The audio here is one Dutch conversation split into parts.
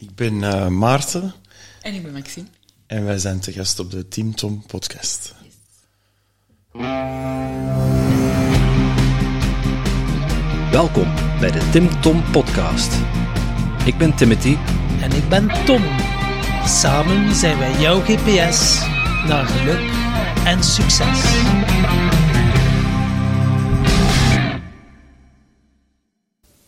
Ik ben uh, Maarten. En ik ben Maxime. En wij zijn te gast op de Team Tom podcast. Yes. Welkom bij de Tim Tom podcast. Ik ben Timothy. En ik ben Tom. Samen zijn wij jouw GPS naar geluk en succes.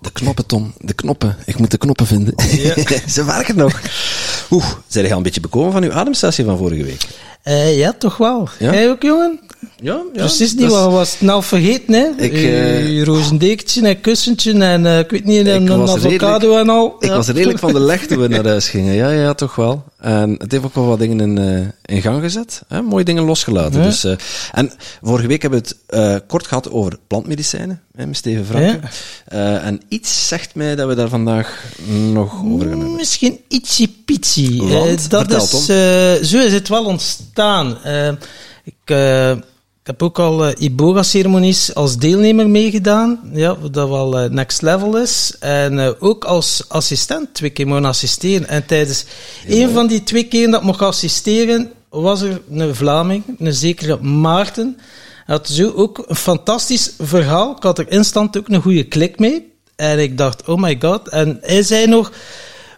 de knoppen, Tom. De knoppen. Ik moet de knoppen vinden. Ja. Ze werken nog. Oeh, zijn jij al een beetje bekomen van uw ademsessie van vorige week? Uh, ja, toch wel. Ja? Jij ook, jongen? Ja, ja. Precies niet, wat was het nou vergeten, hè? Ik, uh, je rozendekentje en kussentje en ik weet niet, en een avocado en al. Ik was redelijk van de leg toen we naar huis gingen. Ja, ja, toch wel. En het heeft ook wel wat dingen in, in gang gezet. Hè? Mooie dingen losgelaten. Dus, en vorige week hebben we het kort gehad over plantmedicijnen, hè, met Steven Franke. en iets zegt mij dat we daar vandaag nog over gaan hebben. Misschien ietsje pitsie. dat is, zo is het wel ontstaan. Ik ik heb ook al Iboga-ceremonies als deelnemer meegedaan, ja, dat wel next level is. En ook als assistent twee keer mogen assisteren. En tijdens een van die twee keer dat ik mocht assisteren, was er een Vlaming, een zekere Maarten. Hij had zo ook een fantastisch verhaal. Ik had er instant ook een goede klik mee. En ik dacht, oh my god. En hij zei nog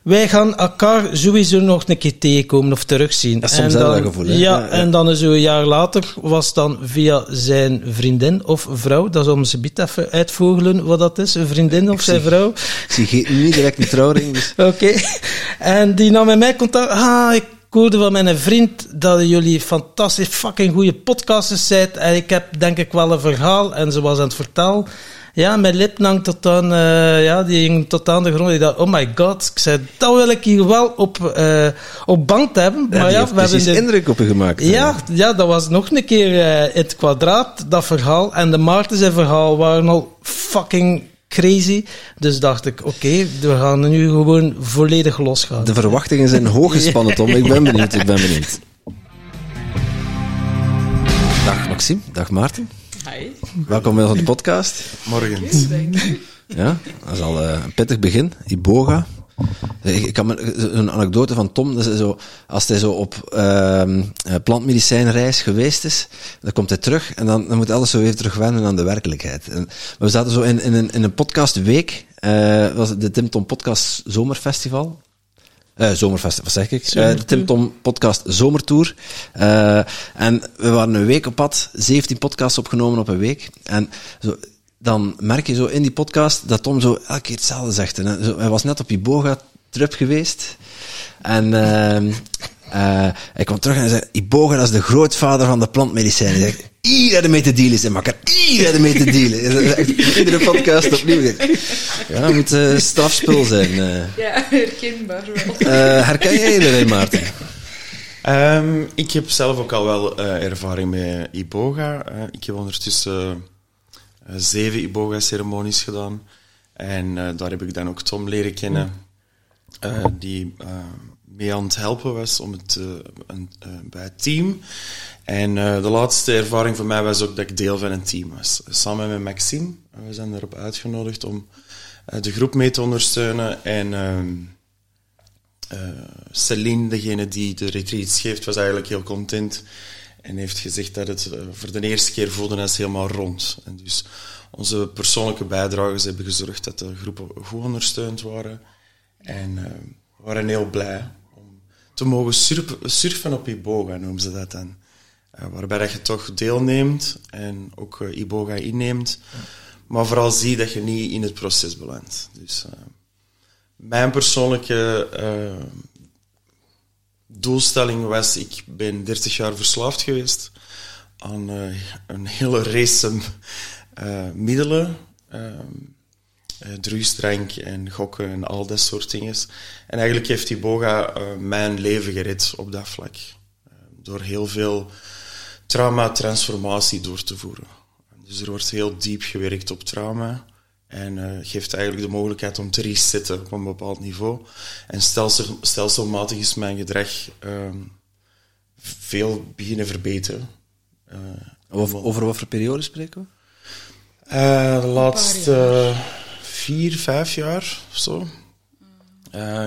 wij gaan elkaar sowieso nog een keer tegenkomen of terugzien. Dat is soms dan, gevoel, ja, ja, en dan een jaar later was dan via zijn vriendin of vrouw, dat zal me ze even uitvogelen wat dat is, een vriendin of zijn vrouw. Ik zie niet direct een trouwring. Dus. Oké. En die nam met mij contact. Ah, ik hoorde van mijn vriend dat jullie fantastisch fucking goede podcasters zijn. En ik heb denk ik wel een verhaal. En ze was aan het vertellen. Ja, mijn lip hangt tot aan, uh, ja, die ging tot aan de grond. Ik dacht, oh my god. Ik zei, dat wil ik hier wel op, uh, op band hebben. Ja, maar ja, we hebben de... indruk op je gemaakt. Ja, ja, dat was nog een keer uh, het kwadraat, dat verhaal. En de Maarten zijn verhaal waren al fucking crazy. Dus dacht ik, oké, okay, we gaan nu gewoon volledig losgaan. De verwachtingen zijn hoog gespannen, Tom. Ik ben benieuwd, ik ben benieuwd. Dag Maxime, dag Maarten. Hi. Welkom bij onze podcast. Morgen. Ja, dat is al uh, een pittig begin. Iboga. Ik, me een anekdote van Tom, dat is zo, als hij zo op uh, plantmedicijnreis geweest is, dan komt hij terug en dan, dan moet alles zo even terugwennen aan de werkelijkheid. En we zaten zo in, in, een, in een podcastweek, uh, was de Tim Tom Podcast Zomerfestival. Uh, zomerfest, wat zeg ik? Uh, de Tim Tom podcast Zomertour. Uh, en we waren een week op pad, 17 podcasts opgenomen op een week. En zo, dan merk je zo in die podcast dat Tom zo elke keer hetzelfde zegt. En, zo, hij was net op Iboga trip geweest. En uh, hij kwam terug en hij zei, Iboga dat is de grootvader van de plantmedicijnen. Hij zegt, hier hebben mee te dealen, zijn makker. Hier hebben mee te dealen. Iedere podcast opnieuw. Ja, dat moet uh, strafspul zijn. Uh. Ja, herkenbaar wel. Uh, herken jij iedereen, Maarten? Um, ik heb zelf ook al wel ervaring met Iboga. ik heb ondertussen zeven Iboga-ceremonies gedaan. En daar heb ik dan ook Tom leren kennen, die mee aan het helpen was om het, een, bij het team. En uh, de laatste ervaring voor mij was ook dat ik deel van een team was. Samen met Maxime. We zijn erop uitgenodigd om de groep mee te ondersteunen. En uh, Celine, degene die de retreats geeft, was eigenlijk heel content. En heeft gezegd dat het voor de eerste keer voelde als helemaal rond. En dus onze persoonlijke bijdragers hebben gezorgd dat de groepen goed ondersteund waren. En we waren heel blij te mogen surfen, op Iboga, noemen ze dat dan. Uh, waarbij dat je toch deelneemt en ook uh, Iboga inneemt. maar vooral zie dat je niet in het proces belandt. Dus uh, mijn persoonlijke doelstelling was, ik ben 30 jaar verslaafd geweest aan een hele race middelen. Drugsdrank en gokken en al dat soort dingen. En eigenlijk heeft die boga mijn leven gered op dat vlak. door heel veel trauma-transformatie door te voeren. Dus er wordt heel diep gewerkt op trauma. En uh, geeft eigenlijk de mogelijkheid om te resetten op een bepaald niveau. En stelsel, stelselmatig is mijn gedrag uh, veel beginnen verbeteren. Uh, over, over wat voor periode spreken we? Uh, de laatste vier, vijf jaar of zo.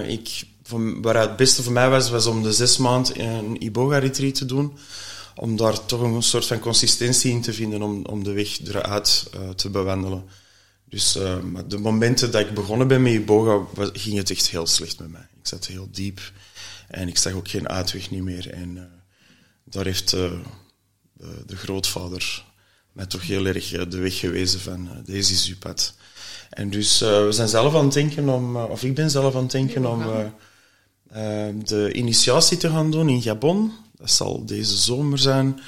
ik, waar het beste voor mij was, was om de zes maanden een Iboga-retreat te doen om daar toch een soort van consistentie in te vinden om, om de weg eruit uh, te bewandelen. Dus uh, de momenten dat ik begonnen ben met Iboga, ging het echt heel slecht met mij. Ik zat heel diep en ik zag ook geen uitweg niet meer. En daar heeft de, de, grootvader mij toch heel erg de weg gewezen van deze is. En dus we zijn zelf aan het denken om, of ik ben zelf aan het denken om de initiatie te gaan doen in Gabon. Dat zal deze zomer zijn.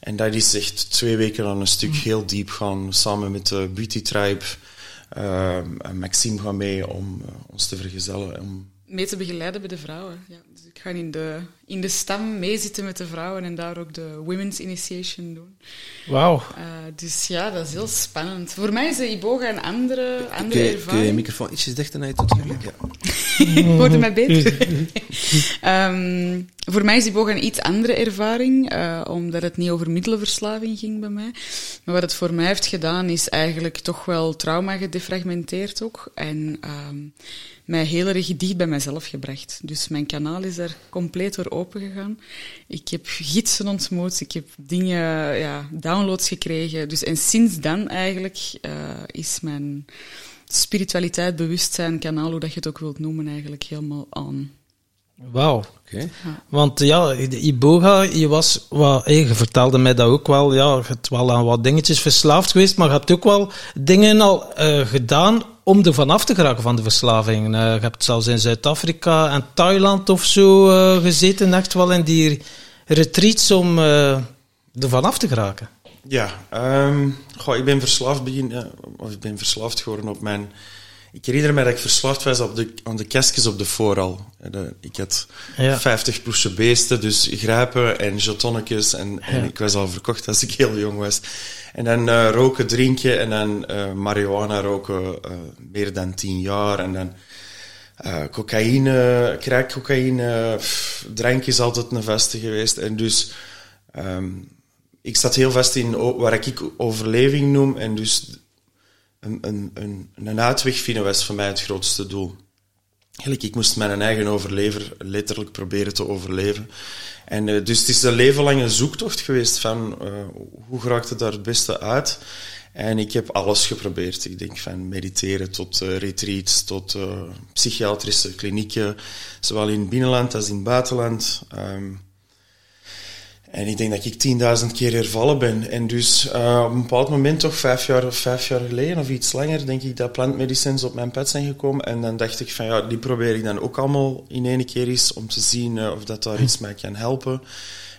En dat is echt twee weken aan een stuk mm. heel diep gaan, samen met de Beauty Tribe. Uh, en Maxime gaat mee om uh, ons te vergezellen. Om... Mee te begeleiden bij de vrouwen. Ja. Dus ik ga in de, in de stam meezitten met de vrouwen en daar ook de Women's Initiation doen. Wauw. Uh, dus ja, dat is heel spannend. Voor mij is de Iboga een andere, andere kun je, ervaring. Kun je je microfoon ietsjes dichter naar je toe trekken? Ja. Hoorde mij beter? um, voor mij is Iboga een iets andere ervaring, uh, omdat het niet over middelenverslaving ging bij mij. Maar wat het voor mij heeft gedaan, is eigenlijk toch wel trauma gedefragmenteerd ook. En um, mij heel erg dicht bij mezelf gebracht. Dus mijn kanaal is er compleet door open gegaan. Ik heb gidsen ontmoet, ik heb dingen, ja, downloads gekregen. Dus, en sinds dan eigenlijk uh, is mijn spiritualiteit, bewustzijn, kanaal, hoe dat je het ook wilt noemen, eigenlijk helemaal aan. Wauw. Okay. Want ja, Iboga, je was, wat, je vertelde mij dat ook wel, ja, je hebt wel aan wat dingetjes verslaafd geweest, maar je hebt ook wel dingen al uh, gedaan om er vanaf te geraken van de verslaving. Uh, je hebt zelfs in Zuid-Afrika en Thailand of zo uh, gezeten, echt wel in die retreats om uh, er vanaf te geraken. Ja, um, goh, ik ben verslaafd begin, of ik ben verslaafd geworden op mijn ik herinner me dat ik verslaafd was op de, aan de kastjes op de vooral. Ik had ja. 50 ploesje beesten, dus grijpen en jetonnetjes. En, en, ik was al verkocht als ik heel jong was. En dan uh, roken, drinken en dan uh, marihuana roken uh, meer dan 10 jaar. En dan cocaïne, crackcocaïne, drank is altijd een vaste geweest. En dus um, ik zat heel vast in waar ik overleving noem. En dus een, uitweg vinden was voor mij het grootste doel. Eigenlijk, ik moest mijn eigen overlever letterlijk proberen te overleven. En uh, dus het is een leven lange zoektocht geweest van uh, hoe raakt het daar het beste uit. En ik heb alles geprobeerd. Ik denk van mediteren tot uh, retreats, tot psychiatrische klinieken, zowel in het binnenland als in het buitenland. Um, en ik denk dat ik 10.000 keer hervallen ben. En dus uh, op een bepaald moment, toch vijf jaar, vijf jaar geleden of iets langer, denk ik dat plantmedicines op mijn pad zijn gekomen. En dan dacht ik van ja, die probeer ik dan ook allemaal in één keer eens om te zien uh, of dat daar iets mij kan helpen.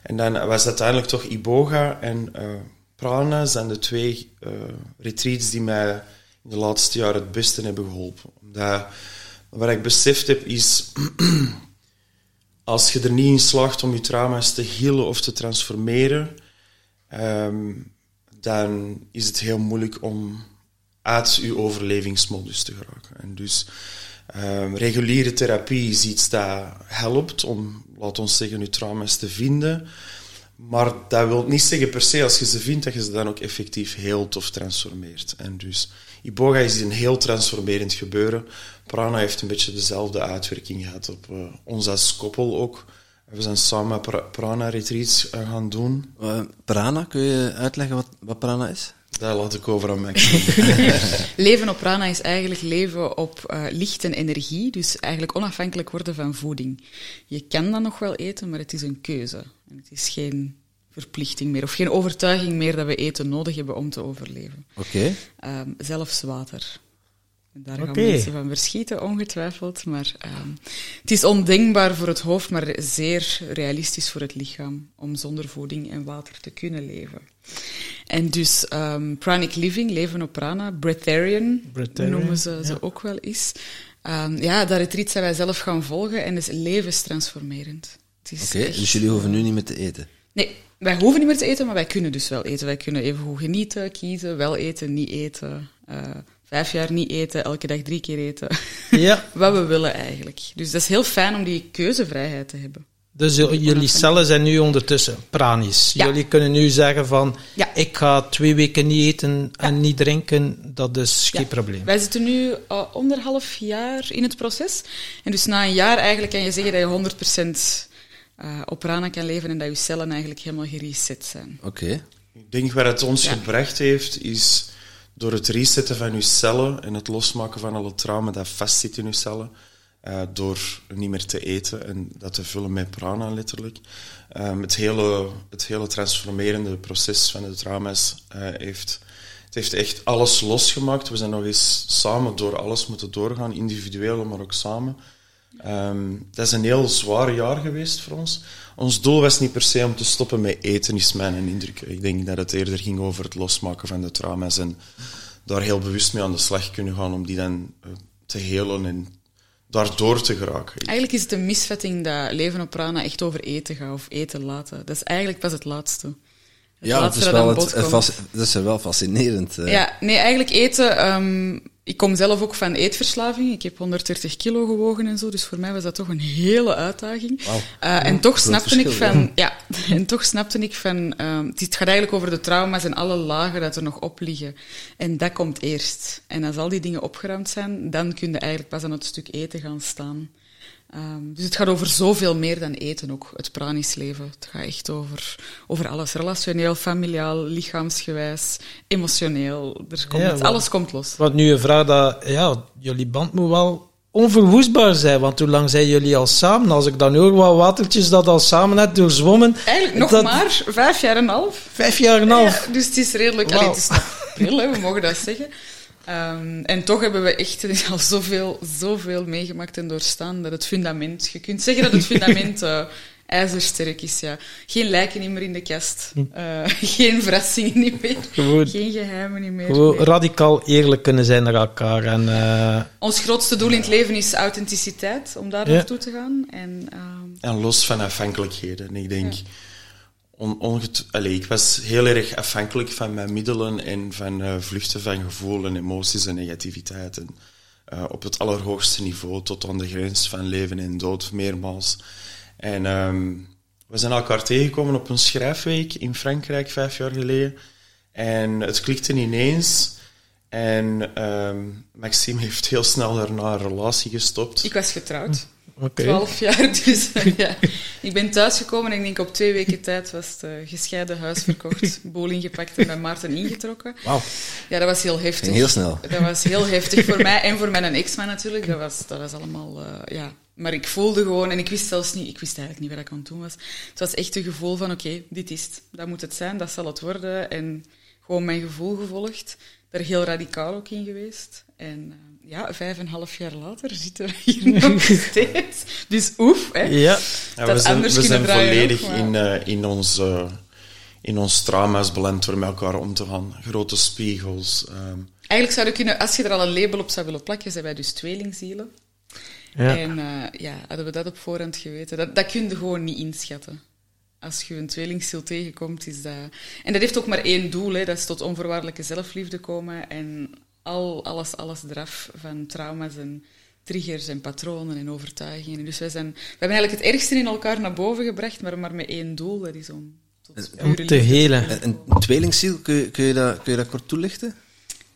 En dan was uiteindelijk toch Iboga en uh, Prana zijn de twee retreats die mij in de laatste jaren het beste hebben geholpen. Omdat, wat ik beseft heb is als je er niet in slaagt om je trauma's te healen of te transformeren, um, dan is het heel moeilijk om uit je overlevingsmodus te geraken. En dus um, reguliere therapie is iets dat helpt om, laat ons zeggen, je trauma's te vinden. Maar dat wil niet zeggen per se als je ze vindt dat je ze dan ook effectief heelt of transformeert. En dus Iboga is een heel transformerend gebeuren. Prana heeft een beetje dezelfde uitwerking gehad op uh, ons als koppel ook. We zijn samen Prana retreats uh, gaan doen. Uh, prana, kun je uitleggen wat, wat Prana is? Dat laat ik over aan mij. leven op Prana is eigenlijk leven op licht en energie. Dus eigenlijk onafhankelijk worden van voeding. Je kan dan nog wel eten, maar het is een keuze. En het is geen verplichting meer, of geen overtuiging meer dat we eten nodig hebben om te overleven. Oké. Ehm, zelfs water. Daar gaan okay. mensen van verschieten, ongetwijfeld. Maar um, het is ondenkbaar voor het hoofd, maar zeer realistisch voor het lichaam om zonder voeding en water te kunnen leven. En dus um, pranic living, leven op prana, breatharian, noemen ze ze ook wel eens. Um, ja, dat retreat zijn wij zelf gaan volgen en is levenstransformerend. Oké, echt... dus jullie hoeven nu niet meer te eten? Nee, wij hoeven niet meer te eten, maar wij kunnen dus wel eten. Wij kunnen even goed genieten, kiezen, wel eten, niet eten. Uh, vijf jaar niet eten, elke dag drie keer eten. Ja. Wat we willen eigenlijk. Dus dat is heel fijn om die keuzevrijheid te hebben. Dus jullie cellen zijn nu ondertussen pranisch. Jullie kunnen nu zeggen van, ja. ik ga twee weken niet eten en niet drinken, dat is geen probleem. Wij zitten nu uh, anderhalf jaar in het proces. En dus na een jaar eigenlijk kan je zeggen dat je 100% uh, op prana kan leven en dat je cellen eigenlijk helemaal gereset zijn. Oké. Ik denk waar het ons gebracht heeft, is door het resetten van je cellen en het losmaken van alle trauma dat vastzit in je cellen, uh, door niet meer te eten en dat te vullen met prana letterlijk. Um, het, hele, het hele transformerende proces van de trauma's uh, heeft, het heeft echt alles losgemaakt. We zijn nog eens samen door alles moeten doorgaan, individueel, maar ook samen. Um, dat is een heel zwaar jaar geweest voor ons. Ons doel was niet per se om te stoppen met eten, is mijn indruk. Ik denk dat het eerder ging over het losmaken van de trauma's en daar heel bewust mee aan de slag kunnen gaan om die dan uh, te helen en daardoor te geraken. Eigenlijk is het een misvatting dat leven op prana echt over eten gaat of eten laten. Dat is eigenlijk pas het laatste. Het ja, laatste dat, is wel het, het, dat is wel fascinerend. Ja, nee, eigenlijk eten... Um, ik kom zelf ook van eetverslaving. Ik heb 130 kilo gewogen en zo, dus voor mij was dat toch een hele uitdaging. Wow. Uh, en toch snapte ik van, ja, en toch snapte ik van, uh, het gaat eigenlijk over de trauma's en alle lagen dat er nog op liggen. En dat komt eerst. En als al die dingen opgeruimd zijn, dan kun je eigenlijk pas aan het stuk eten gaan staan. Um, dus het gaat over zoveel meer dan eten ook, het pranisch leven. Het gaat echt over, over alles. Relationeel, familiaal, lichaamsgewijs, emotioneel. Er komt, ja, alles komt los. Want nu een vraag dat, ja, jullie band moet wel onverwoestbaar zijn. Want hoe lang zijn jullie al samen? Als ik dan hoor wat watertjes dat al samen net doorzwommen. Eigenlijk nog maar vijf jaar en een half. Vijf jaar en een half. Ja, dus het is redelijk, wow. allee, het is veel, we mogen dat zeggen. Um, en toch hebben we echt al zoveel, zoveel meegemaakt en doorstaan dat het fundament, je kunt zeggen dat het fundament uh, ijzersterk is. Ja. Geen lijken meer in de kast, uh, geen verrassingen niet meer, Gewoon, geen geheimen niet meer. Gewoon radicaal eerlijk kunnen zijn naar elkaar. En, uh... Ons grootste doel in het leven is authenticiteit, om daar ja. naartoe te gaan. En, um... en los van afhankelijkheden. Ik denk. Ja on, Allee, ik was heel erg afhankelijk van mijn middelen en van uh, vluchten van gevoel en emoties en negativiteit. En, uh, op het allerhoogste niveau, tot aan de grens van leven en dood, meermaals. En um, we zijn elkaar tegengekomen op een schrijfweek in Frankrijk vijf jaar geleden. En het klikte ineens. En um, Maxime heeft heel snel daarna een relatie gestopt. Ik was getrouwd. Okay. 12 jaar. Dus ja. ik ben thuisgekomen en ik denk op twee weken tijd was het uh, gescheiden huis verkocht, bol ingepakt en bij Maarten ingetrokken. Wauw. Ja, dat was heel heftig. heel snel. Dat was heel heftig voor mij en voor mijn ex-man natuurlijk. Dat was, dat was allemaal, uh, ja. Maar ik voelde gewoon, en ik wist zelfs niet, ik wist eigenlijk niet wat ik aan het doen was. Het was echt een gevoel van, oké, okay, dit is het. Dat moet het zijn, dat zal het worden. En gewoon mijn gevoel gevolgd. Daar heel radicaal ook in geweest. En... Uh, ja, vijf en een half jaar later zitten we hier nog steeds. Dus oef, hè. Ja. ja we zijn, we zijn volledig in, uh, in, ons, uh, in ons trauma's beland door met elkaar om te gaan. Grote spiegels. Um. Eigenlijk zou je kunnen, als je er al een label op zou willen plakken, zijn wij dus tweelingzielen. Ja. En uh, ja, hadden we dat op voorhand geweten, dat, dat kun je gewoon niet inschatten. Als je een tweelingziel tegenkomt, is dat... En dat heeft ook maar één doel, hè. dat is tot onvoorwaardelijke zelfliefde komen. En al, alles, alles eraf van trauma's en triggers en patronen en overtuigingen. Dus wij, zijn, we hebben eigenlijk het ergste in elkaar naar boven gebracht, maar maar met één doel, dat is om tot om te helen. Een, een tweelingziel, kun je, kun, je dat, kun je dat kort toelichten?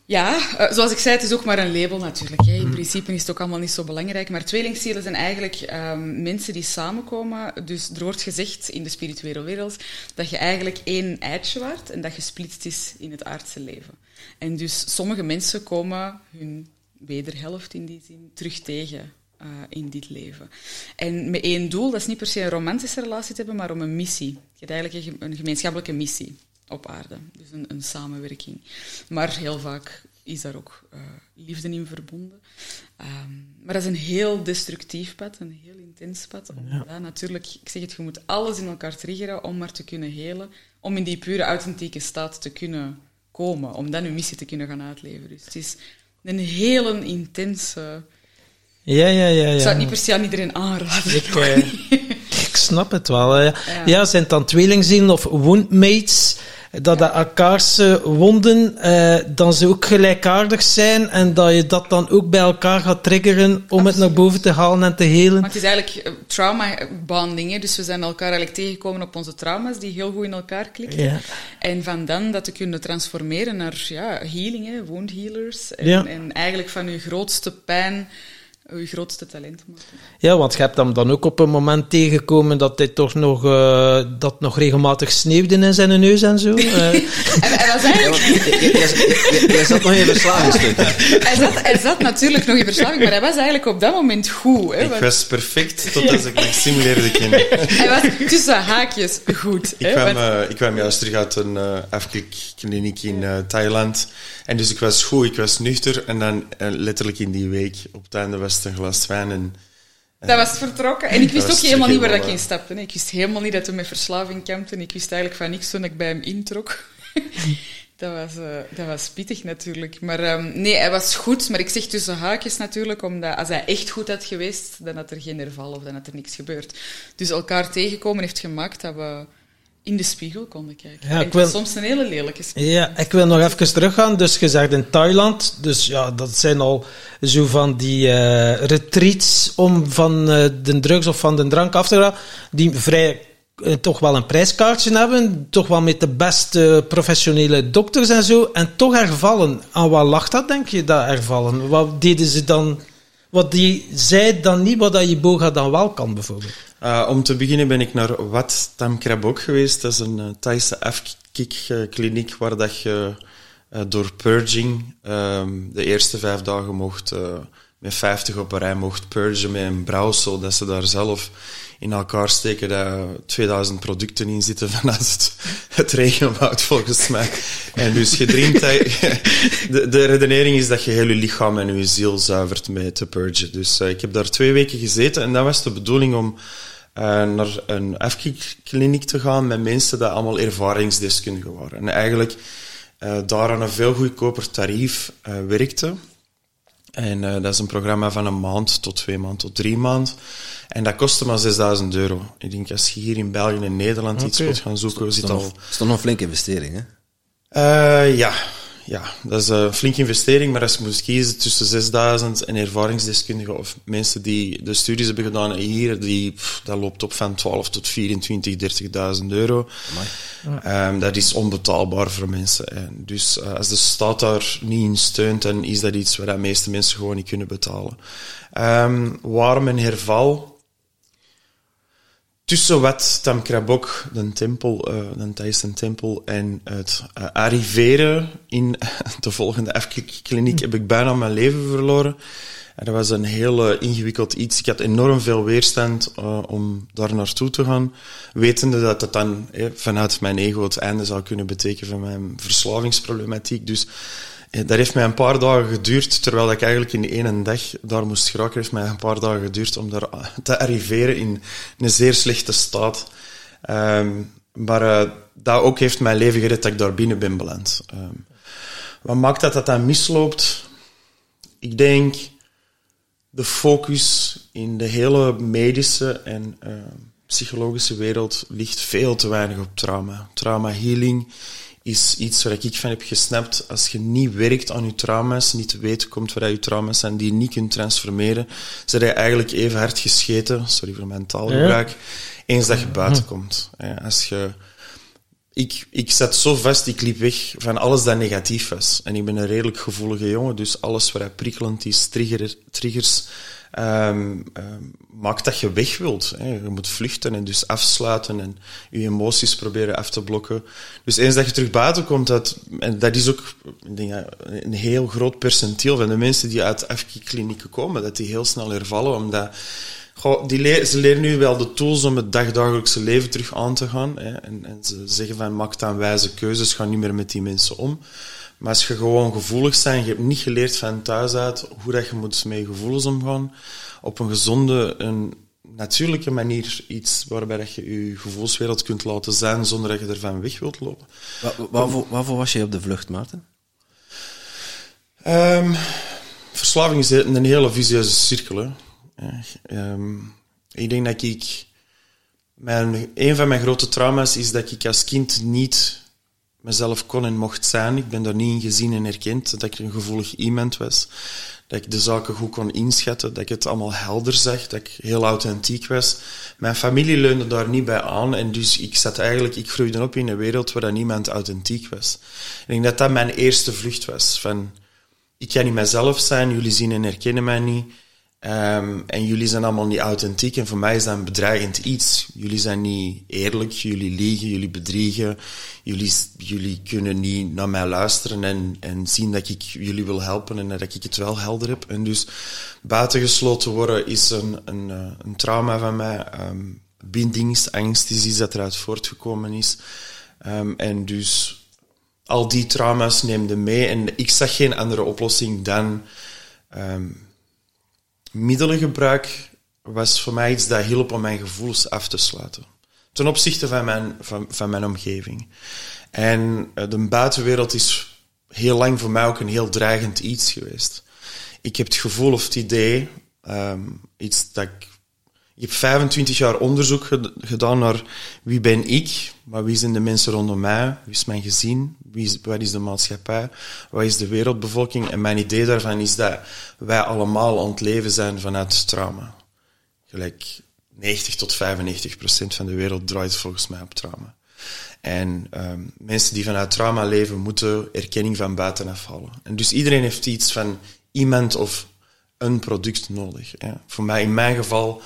Ja, uh, zoals ik zei, het is ook maar een label natuurlijk. Hè. In hmm. principe is het ook allemaal niet zo belangrijk. Maar tweelingzielen zijn eigenlijk um, mensen die samenkomen. Dus er wordt gezegd in de spirituele wereld dat je eigenlijk één eitje waard en dat gesplitst is in het aardse leven. En dus sommige mensen komen hun wederhelft in die zin terug tegen uh, in dit leven. En met één doel, dat is niet per se een romantische relatie te hebben, maar om een missie. Je hebt eigenlijk een gemeenschappelijke missie op aarde. Dus een, een samenwerking. Maar heel vaak is daar ook uh, liefde in verbonden. Um, maar dat is een heel destructief pad, een heel intens pad. Ja. natuurlijk, ik zeg het, je moet alles in elkaar triggeren om maar te kunnen helen, om in die pure authentieke staat te kunnen komen, om dan je missie te kunnen gaan uitleven. Dus het is een hele intense... Ja, ja, ja. ja. Ik zou het niet per se aan iedereen aanraden. Ik, uh, ik snap het wel. Ja. ja, zijn het dan tweelingzielen of woundmates? Dat de elkaars wonden uh, dan ze ook gelijkaardig zijn en dat je dat dan ook bij elkaar gaat triggeren om het naar boven te halen en te helen. Maar het is eigenlijk uh, trauma-bonding, dus we zijn elkaar eigenlijk tegengekomen op onze trauma's die heel goed in elkaar klikken. Ja. En van dan dat te kunnen transformeren naar ja, healing, hè, wound healers. En, ja. en eigenlijk van je grootste pijn je grootste talent maken. Ja, want je hebt hem dan ook op een moment tegengekomen dat hij toch nog, uh, dat nog regelmatig sneeuwde in zijn neus en zo. Uh. en, en was eigenlijk... Jij zat nog in verslaving. hij, zat, hij zat natuurlijk nog in verslaving, maar hij was eigenlijk op dat moment goed. Hè, ik was perfect totdat ik Maxime leerde kennen. hij was tussen haakjes goed. Ik, kwam, uh, ik kwam juist terug uit een uh, afkikkliniek in Thailand. En dus ik was goed, ik was nuchter. En dan letterlijk in die week, op het einde was een glas wijn en... Dat was vertrokken. En ik wist ook helemaal niet waar dat ik in stapte. Ik wist helemaal niet dat hij met verslaving kampte. Ik wist eigenlijk van niks toen ik bij hem introk. dat, was, uh, dat was pittig natuurlijk. Maar um, nee, hij was goed. Maar ik zeg tussen haakjes natuurlijk, omdat als hij echt goed had geweest, dan had er geen herval of dan had er niks gebeurd. Dus elkaar tegenkomen heeft gemaakt dat we in de spiegel konden kijken. Ja, ik wil, soms een hele lelijke spiegel. Ja, ik wil nog even teruggaan. Dus je zegt in Thailand, dus ja, dat zijn al zo van die uh, retreats om van uh, de drugs of van de drank af te gaan, die vrij uh, toch wel een prijskaartje hebben, toch wel met de beste professionele dokters en zo, en toch hervallen. Aan wat lag dat, denk je, dat hervallen? Wat deden ze dan... Wat die zij dan niet, wat dat je boga dan wel kan, bijvoorbeeld? Uh, om te beginnen ben ik naar Wat Tam Krabok geweest. Dat is een uh, Thaise afkikkliniek waar dat je door purging um, de eerste vijf dagen mocht met 50 op een rij mocht purgen met een brouwsel dat ze daar zelf in elkaar steken dat 2000 producten in zitten vanuit het, het regenwoud volgens mij. En dus je drinkt de, de redenering is dat je heel je lichaam en je ziel zuivert met te purgen. Dus ik heb daar twee weken gezeten en dat was de bedoeling om uh, naar een FK-kliniek te gaan met mensen die allemaal ervaringsdeskundigen waren. En eigenlijk uh, daar aan een veel goedkoper tarief uh, En dat is een programma van een maand tot twee maanden tot drie maanden. En dat kostte maar 6000 euro. Ik denk als je hier in België en Nederland okay. iets wilt gaan zoeken, zit al... Dat is toch nog een flinke investering, hè? ja, ja, dat is een flinke investering, maar als je moet kiezen tussen 6000 en ervaringsdeskundigen of mensen die de studies hebben gedaan hier, die, pff, dat loopt op van 12 tot 24, 30.000 euro. Um, dat is onbetaalbaar voor mensen. En dus uh, als de staat daar niet in steunt, dan is dat iets waar de meeste mensen gewoon niet kunnen betalen. Um, waarom een herval? Tussen wat Tamkrabok, de tempel, uh, de tempel, en het uh, arriveren in de volgende afkliniek heb ik bijna mijn leven verloren. En dat was een heel uh, ingewikkeld iets. Ik had enorm veel weerstand om daar naartoe te gaan, wetende dat het dan vanuit mijn ego het einde zou kunnen betekenen van mijn verslavingsproblematiek. Dus dat heeft mij een paar dagen geduurd, terwijl ik eigenlijk in één dag daar moest geraken. heeft mij een paar dagen geduurd om daar te arriveren in een zeer slechte staat. Um, maar uh, dat ook heeft mijn leven gered dat ik daar binnen ben beland. Um, wat maakt dat dat dan misloopt? Ik denk de focus in de hele medische en uh, psychologische wereld ligt veel te weinig op trauma. Trauma healing is iets waar ik van heb gesnapt. Als je niet werkt aan je trauma's, niet weten komt waar je trauma's zijn, die je niet kunt transformeren, zit je eigenlijk even hard gescheten, sorry voor mijn taalgebruik, eens dat je buiten komt. Als je ik, ik zat zo vast, ik liep weg van alles dat negatief was. En ik ben een redelijk gevoelige jongen, dus alles wat prikkelend is, trigger, triggers, um, um, maakt dat je weg wilt. Hè. Je moet vluchten en dus afsluiten en je emoties proberen af te blokken. Dus eens dat je terug buiten komt, dat, en dat is ook een heel groot percentiel van de mensen die uit afkikklinieken komen, dat die heel snel hervallen, omdat die ze leren nu wel de tools om het dagdagelijkse leven terug aan te gaan. Hè. En, en, ze zeggen van, maak dan wijze keuzes, ga niet meer met die mensen om. Maar als je gewoon gevoelig bent, je hebt niet geleerd van thuis uit hoe dat je moet met je gevoelens omgaan, op een gezonde, een natuurlijke manier iets waarbij dat je je gevoelswereld kunt laten zijn zonder dat je ervan weg wilt lopen. waarvoor, waarvoor, was je op de vlucht, Maarten? Um, verslaving is een hele visieuze cirkel. Hè. Ehm, ik denk dat ik... Mijn, een van mijn grote trauma's is dat ik als kind niet mezelf kon en mocht zijn. Ik ben daar niet in gezien en erkend. Dat ik een gevoelig iemand was. Dat ik de zaken goed kon inschatten. Dat ik het allemaal helder zag. Dat ik heel authentiek was. Mijn familie leunde daar niet bij aan. En dus ik zat eigenlijk... Ik groeide op in een wereld waar niemand authentiek was. Ik denk dat dat mijn eerste vlucht was. Van, ik kan niet mezelf zijn. Jullie zien en herkennen mij niet. Um, en jullie zijn allemaal niet authentiek en voor mij is dat een bedreigend iets. Jullie zijn niet eerlijk, jullie liegen, jullie bedriegen. Jullie, jullie kunnen niet naar mij luisteren en, en zien dat ik jullie wil helpen en dat ik het wel helder heb. En dus buitengesloten worden is een, een, eh, een trauma van mij. Um, bindingsangst is iets dat eruit voortgekomen is. Um, en dus al die trauma's neemden mee en ik zag geen andere oplossing dan... middelengebruik was voor mij iets dat hielp om mijn gevoelens af te sluiten. Ten opzichte van mijn, van, van mijn omgeving. En eh, de buitenwereld is heel lang voor mij ook een heel dreigend iets geweest. Ik heb het gevoel of het idee, um, iets dat ik ik heb 25 jaar onderzoek gedaan naar wie ben ik, maar wie zijn de mensen rondom mij, wie is mijn gezin, wie is, wat is de maatschappij, wat is de wereldbevolking. En mijn idee daarvan is dat wij allemaal aan het leven zijn vanuit trauma. Gelijk 90 tot 95 procent van de wereld draait volgens mij op trauma. En um, mensen die vanuit trauma leven, moeten erkenning van buitenaf halen. En dus iedereen heeft iets van iemand of een product nodig. Ja. Voor mij, in mijn geval,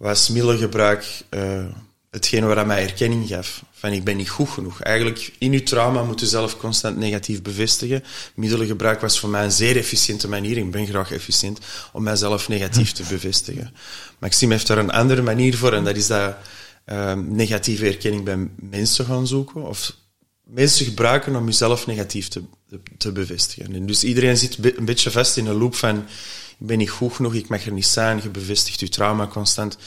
was middelengebruik uh, hetgene waar mij erkenning gaf. Van ik ben niet goed genoeg. Eigenlijk in uw trauma moet u zelf constant negatief bevestigen. Middelengebruik was voor mij een zeer efficiënte manier, ik ben graag efficiënt, om mijzelf negatief te bevestigen. Maxime heeft daar een andere manier voor en dat is dat uh, negatieve erkenning bij mensen gaan zoeken. Of mensen gebruiken om jezelf negatief te, te bevestigen. En dus iedereen zit een beetje vast in een loop van ik ben niet goed genoeg, ik mag er niet zijn, je bevestigt je trauma constant.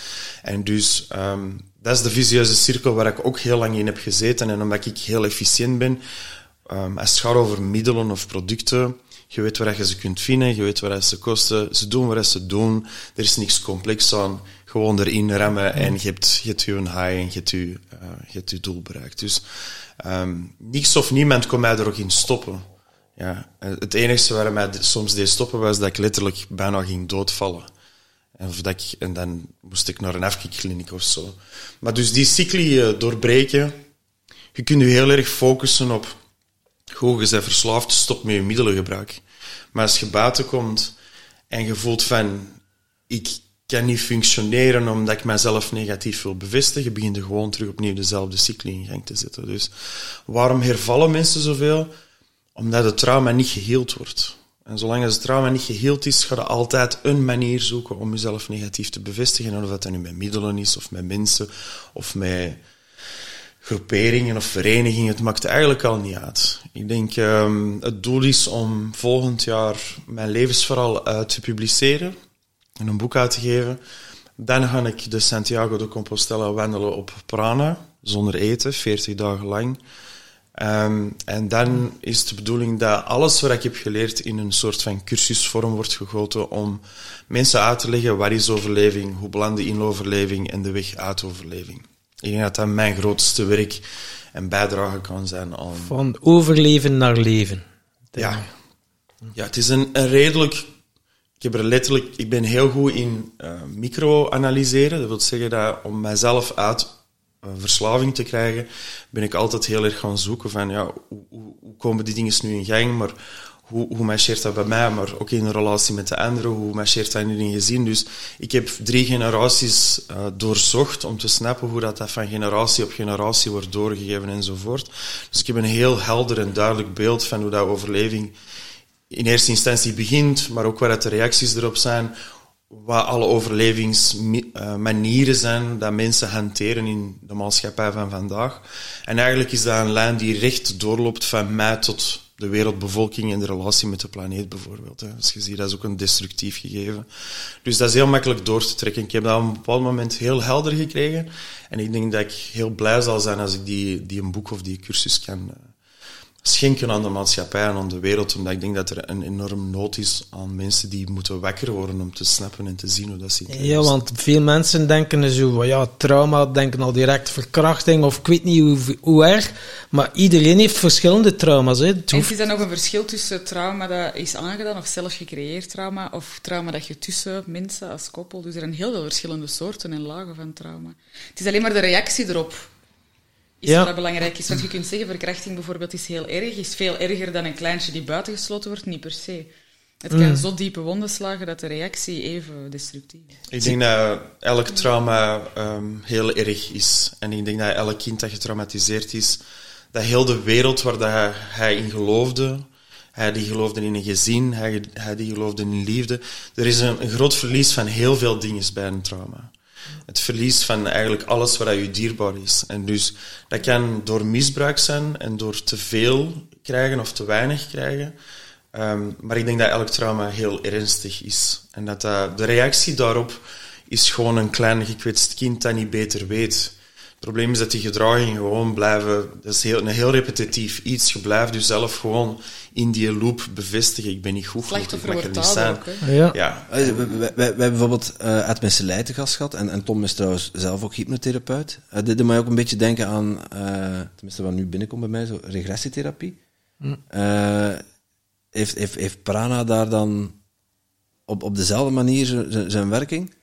En dus um, dat is de visieuze cirkel waar ik ook heel lang in heb gezeten. En omdat ik heel efficiënt ben, um, als het gaat over middelen of producten, je weet waar je ze kunt vinden, je weet waar ze kosten, ze doen wat ze doen, er is niks complex aan. Gewoon erin remmen en je hebt, je hebt high en je hebt je, uh, je, hebt je doel bereikt. Dus um, niks of niemand kon mij er ook in stoppen. Ja, het enige waar mij soms deed stoppen was dat ik letterlijk bijna ging doodvallen. En, of dat ik, en dan moest ik naar een afkikkliniek of zo. Maar dus die cycli uh, doorbreken, je kunt je heel erg focussen op, goh, je bent verslaafd, stop met je middelengebruik. Maar als je buiten komt en je voelt van, ik kan niet functioneren omdat ik mezelf negatief wil bevestigen, begin je gewoon terug opnieuw dezelfde cycli in gang te zetten. Dus waarom hervallen mensen zoveel? Omdat het trauma niet geheeld wordt. En zolang het trauma niet geheeld is, ga je altijd een manier zoeken om jezelf negatief te bevestigen. Of dat nu met middelen is, of met mensen, of met groeperingen of verenigingen. Het maakt eigenlijk al niet uit. Ik denk, um, het doel is om volgend jaar mijn levensverhaal uit te publiceren en een boek uit te geven. Dan ga ik de Santiago de Compostela wandelen op Prana, zonder eten, 40 dagen lang. Um, en dan is de bedoeling dat alles wat ik heb geleerd in een soort van cursusvorm wordt gegoten om mensen uit te leggen wat is overleving, hoe belanden in overleving en de weg uit overleving. Ik denk dat dat mijn grootste werk en bijdrage kan zijn aan... Van overleven naar leven. Ja. Ja, het is een, een redelijk... Ik, heb er letterlijk, ik ben heel goed in uh, micro-analyseren. Dat wil zeggen dat om mijzelf uit verslaving te krijgen, ben ik altijd heel erg gaan zoeken van ja, hoe, hoe, komen die dingen nu in gang, maar hoe, hoe marcheert dat bij mij, maar ook in relatie met de anderen, hoe marcheert dat in een gezin. Dus ik heb drie generaties uh, doorzocht om te snappen hoe dat, dat van generatie op generatie wordt doorgegeven enzovoort. Dus ik heb een heel helder en duidelijk beeld van hoe dat overleving in eerste instantie begint, maar ook wat de reacties erop zijn, wat alle overlevingsmanieren zijn dat mensen hanteren in de maatschappij van vandaag. En eigenlijk is dat een lijn die recht doorloopt van mij tot de wereldbevolking en de relatie met de planeet bijvoorbeeld. Hè. Dus je ziet, dat is ook een destructief gegeven. Dus dat is heel makkelijk door te trekken. Ik heb dat op een bepaald moment heel helder gekregen. En ik denk dat ik heel blij zal zijn als ik die, die een boek of die cursus kan, eh, schenken aan de maatschappij en aan de wereld, omdat ik denk dat er een enorm nood is aan mensen die moeten wakker worden om te snappen en te zien hoe dat zit. Ja, want veel mensen denken zo, ja, trauma, denken al direct verkrachting of ik weet niet hoe, hoe erg, maar iedereen heeft verschillende trauma's. Hè. En is er nog een verschil tussen trauma dat is aangedaan of zelf gecreëerd trauma of trauma dat je tussen mensen als koppel, dus er zijn heel veel verschillende soorten en lagen van trauma. Het is alleen maar de reactie erop is ja. wat belangrijk is. Want je kunt zeggen, verkrachting bijvoorbeeld is heel erg, is veel erger dan een kleintje die buitengesloten wordt, niet per se. Het kan mm. zo diepe wonden slagen dat de reactie even destructief is. Ik denk dat elk trauma um, heel erg is. En ik denk dat elk kind dat getraumatiseerd is, dat heel de wereld waar dat hij, hij in geloofde, hij die geloofde in een gezin, hij, hij die geloofde in liefde. Er is een, een groot verlies van heel veel dingen bij een trauma het verlies van eigenlijk alles wat je dierbaar is. En dus dat kan door misbruik zijn en door te veel krijgen of te weinig krijgen. Ehm, maar ik denk dat elk trauma heel ernstig is. En dat uh, de reactie daarop is gewoon een klein gekwetst kind dat niet beter weet. Het probleem is dat die gedragingen gewoon blijven... Dat is heel, een heel repetitief iets. Je blijft jezelf gewoon in die loop bevestigen. Ik ben niet goed genoeg, ik mag er niet zijn. ja. ja. Eh, we, we, we, hebben bijvoorbeeld uh, Ed Messelij te gast gehad. En, en Tom is trouwens zelf ook hypnotherapeut. Uh, dit doet mij ook een beetje denken aan... Uh, tenminste, wat nu binnenkomt bij mij, zo regressietherapie. Hm. heeft, heeft, heeft Prana daar dan op, op dezelfde manier zijn werking?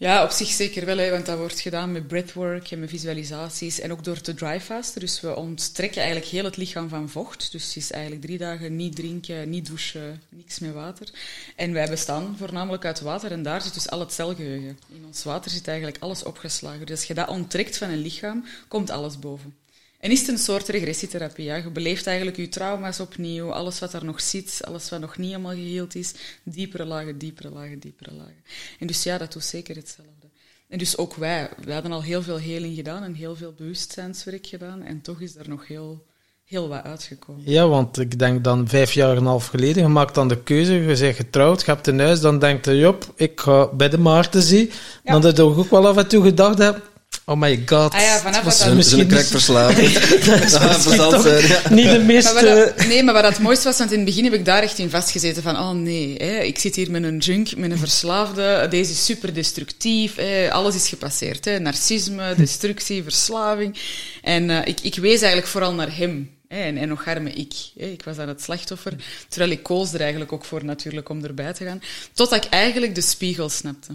Ja, op zich zeker wel, hè, want dat wordt gedaan met breathwork en met visualisaties en ook door te dryfasten. Dus we onttrekken eigenlijk heel het lichaam van vocht. Dus het is eigenlijk drie dagen niet drinken, niet douchen, niks met water. En wij bestaan voornamelijk uit water en daar zit dus al het celgeheugen. In ons water zit eigenlijk alles opgeslagen. Dus als je dat onttrekt van een lichaam, komt alles boven. En is het een soort regressietherapie. Ja? Je beleeft eigenlijk je trauma's opnieuw, alles wat er nog zit, alles wat nog niet helemaal geheeld is, diepere lagen, diepere lagen, diepere lagen. En dus ja, dat doet zeker hetzelfde. En dus ook wij, wij hadden al heel veel heling gedaan en heel veel bewustzijnswerk gedaan en toch is er nog heel, heel wat uitgekomen. Ja, want ik denk dan vijf jaar en een half geleden, je maakt dan de keuze, je bent getrouwd, je hebt een huis, dan denkt je, jop, ik ga bij de Maarten zien. Ja. Dan dat je ook wel af en toe gedacht hebt, Oh my god. Ah ja, vanaf dat dat... Misschien crackverslaving. dat zijn, ja. Niet de meeste... Maar nee, maar wat het mooiste was, want in het begin heb ik daar echt in vastgezeten van, oh nee, hè, ik zit hier met een junk, met een verslaafde, deze is super destructief, hè, alles is gepasseerd. Hè, narcisme, destructie, verslaving. En uh, ik, ik wees eigenlijk vooral naar hem. En, en nog arme ik. Ik was aan het slachtoffer. Terwijl ik koos er eigenlijk ook voor natuurlijk om erbij te gaan. Totdat ik eigenlijk de spiegel snapte.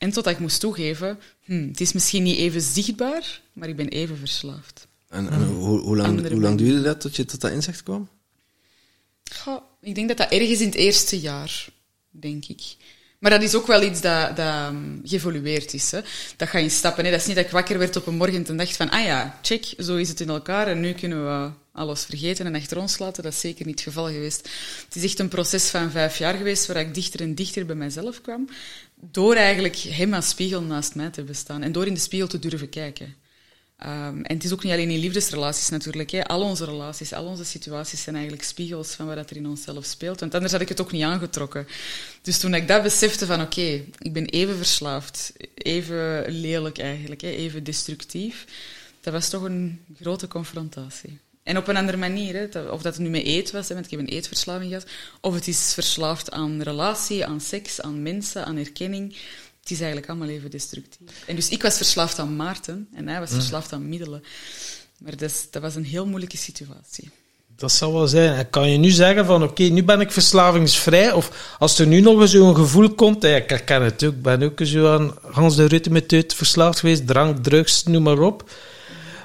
En totdat ik moest toegeven, hm, het is misschien niet even zichtbaar, maar ik ben even verslaafd. En, en hoe, hoe, lang, hoe lang duurde dat tot je tot dat inzicht kwam? Goh, ik denk dat dat ergens in het eerste jaar, denk ik. Maar dat is ook wel iets dat, dat um, geëvolueerd is. Hè. Dat ga je stappen. Hè. Dat is niet dat ik wakker werd op een morgen en dacht van, ah ja, check, zo is het in elkaar en nu kunnen we alles vergeten en achter ons laten. Dat is zeker niet het geval geweest. Het is echt een proces van vijf jaar geweest waar ik dichter en dichter bij mezelf kwam. Door eigenlijk hem als spiegel naast mij te bestaan en door in de spiegel te durven kijken. Um, en het is ook niet alleen in liefdesrelaties natuurlijk. Hè. Al onze relaties, al onze situaties zijn eigenlijk spiegels van wat er in onszelf speelt. Want anders had ik het ook niet aangetrokken. Dus toen ik dat besefte van oké, ik ben even verslaafd, even lelijk eigenlijk, hè, even destructief, dat was toch een grote confrontatie. En op een andere manier, hè, of dat het nu met eet was, hè, want ik heb een eetverslaving gehad, of het is verslaafd aan relatie, aan seks, aan mensen, aan erkenning. Het is eigenlijk allemaal even destructief. En dus ik was verslaafd aan Maarten en hij was verslaafd aan middelen. Maar dat, dat was een heel moeilijke situatie. Dat zal wel zijn. En kan je nu zeggen van, oké, nu ben ik verslavingsvrij? Of als er nu nog eens zo'n gevoel komt, ja, ik herken het ook, ik ben ook zo aan Hans de Rutte met verslaafd geweest, drank, drugs, noem maar op.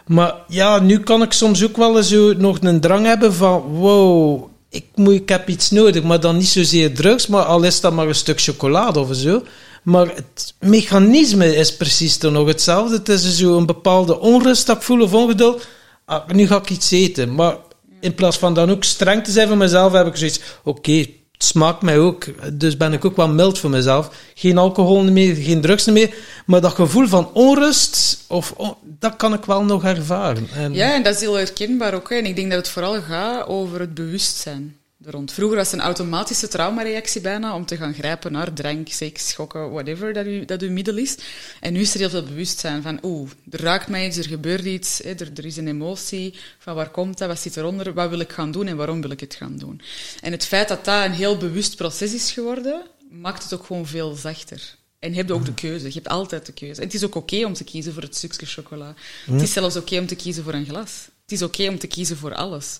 Maar ja, nu kan ik soms ook wel zo nog een drang hebben van, wow, ik, moet, ik heb iets nodig, maar dan niet zozeer drugs, maar al is dat maar een stuk chocolade of zo. Maar het mechanisme is precies toch nog hetzelfde. Het is zo een bepaalde onrust dat ik voel of ongeduld. Ah, nu ga ik iets eten. Maar in plaats van dan ook streng te zijn voor mezelf, heb ik zoiets, oké, smaakt mij ook. Dus ben ik ook wel mild voor mezelf. Geen alcohol meer, geen drugs meer. Maar dat gevoel van onrust, of, dat kan ik wel nog ervaren. En... Ja, en dat is heel herkenbaar ook. Hè. En ik denk dat het vooral gaat over het bewustzijn rond. Vroeger was het een automatische traumareactie bijna om te gaan grijpen naar drank, seks, schokken, whatever dat, u, dat uw middel is. En nu is er heel veel bewustzijn van, oeh, er raakt mij iets, er gebeurt iets, hè, er, er is een emotie, van waar komt dat, wat zit eronder, wat wil ik gaan doen en waarom wil ik het gaan doen. En het feit dat dat een heel bewust proces is geworden, maakt het ook gewoon veel zachter. En je hebt ook de keuze. Je hebt altijd de keuze. En het is ook oké om te kiezen voor het stukje chocola. Het is zelfs oké om te kiezen voor een glas. Het is oké om te kiezen voor alles.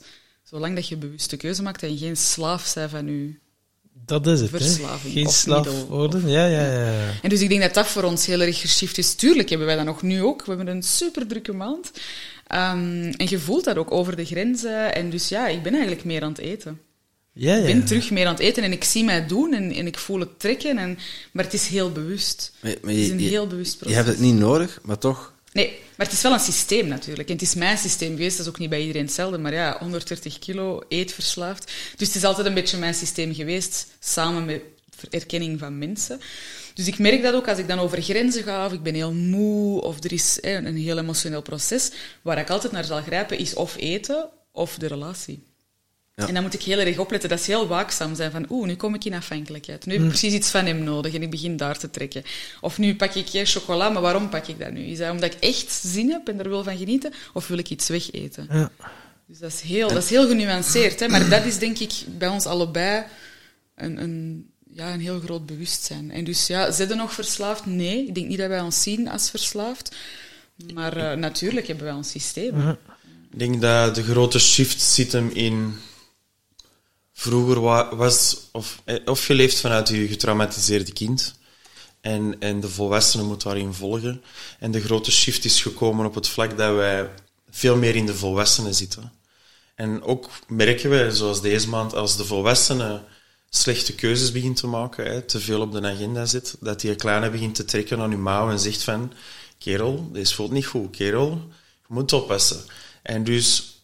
Zolang dat je bewuste keuze maakt en geen slaaf zij van je dat is het, verslaving. Geen slaaf worden, ja, ja, ja, En dus ik denk dat dat voor ons heel erg geschift is. Tuurlijk hebben wij dat nog nu ook. We hebben een super drukke maand. Um, en je voelt dat ook over de grenzen. En dus ja, ik ben eigenlijk meer aan het eten. Ja, ja. Ik ben terug meer aan het eten en ik zie mij doen en, en ik voel het trekken. En, maar het is heel bewust. Maar, maar je, het is een heel bewust proces. Je hebt het niet nodig, maar toch Nee, maar het is wel een systeem natuurlijk. En het is mijn systeem geweest, dat is ook niet bij iedereen hetzelfde. Maar ja, 130 kilo, eetverslaafd. Dus het is altijd een beetje mijn systeem geweest, samen met erkenning van mensen. Dus ik merk dat ook als ik dan over grenzen ga, of ik ben heel moe, of er is een heel emotioneel proces. Waar ik altijd naar zal grijpen, is of eten, of de relatie. En dan moet ik heel erg opletten. Dat is heel waakzaam zijn van, oeh, nu kom ik in afhankelijkheid. Nu heb ik mm. precies iets van hem nodig en ik begin daar te trekken. Of nu pak ik chocola, maar waarom pak ik dat nu? Is dat omdat ik echt zin heb en er wil van genieten? Of wil ik iets wegeten? Ja. Dus dat is heel, dat is heel genuanceerd. Hè? Maar dat is denk ik bij ons allebei een, een, ja, een heel groot bewustzijn. En dus ja, zijn er nog verslaafd? Nee, ik denk niet dat wij ons zien als verslaafd. Maar uh, natuurlijk hebben wij ons systeem. Ik denk dat de grote shift zit hem in vroeger was, of, eh, of je leeft vanuit je getraumatiseerde kind. En, en de volwassene moet daarin volgen. En de grote shift is gekomen op het vlak dat wij veel meer in de volwassenen zitten. En ook merken we, zoals deze maand, als de volwassene slechte keuzes begint te maken, te veel op de agenda zit, dat die kleine begint te trekken aan je mouw en zegt van, kerel, deze voelt niet goed, kerel, je moet oppassen. En dus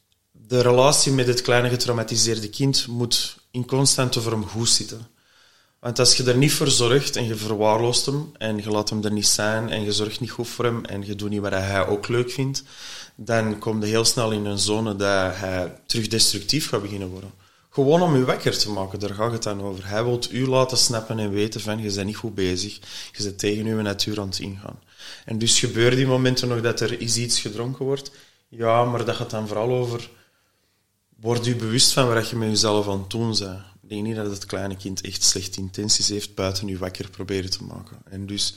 de relatie met het kleine getraumatiseerde kind moet in constante vorm goed zitten. Want als je er niet voor zorgt en je verwaarloost hem en je laat hem er niet zijn en je zorgt niet goed voor hem en je doet niet wat hij ook leuk vindt, dan kom je heel snel in een zone dat hij terug destructief gaat beginnen worden. Gewoon om u wakker te maken, daar gaat het dan over. Hij wil u laten snappen en weten van, je bent niet goed bezig, je bent tegen uw natuur aan het ingaan. En dus gebeuren die momenten nog dat er iets gedronken wordt? Ja, maar dat gaat dan vooral over word je bewust van wat je met jezelf aan het doen bent. Ik denk niet dat het kleine kind echt slechte intenties heeft buiten je wakker proberen te maken. En dus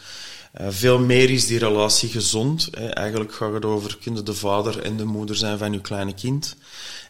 uh, veel meer is die relatie gezond. Hè. Eigenlijk gaat het over, kunnen de vader en de moeder zijn van je kleine kind.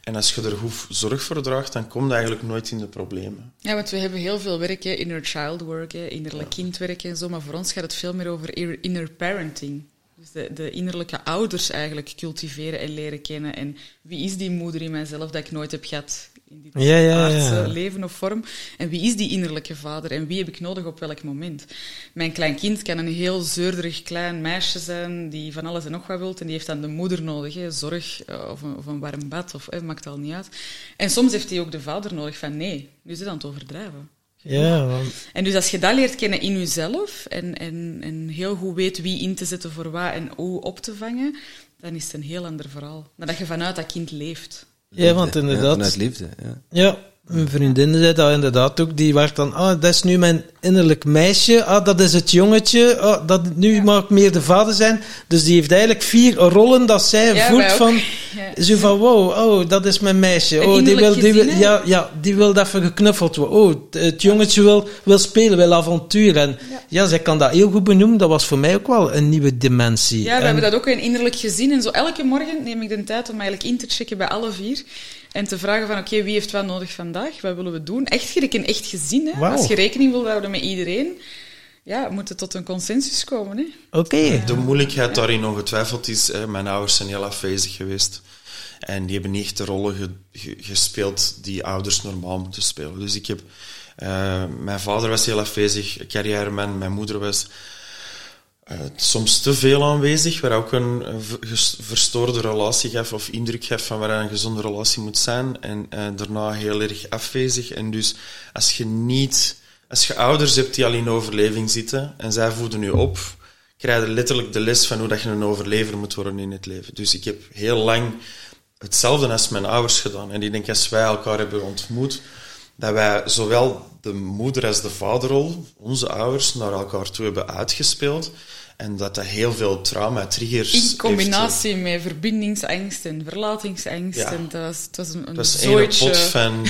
En als je er goed zorg voor draagt, dan kom je eigenlijk nooit in de problemen. Ja, want we hebben heel veel werk, hè, inner child work, hè, innerlijk kindwerk en zo. Maar voor ons gaat het veel meer over inner parenting. Dus de, de, innerlijke ouders eigenlijk cultiveren en leren kennen. En wie is die moeder in mijzelf dat ik nooit heb gehad in dit ja, ja, ja. leven of vorm? En wie is die innerlijke vader en wie heb ik nodig op welk moment? Mijn klein kind kan een heel zeurderig klein meisje zijn die van alles en nog wat wilt en die heeft dan de moeder nodig, hè, zorg eh, of een, of een warm bad, of, hè, maakt al niet uit. En soms heeft hij ook de vader nodig van nee, nu is het aan het overdrijven. Ja, want... En dus als je dat leert kennen in jezelf en, en, en heel goed weet wie in te zetten voor wat en hoe op te vangen, dan is het een heel ander verhaal. Dan dat je vanuit dat kind leeft. Ja, want inderdaad... vanuit liefde, ja. Ja, mijn vriendin zei dat inderdaad ook. Die werd dan, ah, dat is nu mijn innerlijk meisje. Ah, dat is het jongetje. Ah, dat, nu mag ik meer de vader zijn. Dus die heeft eigenlijk vier rollen dat zij voelt van... Zo van, wow, oh, dat is mijn meisje. oh, die wil, die wil, ja, ja, die wil even geknuffeld worden. Oh, het jongetje wil, wil spelen, wil avontuur. En ja. zij kan dat heel goed benoemen. Dat was voor mij ook wel een nieuwe dimensie. Ja, we hebben dat ook in innerlijk gezien. En zo elke morgen neem ik de tijd om eigenlijk in te checken bij alle vier. En te vragen van, oké, wie heeft wat nodig vandaag? Wat willen we doen? Echt gelijk een echt gezin. Hè? Als je rekening wil houden met iedereen, ja, we moeten tot een consensus komen. Oké. De moeilijkheid daarin ongetwijfeld is, hè, mijn ouders zijn heel afwezig geweest. En die hebben niet echt de rollen gespeeld die ouders normaal moeten spelen. Dus ik heb... Uh, mijn vader was heel afwezig, carrièreman. Mijn moeder was uh, soms te veel aanwezig, waar ook een verstoorde relatie gaf of indruk gaf van waar een gezonde relatie moet zijn. En uh, daarna heel erg afwezig. En dus als je niet... Als je ouders hebt die al in overleving zitten en zij voeden je op, krijg je letterlijk de les van hoe dat je een overlever moet worden in het leven. Dus ik heb heel lang hetzelfde als mijn ouders gedaan. En ik denk, als wij elkaar hebben ontmoet, dat wij zowel de moeder als de vaderrol, onze ouders, naar elkaar toe hebben uitgespeeld. En dat dat heel veel trauma triggers In combinatie met verbindingsangst en verlatingsangst. Ja. En dat, is, dat is een, dat is een pot van,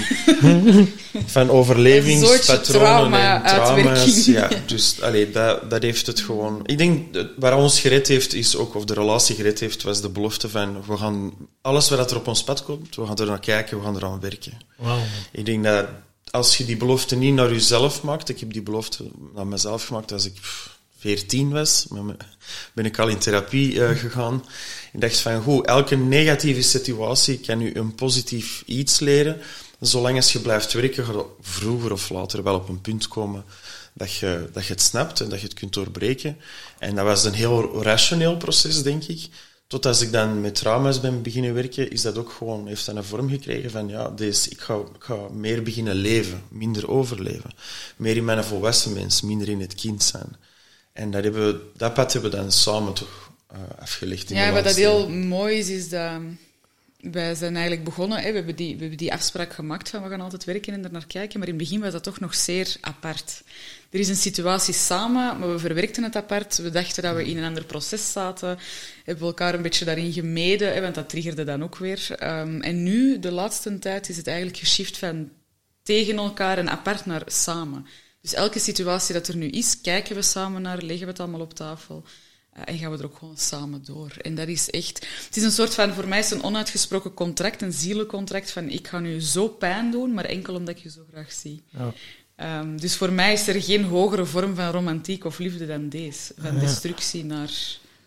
van overlevingspatronen en trauma's. Ja, dus allee, dat, dat heeft het gewoon... Ik denk, waar ons gered heeft, is ook, of de relatie gered heeft, was de belofte van, we gaan alles wat er op ons pad komt, we gaan er naar kijken, we gaan eraan werken. Wow. Ik denk dat als je die belofte niet naar jezelf maakt, ik heb die belofte naar mezelf gemaakt als ik 14 was, ben ik al in therapie uh, gegaan. Ik dacht van, goed, elke negatieve situatie kan u een positief iets leren. Zolang als je blijft werken, gaat vroeger of later wel op een punt komen dat je, dat je het snapt en dat je het kunt doorbreken. En dat was een heel rationeel proces, denk ik. Tot als ik dan met trauma's ben beginnen werken, is dat ook gewoon, heeft een vorm gekregen van, ja, deze, ik, ga, ik ga meer beginnen leven, minder overleven. Meer in mijn volwassen mens, minder in het kind zijn. En dat, hebben we, dat pad hebben we dan samen toch uh, afgelegd. ja, wat dat heel mooi is, is dat wij zijn eigenlijk begonnen, hè, we, hebben die, we hebben die afspraak gemaakt van we gaan altijd werken en er naar kijken, maar in het begin was dat toch nog zeer apart. Er is een situatie samen, maar we verwerkten het apart. We dachten dat we in een ander proces zaten, hebben elkaar een beetje daarin gemeden, hè, want dat triggerde dan ook weer. Um, en nu, de laatste tijd, is het eigenlijk geshift van tegen elkaar en apart naar samen. Dus elke situatie dat er nu is, kijken we samen naar, leggen we het allemaal op tafel. Uh, en gaan we er ook gewoon samen door. En dat is echt... Het is een soort van... Voor mij is het een onuitgesproken contract, een zielencontract van ik ga nu zo pijn doen, maar enkel omdat ik je zo graag zie. Ja. Um, dus voor mij is er geen hogere vorm van romantiek of liefde dan deze. Van destructie naar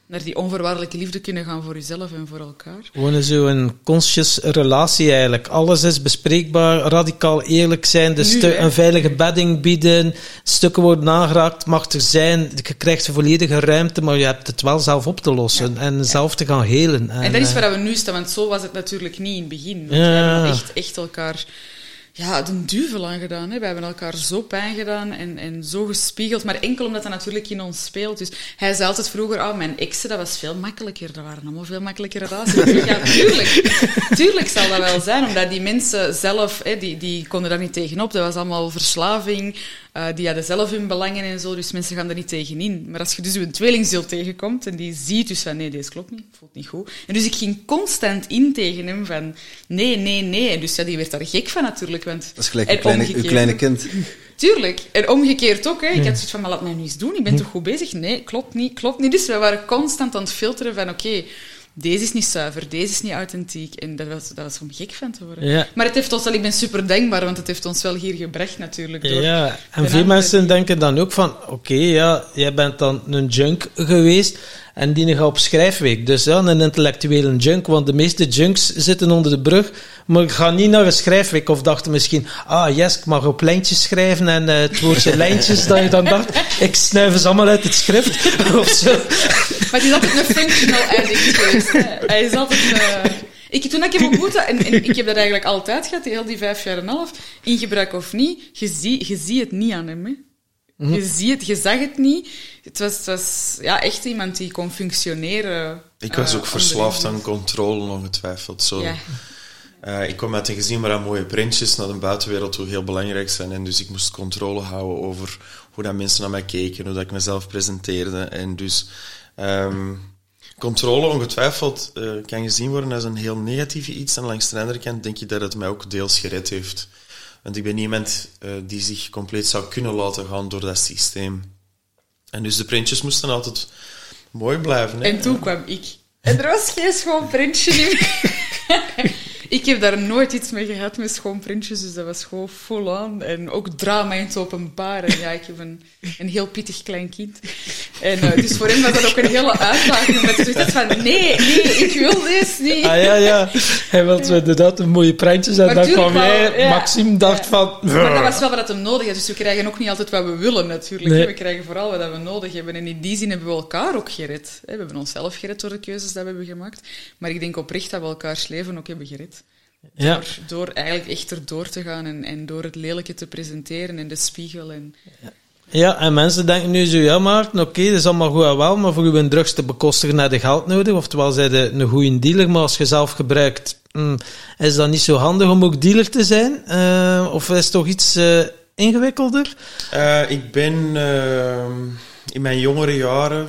naar die onvoorwaardelijke liefde kunnen gaan voor jezelf en voor elkaar. Gewoon zo'n conscious relatie eigenlijk. Alles is bespreekbaar, radicaal eerlijk zijn, de een veilige bedding bieden, stukken worden aangeraakt, mag er zijn, je krijgt een volledige ruimte, maar je hebt het wel zelf op te lossen en zelf te gaan helen. En, en dat is waar we nu staan, want zo was het natuurlijk niet in het begin. Want we hebben echt, echt elkaar ja, de duvel aan gedaan. Hè. We hebben elkaar zo pijn gedaan en, en zo gespiegeld. Maar enkel omdat dat natuurlijk in ons speelt. Dus hij zei altijd vroeger, oh, mijn exen, dat was veel makkelijker. Dat waren allemaal veel makkelijkere relaties. ja, tuurlijk. Tuurlijk zal dat wel zijn. Omdat die mensen zelf, hè, die, die konden daar niet tegenop. Dat was allemaal verslaving. Uh, die hadden zelf hun belangen en zo, dus mensen gaan er niet tegen in. Maar als je dus een tweelingziel tegenkomt en die ziet dus van nee, deze klopt niet, voelt niet goed. En dus ik ging constant in tegen hem van nee, nee, nee. En dus ja, die werd daar gek van natuurlijk. Want, dat is gelijk een kleine, uw kleine kind. Tuurlijk. En omgekeerd ook. Hè. Ik had zoiets van, maar laat mij nu eens doen. Ik ben toch goed bezig? Nee, klopt niet, klopt niet. Dus we waren constant aan het filteren van oké, deze is niet zuiver, deze is niet authentiek. En dat was, dat was om gek van te worden. Ja. Maar het heeft ons wel, ik ben super denkbaar, want het heeft ons wel hier gebracht natuurlijk. Door ja, en veel mensen denken dan ook van, oké, ja, jij bent dan een junk geweest en die gaat op schrijfweek. Dus ja, een intellectuele junk, want de meeste junks zitten onder de brug, maar gaan niet naar een schrijfweek of dachten misschien, ah yes, ik mag op lijntjes schrijven en uh, het woordje lijntjes, dat je dan dacht, ik snuif ze allemaal uit het schrift of zo. Maar die is altijd een functional addict geweest. Hij is altijd... Uh... Ik, toen ik hem ontmoette, en, en, ik heb dat eigenlijk altijd gehad, heel die vijf jaar en een half, in gebruik of niet, je ziet je zie het niet aan hem. Hè. Mhm. Je ziet het, je zag het niet. Het was, het was ja, echt iemand die kon functioneren. Ik was ook uh, verslaafd aan controle, ongetwijfeld. Zo. Ja. Uh, ik kwam uit een gezin waar mooie printjes naar de buitenwereld toe heel belangrijk zijn. En dus ik moest controle houden over hoe dat mensen naar mij keken, hoe dat ik mezelf presenteerde. En dus um, controle ongetwijfeld uh, kan gezien worden als een heel negatieve iets. En langs de andere kant denk ik dat het mij ook deels gered heeft. Want ik ben iemand uh, die zich compleet zou kunnen laten gaan door dat systeem. En dus de printjes moesten altijd mooi blijven. Hè? En toen kwam ik. En er was geen schoon printje meer. ik heb daar nooit iets mee gehad met schoonprintjes, dus dat was gewoon full on. En ook drama in het openbaar. En ja, ik heb een, een heel pittig klein kind. En uh, dus voor hem was dat ook een hele uitdaging, omdat hij zoiets van, nee, nee, ik wil dit niet. Ah ja, ja. Hij wilde inderdaad een mooie printjes en dan kwam jij, ja, Maxime dacht van... Maar dat was wel wat hij nodig had, dus we krijgen ook niet altijd wat we willen natuurlijk. We krijgen vooral wat we nodig hebben. En in die zin hebben we elkaar ook gered. We hebben onszelf gered door de keuzes die we hebben gemaakt. Maar ik denk oprecht dat we elkaars leven ook hebben gered. Ja. Door, door eigenlijk echt erdoor te gaan en, en door het lelijke te presenteren en de spiegel. En... Ja. Ja, en mensen denken nu zo, ja Maarten, oké, dat is allemaal goed en wel, maar voor uw drugs te bekostigen heb je geld nodig. Oftewel, zij de een goede dealer, maar als je zelf gebruikt, hmm, is dat niet zo handig om ook dealer te zijn? Uh, of is het toch iets uh, ingewikkelder? Uh, ik ben in mijn jongere jaren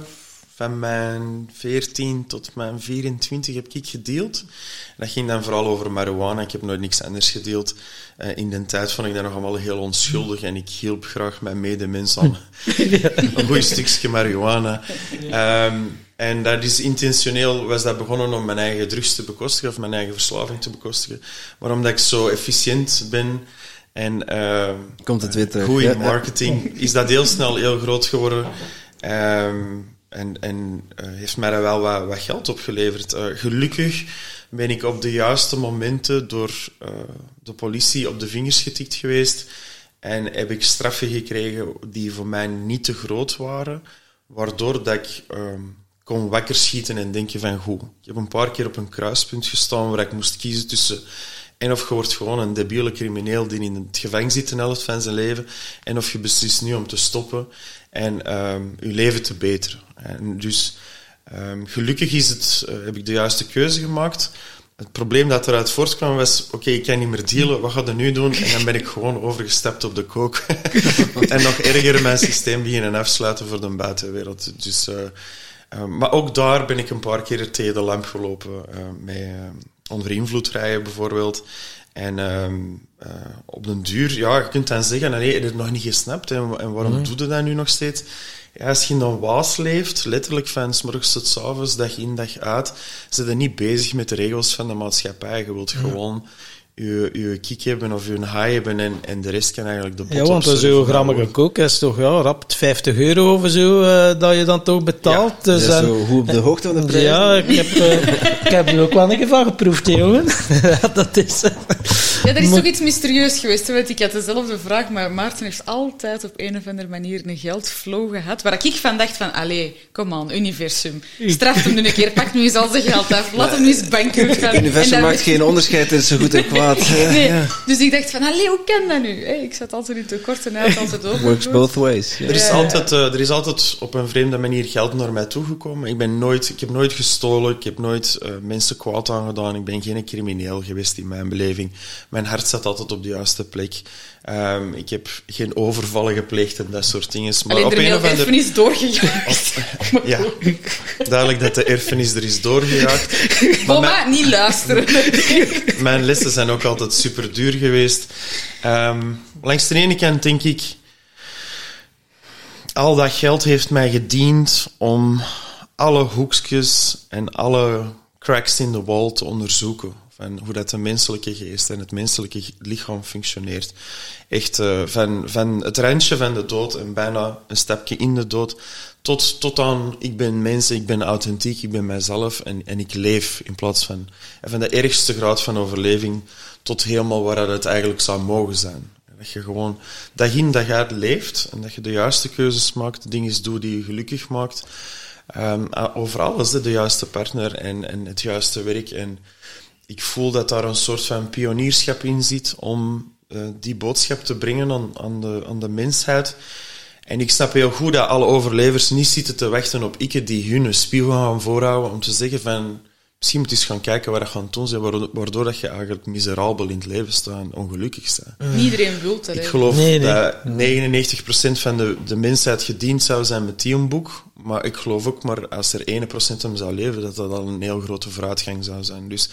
van mijn 14 tot mijn 24 heb ik gedeeld. dat ging dan vooral over marihuana. Ik heb nooit niks anders gedeeld. Uh, in de tijd vond ik dat nog allemaal heel onschuldig en ik hielp graag mijn medemens aan een goed stukje marihuana. Um, en dat is intentioneel, was dat begonnen om mijn eigen drugs te bekostigen of mijn eigen verslaving te bekostigen. Maar omdat ik zo efficiënt ben en uh, Komt het weer goed in marketing, is dat heel snel heel groot geworden. Um, en, en uh, heeft mij daar wel wat, geld opgeleverd. Uh, gelukkig ben ik op de juiste momenten door uh, de politie op de vingers getikt geweest. En heb ik straffen gekregen die voor mij niet te groot waren. Waardoor dat ik um, kon wakker schieten en denken van goed. Ik heb een paar keer op een kruispunt gestaan waar ik moest kiezen tussen en of je wordt gewoon een debiele crimineel die in het gevangen zit een helft van zijn leven. En of je beslist nu om te stoppen en um, je leven te beteren. En dus um, gelukkig is het, uh, heb ik de juiste keuze gemaakt. Het probleem dat eruit voortkwam was, oké, okay, ik kan niet meer dealen, wat ga je nu doen? En dan ben ik gewoon overgestapt op de kook. en nog erger mijn systeem beginnen afsluiten voor de buitenwereld. Dus, uh, uh, maar ook daar ben ik een paar keer tegen de lamp gelopen. Met onder invloed rijden bijvoorbeeld. En um, uh, op den duur, ja, je kunt dan zeggen, nee, je hebt het nog niet gesnapt. En, en waarom mm. doe je dat nu nog steeds? Ja, als je in een waas leeft, letterlijk van s morgens tot s avonds, dag in, dag uit, zit je niet bezig met de regels van de maatschappij. Je wilt gewoon je, je kick hebben of je high hebben en, en de rest kan eigenlijk de pot Ja, want zo'n grammige kook is toch ja, rap 50 euro of zo uh, dat je dan toch betaalt. Ja, dus, en, zo goed op de hoogte van de prijs. Ja, ik heb, uh, ik heb er ook wel een keer van geproefd, jongen. dat is... Ja, er is toch iets mysterieus geweest. Weet ik had dezelfde vraag, maar Maarten heeft altijd op een of andere manier een geldflow gehad. Waar ik van dacht van, allee, kom aan, universum. Straf hem nu een keer, pak nu eens al zijn geld af. Laat hem nu eens bankroet gaan. Het universum maakt geen onderscheid tussen goed en kwaad. nee, dus ik dacht van, allee, hoe kan dat nu? ik zat altijd in tekort en hij had altijd over. Works both ways. Er, is altijd, uh, er is altijd op een vreemde manier geld naar mij toegekomen. Ik, ben nooit, ik heb nooit gestolen, ik heb nooit uh, mensen kwaad aangedaan. Ik ben geen crimineel geweest in mijn beleving mijn hart zat altijd op de juiste plek. Um, ik heb geen overvallen gepleegd en dat soort dingen. Maar Alleen op een of andere... erfenis doorgejaagd. ja, duidelijk dat de erfenis er is doorgejaagd. Mama, mijn... niet luisteren. mijn lessen zijn ook altijd super duur geweest. Um, langs de ene kant denk ik... Al dat geld heeft mij gediend om alle hoekjes en alle cracks in de wall te onderzoeken van hoe dat de menselijke geest en het menselijke lichaam functioneert. Echt uh, van, van het randje van de dood en bijna een stapje in de dood, tot, tot aan ik ben mens, ik ben authentiek, ik ben mijzelf en, en ik leef in plaats van, van de ergste graad van overleving tot helemaal waar het eigenlijk zou mogen zijn. Dat je gewoon dag in dag uit leeft en dat je de juiste keuzes maakt, dingen doet die je gelukkig maakt. Um, over alles, de juiste partner en, en het juiste werk. En ik voel dat daar een soort van pionierschap in zit om uh, die boodschap te brengen aan, aan, de, aan de mensheid. En ik snap heel goed dat alle overlevers niet zitten te wachten op ikke die hun spiegel gaan voorhouden om te zeggen van misschien moet je eens gaan kijken wat je gaan doen zijn, waardoor dat je eigenlijk miserabel in het leven staat en ongelukkig staat. Mm. Iedereen wil dat. Ik geloof nee, nee. dat 99% van de, de mensheid gediend zou zijn met die een boek, maar ik geloof ook maar als er 1% hem zou leven, dat dat al een heel grote vooruitgang zou zijn. Dus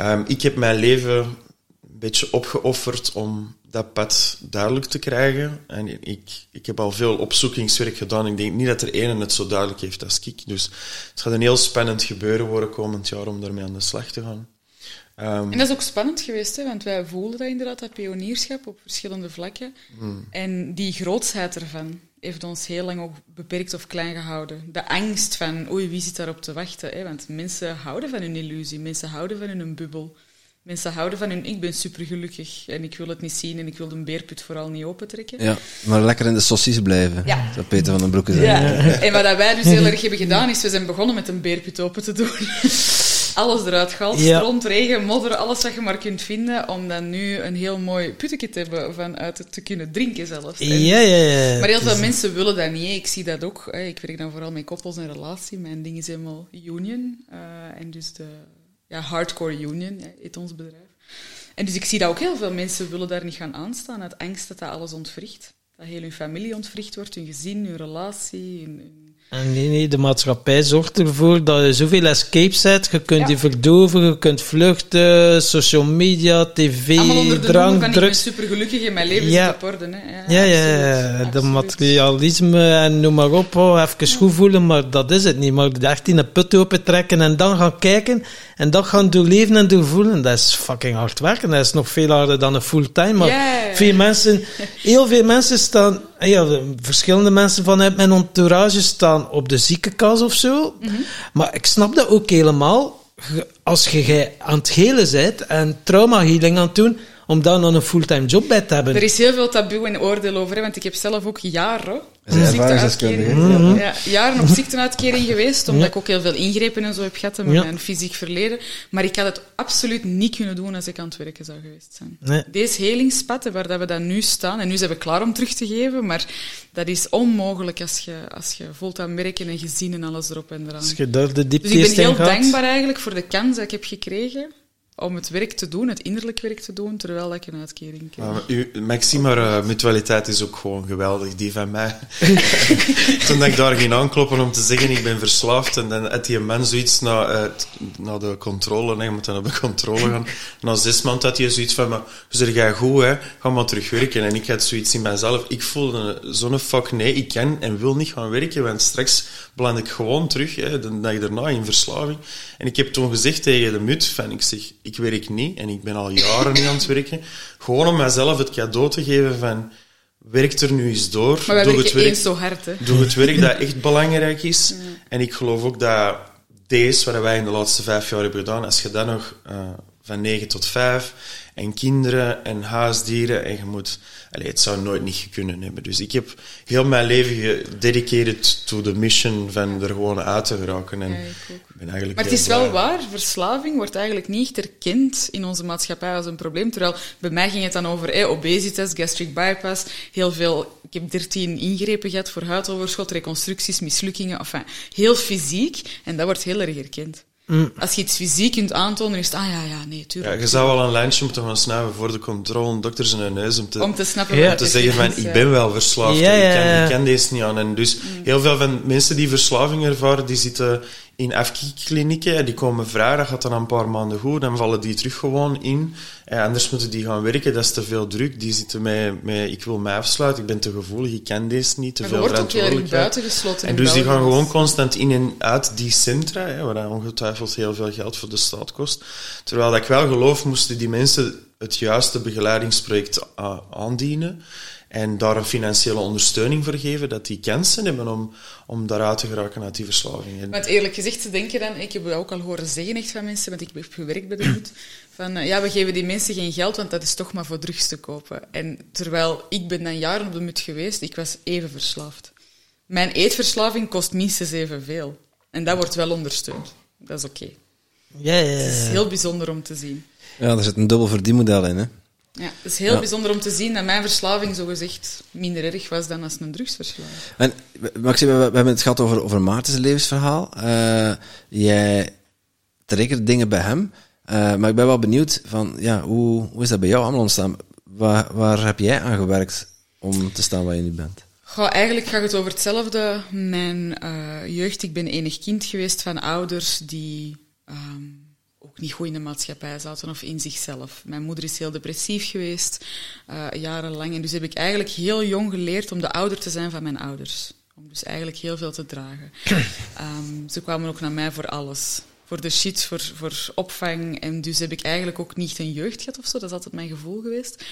Um, ik heb mijn leven een beetje opgeofferd om dat pad duidelijk te krijgen. En ik, ik heb al veel opzoekingswerk gedaan. Ik denk niet dat er ene het zo duidelijk heeft als ik. Dus het gaat een heel spannend gebeuren worden komend jaar om daarmee aan de slag te gaan. Um, en dat is ook spannend geweest, hè, want wij voelden dat inderdaad, dat pionierschap op verschillende vlakken. Hmm. En die grootsheid ervan heeft ons heel lang ook beperkt of klein gehouden. De angst van, oei, wie zit daarop te wachten? Hè? Want mensen houden van hun illusie, mensen houden van hun bubbel. Mensen houden van hun, ik ben supergelukkig en ik wil het niet zien en ik wil de beerput vooral niet opentrekken. Ja, maar lekker in de saucisse blijven, ja. zou Peter van den Broeke zeggen. Ja. En wat wij dus heel erg hebben gedaan, is we zijn begonnen met een beerput open te doen. alles eruit gehaald, ja. stront, regen, modder, alles wat je maar kunt vinden, om dan nu een heel mooi puttetje te hebben van uit te kunnen drinken zelfs. Ja, ja, ja. Maar heel veel mensen willen dat niet. Ik zie dat ook. Ik werk dan vooral met koppels en relatie. Mijn ding is helemaal union. Uh, en dus de ja, hardcore union, heet ons bedrijf. En dus ik zie dat ook heel veel mensen willen daar niet gaan aanstaan, uit angst dat dat alles ontwricht. Dat heel hun familie ontwricht wordt, hun gezin, hun relatie, hun en nee, nee, de maatschappij zorgt ervoor dat je zoveel escapes hebt. Je kunt je verdoven, je kunt vluchten, social media, tv, drank, drugs. Ik ben super gelukkig in mijn leven ja. op orde. Hè. Ja, ja, ja, de materialisme en noem maar op. Oh, even goed voelen, maar dat is het niet. Maar echt in een put open trekken en dan gaan kijken en dat gaan doorleven en doorvoelen, dat is fucking hard werken. Dat is nog veel harder dan een fulltime. Maar veel mensen, heel veel mensen staan, ja, verschillende mensen vanuit mijn entourage staan op de ziekenkast of zo. Mhm. Maar ik snap dat ook helemaal. Als je aan het helen bent en trauma healing aan het doen, om dan een fulltime job bij te hebben. Er is heel veel taboe en oordeel over, hè, want ik heb zelf ook jaren Mm Ja, jaren op ziekteuitkering geweest, omdat ik ook heel veel ingrepen en zo heb gehad in mijn fysiek verleden. Maar ik had het absoluut niet kunnen doen als ik aan het werken zou geweest zijn. Nee. Deze helingspatten waar dat we dan nu staan, en nu zijn we klaar om terug te geven, maar dat is onmogelijk als je, als je voelt aan werken en gezien en alles erop en eraan. Als je daar de diepte Dus ik ben heel dankbaar eigenlijk voor de kans dat ik heb gekregen om het werk te doen, het innerlijk werk te doen, terwijl ik een uitkering krijg. Uh, Maxima, uh, mutualiteit is ook gewoon geweldig, die van mij. Toen ik daar ging aankloppen om te zeggen, ik ben verslaafd, en dan had die man zoiets naar, naar de controle, nee, je moet dan op de controle gaan. Na zes maanden had hij zoiets van, maar, zeg jij goed, hè? ga maar terug werken. En ik had zoiets in mijzelf, ik voelde zo'n fuck, nee, ik kan en wil niet gaan werken, want straks beland ik gewoon terug, hè, de dag daarna in verslaving. En ik heb toen gezegd tegen de mut, van, ik zeg, ik werk niet en ik ben al jaren niet aan het werken. Gewoon om mezelf het cadeau te geven van werk er nu eens door. Maar doe het werk, zo hard, hè? Doe het werk dat echt belangrijk is. En ik geloof ook dat deze, wat wij in de laatste vijf jaar hebben gedaan, als je dan nog uh, van 9 tot 5 en kinderen en huisdieren en je moet Allee, het zou nooit niet kunnen hebben. Dus ik heb heel mijn leven gededicated to the mission van er gewoon uit te geraken. En ben eigenlijk maar het is wel waar, verslaving wordt eigenlijk niet erkend in onze maatschappij als een probleem. Terwijl bij mij ging het dan over eh, obesitas, gastric bypass, heel veel... Ik heb dertien ingrepen gehad voor huidoverschot, reconstructies, mislukkingen, enfin, heel fysiek. En dat wordt heel erg erkend. Mm. Als je iets fysiek kunt aantonen, is het, ah ja, ja, nee, tuurlijk. Ja, je zou wel een lijntje moeten gaan snuiven voor de controle, dokters in hun neus, om te, om te, snappen om te zeggen van, ik ben wel verslaafd, ja, ja, ik, kan, ik kan deze niet aan. En dus mm. heel veel van mensen die verslaving ervaren, die zitten in FK-klinieken, die komen vrij, dat gaat dan een paar maanden goed, dan vallen die terug gewoon in. En anders moeten die gaan werken, dat is te veel druk. Die zitten met, met ik wil mij afsluiten, ik ben te gevoelig, ik ken deze niet, te veel verantwoordelijkheid. En dus die gaan gewoon constant in en uit die centra, hè, waar ongetwijfeld heel veel geld voor de staat kost. Terwijl dat ik wel geloof, moesten die mensen het juiste begeleidingsproject aandienen en daar een financiële ondersteuning voor geven, dat die kansen hebben om, om daaruit te geraken uit die verslaving. Maar eerlijk gezegd te denken dan, ik heb het ook al horen zeggen echt van mensen, want ik heb gewerkt bij de moed, van eh, ja, we geven die mensen geen geld, want dat is toch maar voor drugs te kopen. En terwijl ik ben dan jaren op de mut geweest, ik was even verslaafd. Mijn eetverslaving kost minstens evenveel. En dat wordt wel ondersteund. Dat is oké. Ja, ja, ja. Het is heel bijzonder om te zien. Ja, er zit een dubbel verdienmodel in, hè? Ja, het is heel bijzonder om te zien dat mijn verslaving zogezegd minder erg was dan als een drugsverslaving. En, Maxime, we, hebben het gehad over, over Maarten's levensverhaal. Uh, jij triggert dingen bij hem. Uh, maar ik ben wel benieuwd van, ja, hoe, hoe is dat bij jou allemaal ontstaan? Waar, waar heb jij aan gewerkt om te staan waar je nu bent? Goh, eigenlijk gaat het over hetzelfde. Mijn uh, jeugd, ik ben enig kind geweest van ouders die um, ook niet goed in de maatschappij zaten of in zichzelf. Mijn moeder is heel depressief geweest, uh, jarenlang. En dus heb ik eigenlijk heel jong geleerd om de ouder te zijn van mijn ouders. Om dus eigenlijk heel veel te dragen. Um, ze kwamen ook naar mij voor alles voor de shit, voor, voor opvang. En dus heb ik eigenlijk ook niet een jeugd gehad of zo. Dat is altijd mijn gevoel geweest.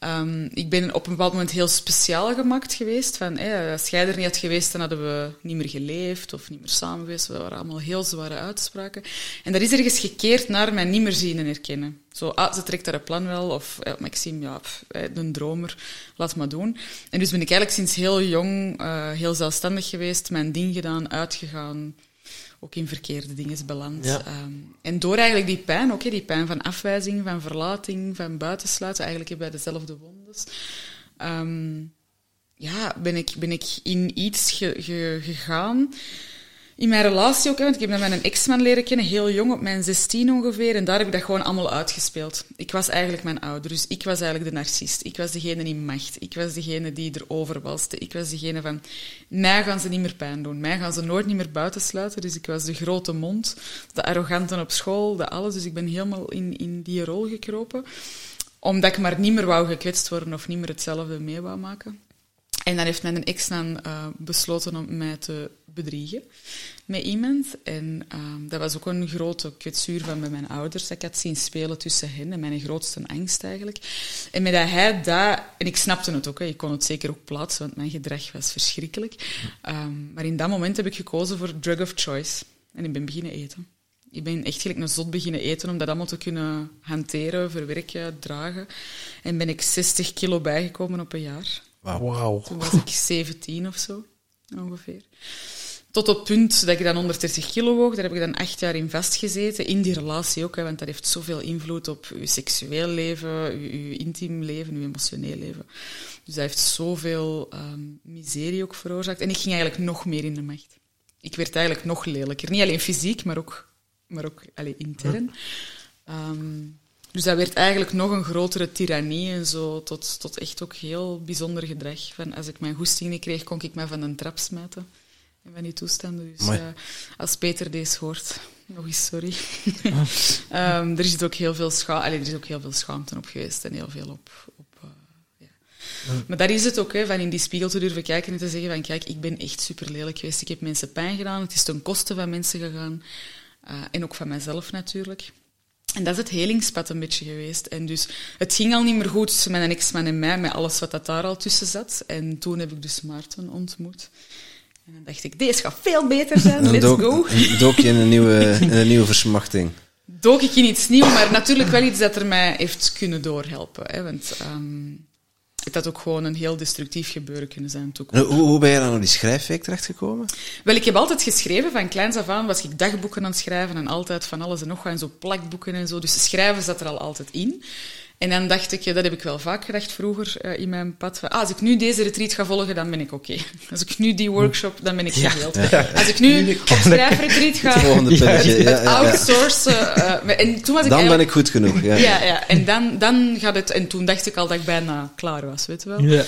Um, ik ben op een bepaald moment heel speciaal gemaakt geweest. Van, eh, als jij er niet had geweest, dan hadden we niet meer geleefd of niet meer samen geweest. Dat waren allemaal heel zware uitspraken. En dat is ergens gekeerd naar mij niet meer zien en herkennen. Zo, ah, ze trekt daar een plan wel. Of ja, Maxime, ja, een dromer, laat maar doen. En dus ben ik eigenlijk sinds heel jong uh, heel zelfstandig geweest, mijn ding gedaan, uitgegaan ook in verkeerde dingen beland. Ja. Ehm, en door eigenlijk die pijn, ook die pijn van afwijzing, van verlating, van buitensluiten, eigenlijk bij dezelfde wondes, um, ja, ben ik, ben ik in iets ge, gegaan in mijn relatie ook, want ik heb met mijn ex-man leren kennen, heel jong, op mijn 16 ongeveer, en daar heb ik dat gewoon allemaal uitgespeeld. Ik was eigenlijk mijn ouder, dus ik was eigenlijk de narcist. Ik was degene in macht. Ik was degene die erover walste. Ik was degene van, mij gaan ze niet meer pijn doen. Mij gaan ze nooit niet meer buitensluiten. Dus ik was de grote mond, de arrogante op school, de alles. Dus ik ben helemaal in, in die rol gekropen. Omdat ik maar niet meer wou gekwetst worden of niet meer hetzelfde mee wou maken. En dan heeft mijn ex dan uh, besloten om mij te bedriegen met iemand. En um, dat was ook een grote kwetsuur van bij mijn ouders. Ik had zien spelen tussen hen en mijn grootste angst eigenlijk. En met dat hij dat... En ik snapte het ook, hè. ik kon het zeker ook plaatsen, want mijn gedrag was verschrikkelijk. Um, maar in dat moment heb ik gekozen voor drug of choice. En ik ben beginnen eten. Ik ben echt gelijk een zot beginnen eten om dat allemaal te kunnen hanteren, verwerken, dragen. En ben ik 60 kilo bijgekomen op een jaar. Wauw. Toen was ik 17 of zo, ongeveer. Tot op het punt dat ik dan 130 kilo woog. Daar heb ik dan acht jaar in vastgezeten. In die relatie ook, hè, want dat heeft zoveel invloed op je seksueel leven, je, intiem leven, je emotioneel leven. Dus dat heeft zoveel um, miserie ook veroorzaakt. En ik ging eigenlijk nog meer in de macht. Ik werd eigenlijk nog lelijker. Niet alleen fysiek, maar ook, maar ook allez, intern. Um, dus dat werd eigenlijk nog een grotere tirannie en zo, tot, tot echt ook heel bijzonder gedrag. Van als ik mijn goesting niet kreeg, kon ik mij van een trap smijten. En van die toestanden. Dus uh, als Peter deze hoort, nog eens sorry. um, er, is ook heel veel scha Allee, er is ook heel veel schaamte op geweest en heel veel op... op uh, ja. Maar daar is het ook, hè, van in die spiegel te durven kijken en te zeggen van kijk, ik ben echt super lelijk geweest. Ik heb mensen pijn gedaan. Het is ten koste van mensen gegaan. Uh, en ook van mijzelf natuurlijk. En dat is het helingspad een beetje geweest. En dus het ging al niet meer goed tussen mijn ex-man en mij, met alles wat dat daar al tussen zat. En toen heb ik dus Maarten ontmoet. En dan dacht ik, deze gaat veel beter zijn, let's dook, go. Dook je in een nieuwe, in een nieuwe versmachting? Dook ik in iets nieuws, maar natuurlijk wel iets dat er mij heeft kunnen doorhelpen. Hè, want um, het had ook gewoon een heel destructief gebeuren kunnen zijn. Hoe, hoe ben je dan op die schrijfweek terechtgekomen? Wel, ik heb altijd geschreven. Van kleins af aan was ik dagboeken aan het schrijven en altijd van alles en nog wat en zo plakboeken en zo. Dus schrijven zat er al altijd in. En dan dacht ik, dat heb ik wel vaak gedacht vroeger uh, in mijn pad. Van, ah, als ik nu deze retreat ga volgen, dan ben ik oké. Okay. Als ik nu die workshop, dan ben ik geheeld. Ja, Als ik nu op schrijfretreat ga, het outsourcen. Uh, en toen was ik dan ben ik goed genoeg. Ja, ja, ja. En, dan, dan gaat het... En toen dacht ik al dat ik bijna klaar was, weet je wel. Ja.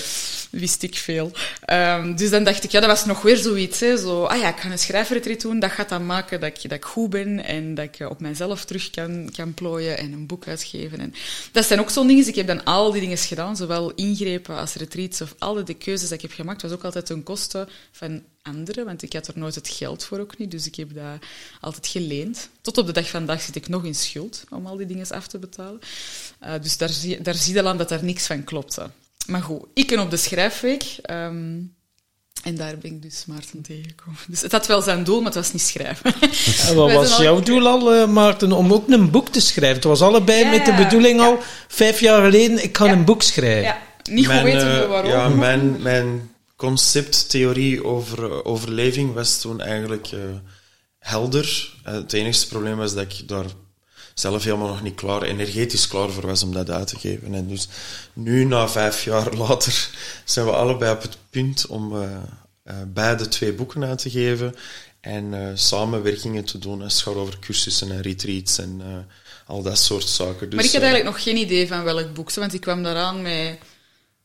Wist ik veel. Um, dus dan dacht ik, ja, dat was nog weer zoiets. Hè, zo, ah ja, ik ga een schrijfretreat doen. Dat gaat dan maken dat ik, dat ik goed ben en dat ik op mijzelf terug kan, kan plooien en een boek uitgeven. En dat zijn ook zo'n ding is, ik heb dan al die dingen gedaan, zowel ingrepen als retreats of alle de keuzes die ik heb gemaakt, was ook altijd ten koste van anderen, want ik had er nooit het geld voor ook niet, dus ik heb dat altijd geleend. Tot op de dag van vandaag zit ik nog in schuld om al die dingen af te betalen. Uh, dus daar zie, daar zie je dan dat daar niks van klopte. Maar goed, ik en op de schrijfweek... Um, en daar ben ik dus Maarten tegengekomen. Dus het had wel zijn doel, maar het was niet schrijven. En wat was jouw doel al, uh, Maarten, om ook een boek te schrijven? Het was allebei met de bedoeling al, vijf jaar geleden, ik ga een boek schrijven. Ja, niet goed weten uh, waarom. Ja, mijn, mijn concepttheorie over uh, overleving was toen eigenlijk helder. het enige probleem was dat ik daar zelf helemaal nog niet klaar, energetisch klaar voor was om dat uit te geven. En dus nu, na vijf jaar later, zijn we allebei op het punt om uh, uh, beide twee boeken uit te geven en uh, samenwerkingen te doen. Het gaat over cursussen en retreats en al dat soort zaken. Dus, maar ik had eigenlijk nog geen idee van welk boek, want ik kwam daaraan met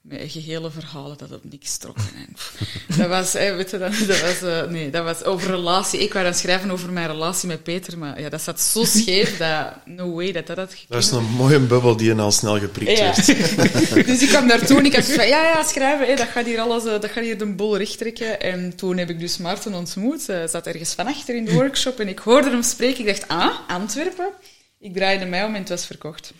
met gehele verhalen dat op niks trokken. En dat was, weet je, dat, dat was, uh, nee, dat was over relatie. Ik wou dan schrijven over mijn relatie met Peter, maar ja, dat zat zo scheef dat no way dat dat had gekund. Dat is een mooie bubbel die je al snel geprikt ja. werd. dus ik kwam daartoe en ik had van, ja, ja, schrijven, hey, dat, gaat hier alles, uh, dat gaat hier de bol recht trekken. En toen heb ik dus Maarten ontmoet. Hij zat ergens van achter in de workshop en ik hoorde hem spreken. Ik dacht, ah, Antwerpen? Ik draaide mij om en het was verkocht.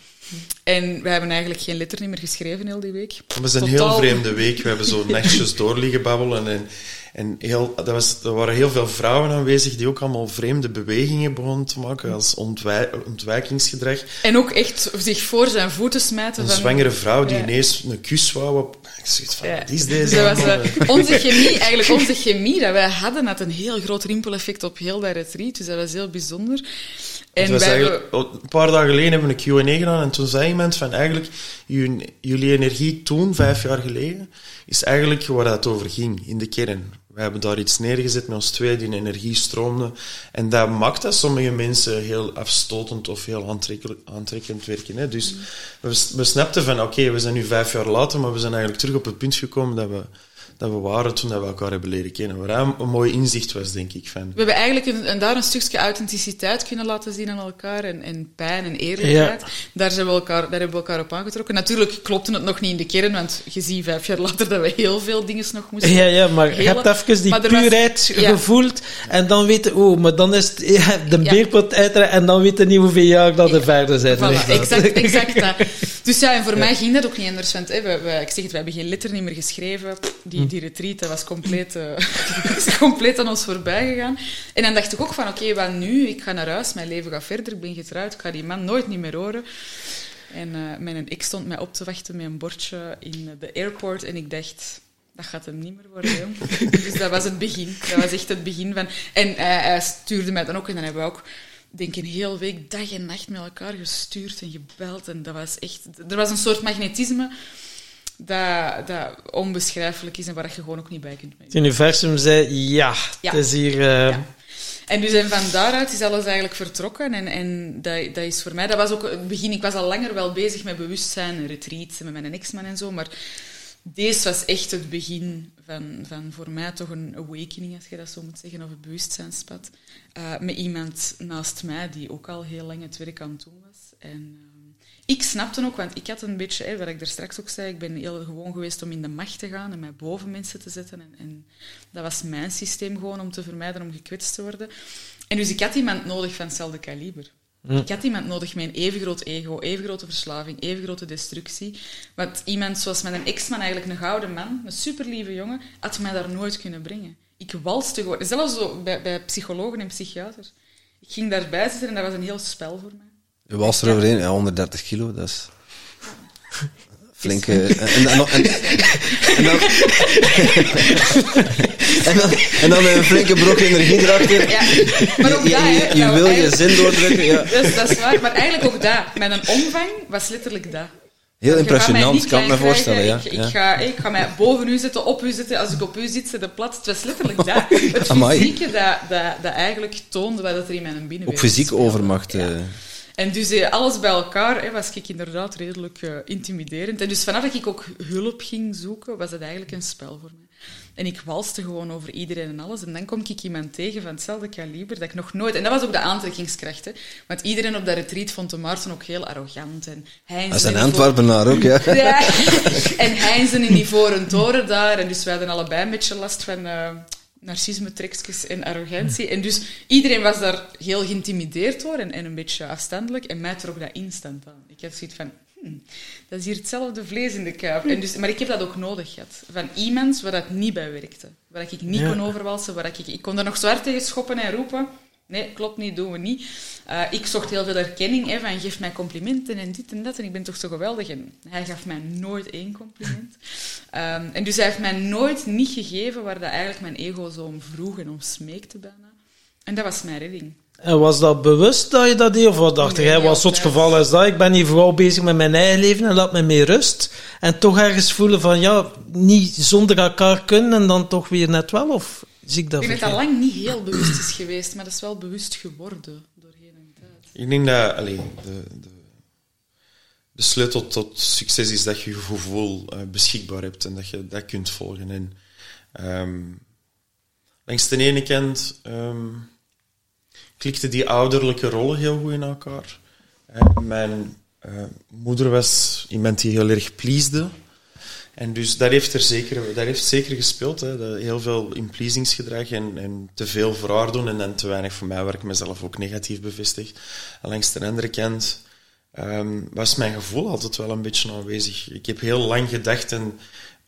En we hebben eigenlijk geen letter meer geschreven heel die week. Het was een heel vreemde week. We hebben zo netjes doorliggen babbelen. En, en heel, dat was, er waren heel veel vrouwen aanwezig die ook allemaal vreemde bewegingen begonnen te maken als ontwij, ontwijkingsgedrag. En ook echt zich voor zijn voeten smijten. Een van, zwangere vrouw die ineens een kus wou op... Ik zeg van, ja. wat is deze? Dus was, uh, onze chemie, eigenlijk onze chemie dat wij hadden, had een heel groot rimpeleffect op heel dat retreat. Dus dat was heel bijzonder. En wij oh, Een paar dagen geleden hebben we een Q&A gedaan en toen zei iemand van eigenlijk, jullie energie toen, vijf jaar geleden, is eigenlijk waar het over ging, in de kern. We hebben daar iets neergezet met ons twee, die energie stroomde. En dat maakt dat sommige mensen heel afstotend of heel aantrekkend werken. Hè. Dus we, we snapten van, oké, we zijn nu vijf jaar later, maar we zijn eigenlijk terug op het punt gekomen dat we dat we waren toen we elkaar hebben leren kennen. Waar een mooi inzicht was, denk ik. Van. We hebben eigenlijk een, daar een stukje authenticiteit kunnen laten zien aan elkaar. En, en pijn en eerlijkheid. Daar, zijn we elkaar, daar hebben we elkaar op aangetrokken. Natuurlijk klopte het nog niet in de kern, want je ziet vijf jaar later dat we heel veel dingen nog moesten Ja, ja maar je hebt even die puurheid gevoeld. En dan weten oh, maar dan is het de beerpot uiteren en dan weten niet hoeveel jaar dat er verder zijn. Voilà, exact, exact dat. Dus ja, en voor mij ging dat ook niet anders. Want, hè, we, we, ik zeg het, we hebben geen letter niet meer geschreven. Die, die retreat dat was, compleet, uh, was compleet aan ons voorbij gegaan. En dan dacht ik ook van, oké, wat nu? Ik ga naar huis, mijn leven gaat verder, ik ben getrouwd, ik ga die man nooit niet meer horen. En uh, mijn ex stond mij op te wachten met een bordje in de airport. En ik dacht, dat gaat hem niet meer worden, jong. dus dat was het begin. Dat was echt het begin van... En hij stuurde mij dan ook, en dan hebben we ook denk een hele week dag en nacht met elkaar gestuurd en gebeld. En dat was echt... Er was een soort magnetisme dat, dat onbeschrijfelijk is en waar je gewoon ook niet bij kunt. Het universum zei, ja, het is hier... Uh... En dus en van daaruit is alles eigenlijk vertrokken. En, en dat, dat is voor mij... Dat was ook het begin... Ik was al langer wel bezig met bewustzijn en retreats met mijn ex-man en zo, maar deze was echt het begin van, van voor mij toch een awakening, als je dat zo moet zeggen, of een bewustzijnspad. Uh, met iemand naast mij die ook al heel lang het werk aan het doen was. En uh, ik snapte ook, want ik had een beetje, hè, wat ik daar straks ook zei, ik ben heel gewoon geweest om in de macht te gaan en mij boven mensen te zetten. En, en dat was mijn systeem gewoon om te vermijden om gekwetst te worden. En dus ik had iemand nodig van hetzelfde kaliber. Hm. Ik had iemand nodig met een even groot ego, even grote verslaving, even grote destructie. Want iemand zoals mijn ex-man, eigenlijk een gouden man, een superlieve jongen, had mij daar nooit kunnen brengen. Ik walste gewoon. Zelfs zo bij, bij psychologen en psychiaters. Ik ging daarbij zitten en dat was een heel spel voor mij. Je was er overheen, ja, 130 kilo, dat is... Flinke... En, en, en, en, dan, en, dan, en dan een flinke brok energie erachter. Ja, maar ook daar... Je, je, wil je zin doordrukken, ja. Dat is, dat is waar, maar eigenlijk ook daar. Met een omvang was letterlijk dat. Heel impressionant, kan ik me voorstellen. Ja. Ik, ik, ga, ik ga mij boven u zitten, op u zitten. Als ik op u zit, zit de plat. Het was letterlijk dat. Het fysieke dat, dat, dat eigenlijk toonde wat er in mijn binnenwereld Ook fysiek overmacht. Ja. En dus eh, alles bij elkaar was ik inderdaad redelijk uh, intimiderend. En dus vanaf dat ik ook hulp ging zoeken, was het eigenlijk een spel voor mij. En ik walste gewoon over iedereen en alles. En dan kom ik iemand tegen van hetzelfde kaliber dat ik nog nooit... En dat was ook de aantrekkingskracht, hè. Want iedereen op dat retreat vond de Maarten ook heel arrogant. En hij dat is een Antwerpenaar ook, ja. ja. En hij in die voren toren daar. En dus wij hadden allebei een beetje last van... Uh, narcisme, trekjes en arrogantie. En dus iedereen was daar heel geïntimideerd door en, en een beetje afstandelijk. En mij trok dat instant aan. Ik had zoiets van, hmm, dat is hier hetzelfde vlees in de kuip. En dus, maar ik heb dat ook nodig gehad. Van iemand waar dat niet bij werkte. Waar ik niet kon overwalsen. Waar ik, ik kon er nog zwaar tegen schoppen en roepen. Nee, klopt niet, doen we niet. Uh, ik zocht heel veel erkenning, hè, van geef mij complimenten en dit en dat. En ik ben toch zo geweldig. En hij gaf mij nooit één compliment. Um, en dus hij heeft mij nooit niet gegeven waar dat eigenlijk mijn ego zo om vroeg en om smeekte bijna. En dat was mijn redding. En was dat bewust dat je dat deed? Of wat dacht nee, jij, wat soort geval is dat? Ik ben hier vooral bezig met mijn eigen leven en laat me meer rust. En toch ergens voelen van, ja, niet zonder elkaar kunnen en dan toch weer net wel? Of zie ik dat Ik denk dat dat lang niet heel bewust is geweest, maar dat is wel bewust geworden doorheen een tijd. Ik denk dat, allee, de, de, de sleutel tot succes is dat je je gevoel uh, beschikbaar hebt en dat je dat kunt volgen. En, um, langs de ene kant um, klikten die ouderlijke rollen heel goed in elkaar. Uh, mijn uh, moeder was iemand die heel erg pleasde. En dus dat heeft, er zeker, dat heeft zeker gespeeld. Hè. Heel veel in pleasingsgedrag en, en te veel voor haar doen en dan te weinig voor mij, waar ik mezelf ook negatief bevestig. En langs de andere kant um, was mijn gevoel altijd wel een beetje aanwezig. Ik heb heel lang gedacht en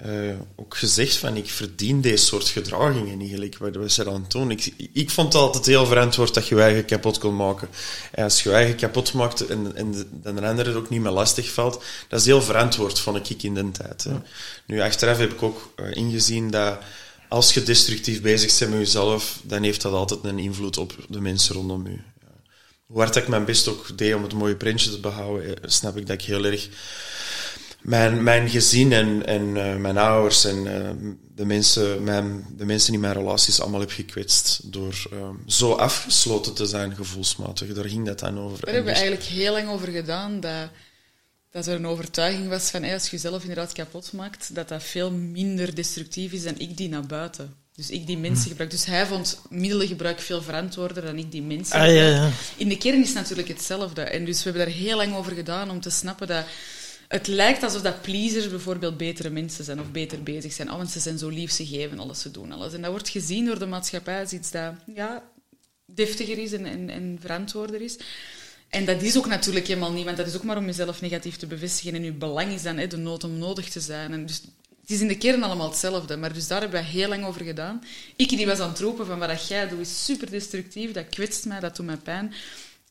uh, ook gezegd van ik verdien deze soort gedragingen eigenlijk, wat we ze dan doen. Ik, ik vond het altijd heel verantwoord dat je je eigen kapot kon maken. En als je je eigen kapot maakt en, en de, de andere het ook niet meer lastig valt, dat is heel verantwoord, vond ik in de tijd. Hè. Nu, achteraf heb ik ook uh, ingezien dat als je destructief bezig bent met jezelf, dan heeft dat altijd een invloed op de mensen rondom je. Hoe hard ik mijn best ook deed om het mooie printje te behouden, eh, snap ik dat ik heel erg mijn, mijn gezin en, en uh, mijn ouders en uh, de, mensen, mijn, de mensen in mijn relaties allemaal heb gekwetst door um, zo afgesloten te zijn gevoelsmatig. Daar ging dat dan over. Daar hebben we eigenlijk heel lang over gedaan, dat, dat er een overtuiging was van hey, als je jezelf inderdaad kapot maakt, dat dat veel minder destructief is dan ik die naar buiten. Dus ik die mensen gebruik. Dus hij vond middelengebruik veel verantwoorder dan ik die mensen ah, ja, ja. In de kern is het natuurlijk hetzelfde. En dus we hebben daar heel lang over gedaan om te snappen dat het lijkt alsof dat pleasers bijvoorbeeld betere mensen zijn of beter bezig zijn. Oh, want ze zijn zo lief, ze geven alles, ze doen alles. En dat wordt gezien door de maatschappij als iets dat ja, deftiger is en, en, en verantwoorder is. En dat is ook natuurlijk helemaal niet, want dat is ook maar om jezelf negatief te bevestigen. En je belang is dan hè, de nood om nodig te zijn. En dus het is in de kern allemaal hetzelfde. Maar dus daar hebben we heel lang over gedaan. Ik die was aan het roepen van wat jij doet is super destructief, dat kwetst mij, dat doet mij pijn.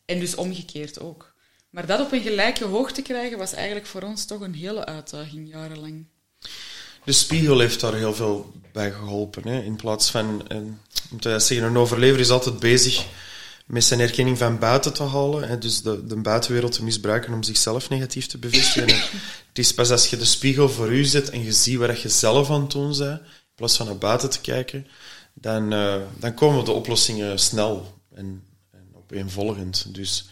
En dus omgekeerd ook. Maar dat op een gelijke hoogte krijgen was eigenlijk voor ons toch een hele uitdaging, jarenlang. De spiegel heeft daar heel veel bij geholpen. Hè? In plaats van, een, om te zeggen, een overlever is altijd bezig met zijn erkenning van buiten te halen. Hè? Dus de, de buitenwereld te misbruiken om zichzelf negatief te bevestigen. het is pas als je de spiegel voor u zet en je ziet waar je zelf aan het doen bent, in plaats van naar buiten te kijken, dan, uh, dan komen de oplossingen snel en opeenvolgend. Dus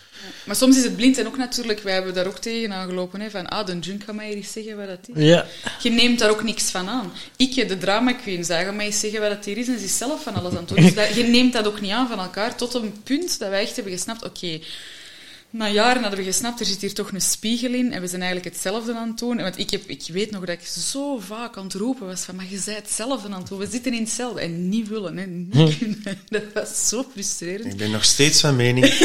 maar soms is het blind en ook natuurlijk, wij hebben daar ook tegen aangelopen, hè, van ah, de junk kan mij hier eens zeggen wat dat is. Ja. Je neemt daar ook niks van aan. Ik, de drama queen, ga mij eens zeggen wat dat hier is en ze is zelf van alles aan het doen. Dus dat, je neemt dat ook niet aan van elkaar tot een punt dat wij echt hebben gesnapt, oké, na jaren hadden we gesnapt, er zit hier toch een spiegel in en we zijn eigenlijk hetzelfde aan het doen. Want ik, heb, ik weet nog dat ik zo vaak aan het roepen was van, maar je bent hetzelfde aan het doen. We zitten in hetzelfde. En niet willen, hè. Niet hm. kunnen. Dat was zo frustrerend. Ik ben nog steeds van mening. Het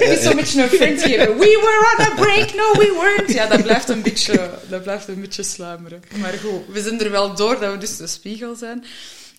is zo'n beetje een friend hier. We were on a break, no we weren't. Ja, dat blijft een beetje, dat blijft een beetje sluimeren. Maar goed, we zijn er wel door dat we dus de spiegel zijn.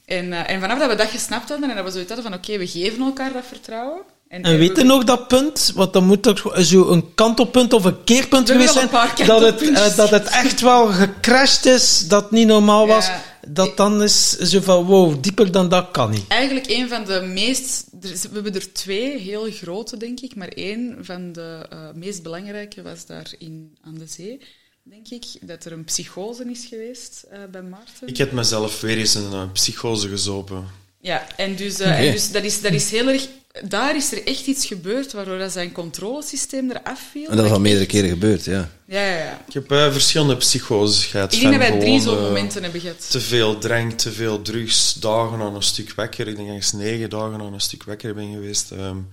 En, uh, en vanaf dat we dat gesnapt hadden en dat we zoiets hadden van oké, we geven elkaar dat vertrouwen. En, en weet je nog dat punt? Want dan moet toch zo een kantelpunt of een keerpunt geweest zijn. Dat het, uh, dat het echt wel gecrashed is, dat niet normaal was. Ja, dat dan is zo van wow, dieper dan dat kan niet. Eigenlijk een van de meest. We hebben er twee heel grote, denk ik. Maar één van de uh, meest belangrijke was daar in, aan de zee denk ik, dat er een psychose is geweest uh, bij Maarten. Ik heb mezelf weer eens een uh, psychose gezopen. Ja, en dus, uh, en dus dat, is, dat is heel erg... Daar is er echt iets gebeurd waardoor dat zijn controlesysteem eraf viel. En dat is al meerdere keren gebeurd, ja. Ja, ja, ja. Ik heb verschillende psychoses gehad. Ik denk dat wij drie zo'n momenten hebben gehad. Te veel drank, te veel drugs, dagen aan een stuk wekker. Ik denk dat ik negen dagen aan een stuk wekker ben geweest. Um,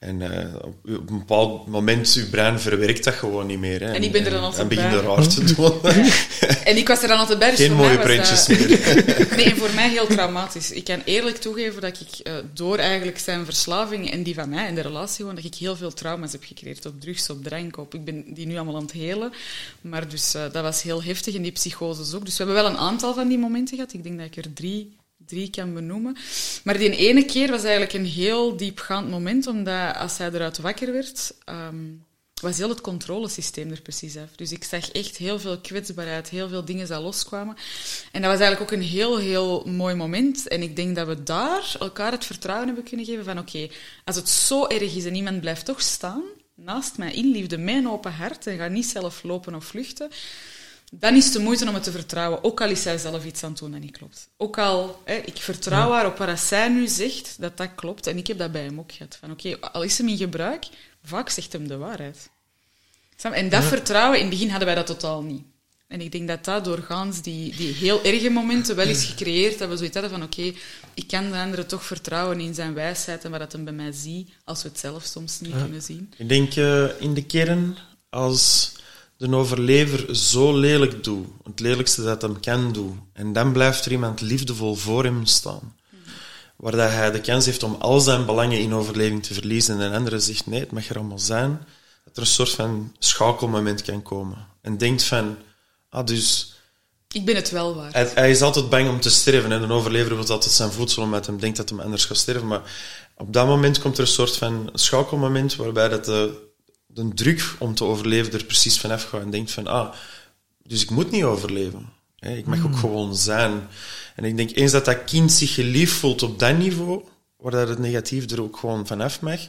en uh, op, een bepaald moment, je brein verwerkt dat gewoon niet meer. Hè. En, ik ben er dan altijd bij. En begin er raar te doen. en ik was er dan altijd bij. Dus Geen mooie prentjes meer. nee, en voor mij heel traumatisch. Ik kan eerlijk toegeven dat ik uh, door eigenlijk zijn verslaving en die van mij in de relatie gewoon, dat ik heel veel trauma's heb gecreëerd. Op drugs, op drank, op... Ik ben die nu allemaal aan het helen. Maar dus uh, dat was heel heftig en die psychoses ook. Dus we hebben wel een aantal van die momenten gehad. Ik denk dat ik er drie drie kan benoemen. Maar die ene keer was eigenlijk een heel diepgaand moment, omdat als hij eruit wakker werd, um, was heel het controlesysteem er precies af. Dus ik zag echt heel veel kwetsbaarheid, heel veel dingen die loskwamen. En dat was eigenlijk ook een heel, heel mooi moment. En ik denk dat we daar elkaar het vertrouwen hebben kunnen geven van oké, als het zo erg is en iemand blijft toch staan, naast mij in liefde, mijn open hart, en gaat niet zelf lopen of vluchten, dan is het de moeite om het te vertrouwen. Ook al is zij zelf iets aan het doen dat niet klopt. Ook al, hè, ik vertrouw haar op wat zij nu zegt, dat dat klopt. En ik heb dat bij hem ook gehad. Van oké, al is hem in gebruik, vaak zegt hem de waarheid. En dat vertrouwen, in het begin hadden wij dat totaal niet. En ik denk dat dat doorgaans die, die heel erge momenten wel is gecreëerd, dat we zoiets hadden van oké, ik kan de andere toch vertrouwen in zijn wijsheid en wat dat hem bij mij ziet, als we het zelf soms niet kunnen zien. Ik denk uh, in de kern, als de overlever zo lelijk doet, het lelijkste dat hem kan doen, en dan blijft er iemand liefdevol voor hem staan, waar dat hij de kans heeft om al zijn belangen in overleving te verliezen, en de andere zegt nee, het mag er allemaal zijn, dat er een soort van schakelmoment kan komen. En denkt van Ah, dus... Ik ben het wel waard. Hij, hij, is altijd bang om te sterven. En een overlever wil altijd zijn voedsel omdat hij denkt dat hij anders gaat sterven. Maar op dat moment komt er een soort van schakelmoment waarbij dat de, de druk om te overleven er precies vanaf gaat. En denkt van, ah, dus ik moet niet overleven. Ik mag ook hmm. gewoon zijn. En ik denk, eens dat dat kind zich geliefd voelt op dat niveau, waar dat het negatief er ook gewoon vanaf mag,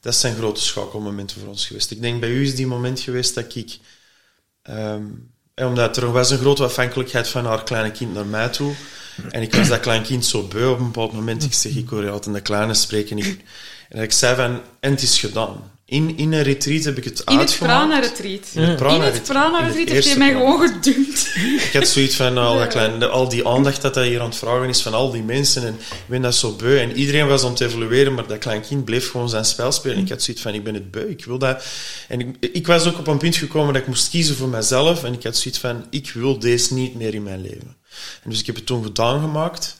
dat zijn grote schakelmomenten voor ons geweest. Ik denk, bij u is die moment geweest dat ik... Um, omdat er was een grote afhankelijkheid van haar kleine kind naar mij toe. En ik was dat klein kind zo beu op een bepaald moment. Ik zeg, ik hoor je altijd de kleine spreken. Ik, en ik zei van, en het is gedaan. In, in een retreat heb ik het in uitgemaakt. Het prana-retreat. In het prana-retreat. Je mij gewoon gedumpt. Ik had zoiets van al, dat klein, al die aandacht dat hij hier aan het vragen is van al die mensen. En ik ben dat zo beu. En iedereen was aan het evolueren, maar dat klein kind bleef gewoon zijn spel spelen. En ik had zoiets van, ik ben het beu. Ik wil dat. En ik, ik was ook op een punt gekomen dat ik moest kiezen voor mezelf. En ik had zoiets van, ik wil deze niet meer in mijn leven. En dus ik heb het toen gedaan gemaakt.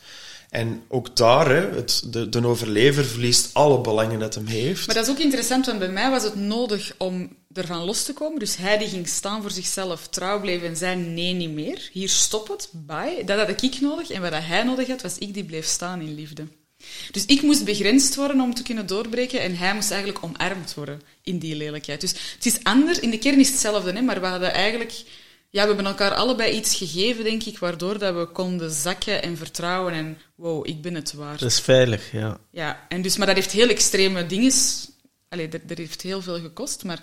En ook daar, het, de, de overlever verliest alle belangen dat hem heeft. Maar dat is ook interessant, want bij mij was het nodig om ervan los te komen. Dus hij die ging staan voor zichzelf, trouw bleef en zei nee, niet meer. Hier, stop het, bye. Dat had ik nodig. En wat hij nodig had, was ik die bleef staan in liefde. Dus ik moest begrensd worden om te kunnen doorbreken en hij moest eigenlijk omarmd worden in die lelijkheid. Dus het is anders, in de kern is hetzelfde, hè, maar we hadden eigenlijk ja, we hebben elkaar allebei iets gegeven, denk ik, waardoor dat we konden zakken en vertrouwen en wow, ik ben het waard. Dat is veilig, ja. Ja, en dus, maar dat heeft heel extreme dingen... Allee, dat, dat heeft heel veel gekost, maar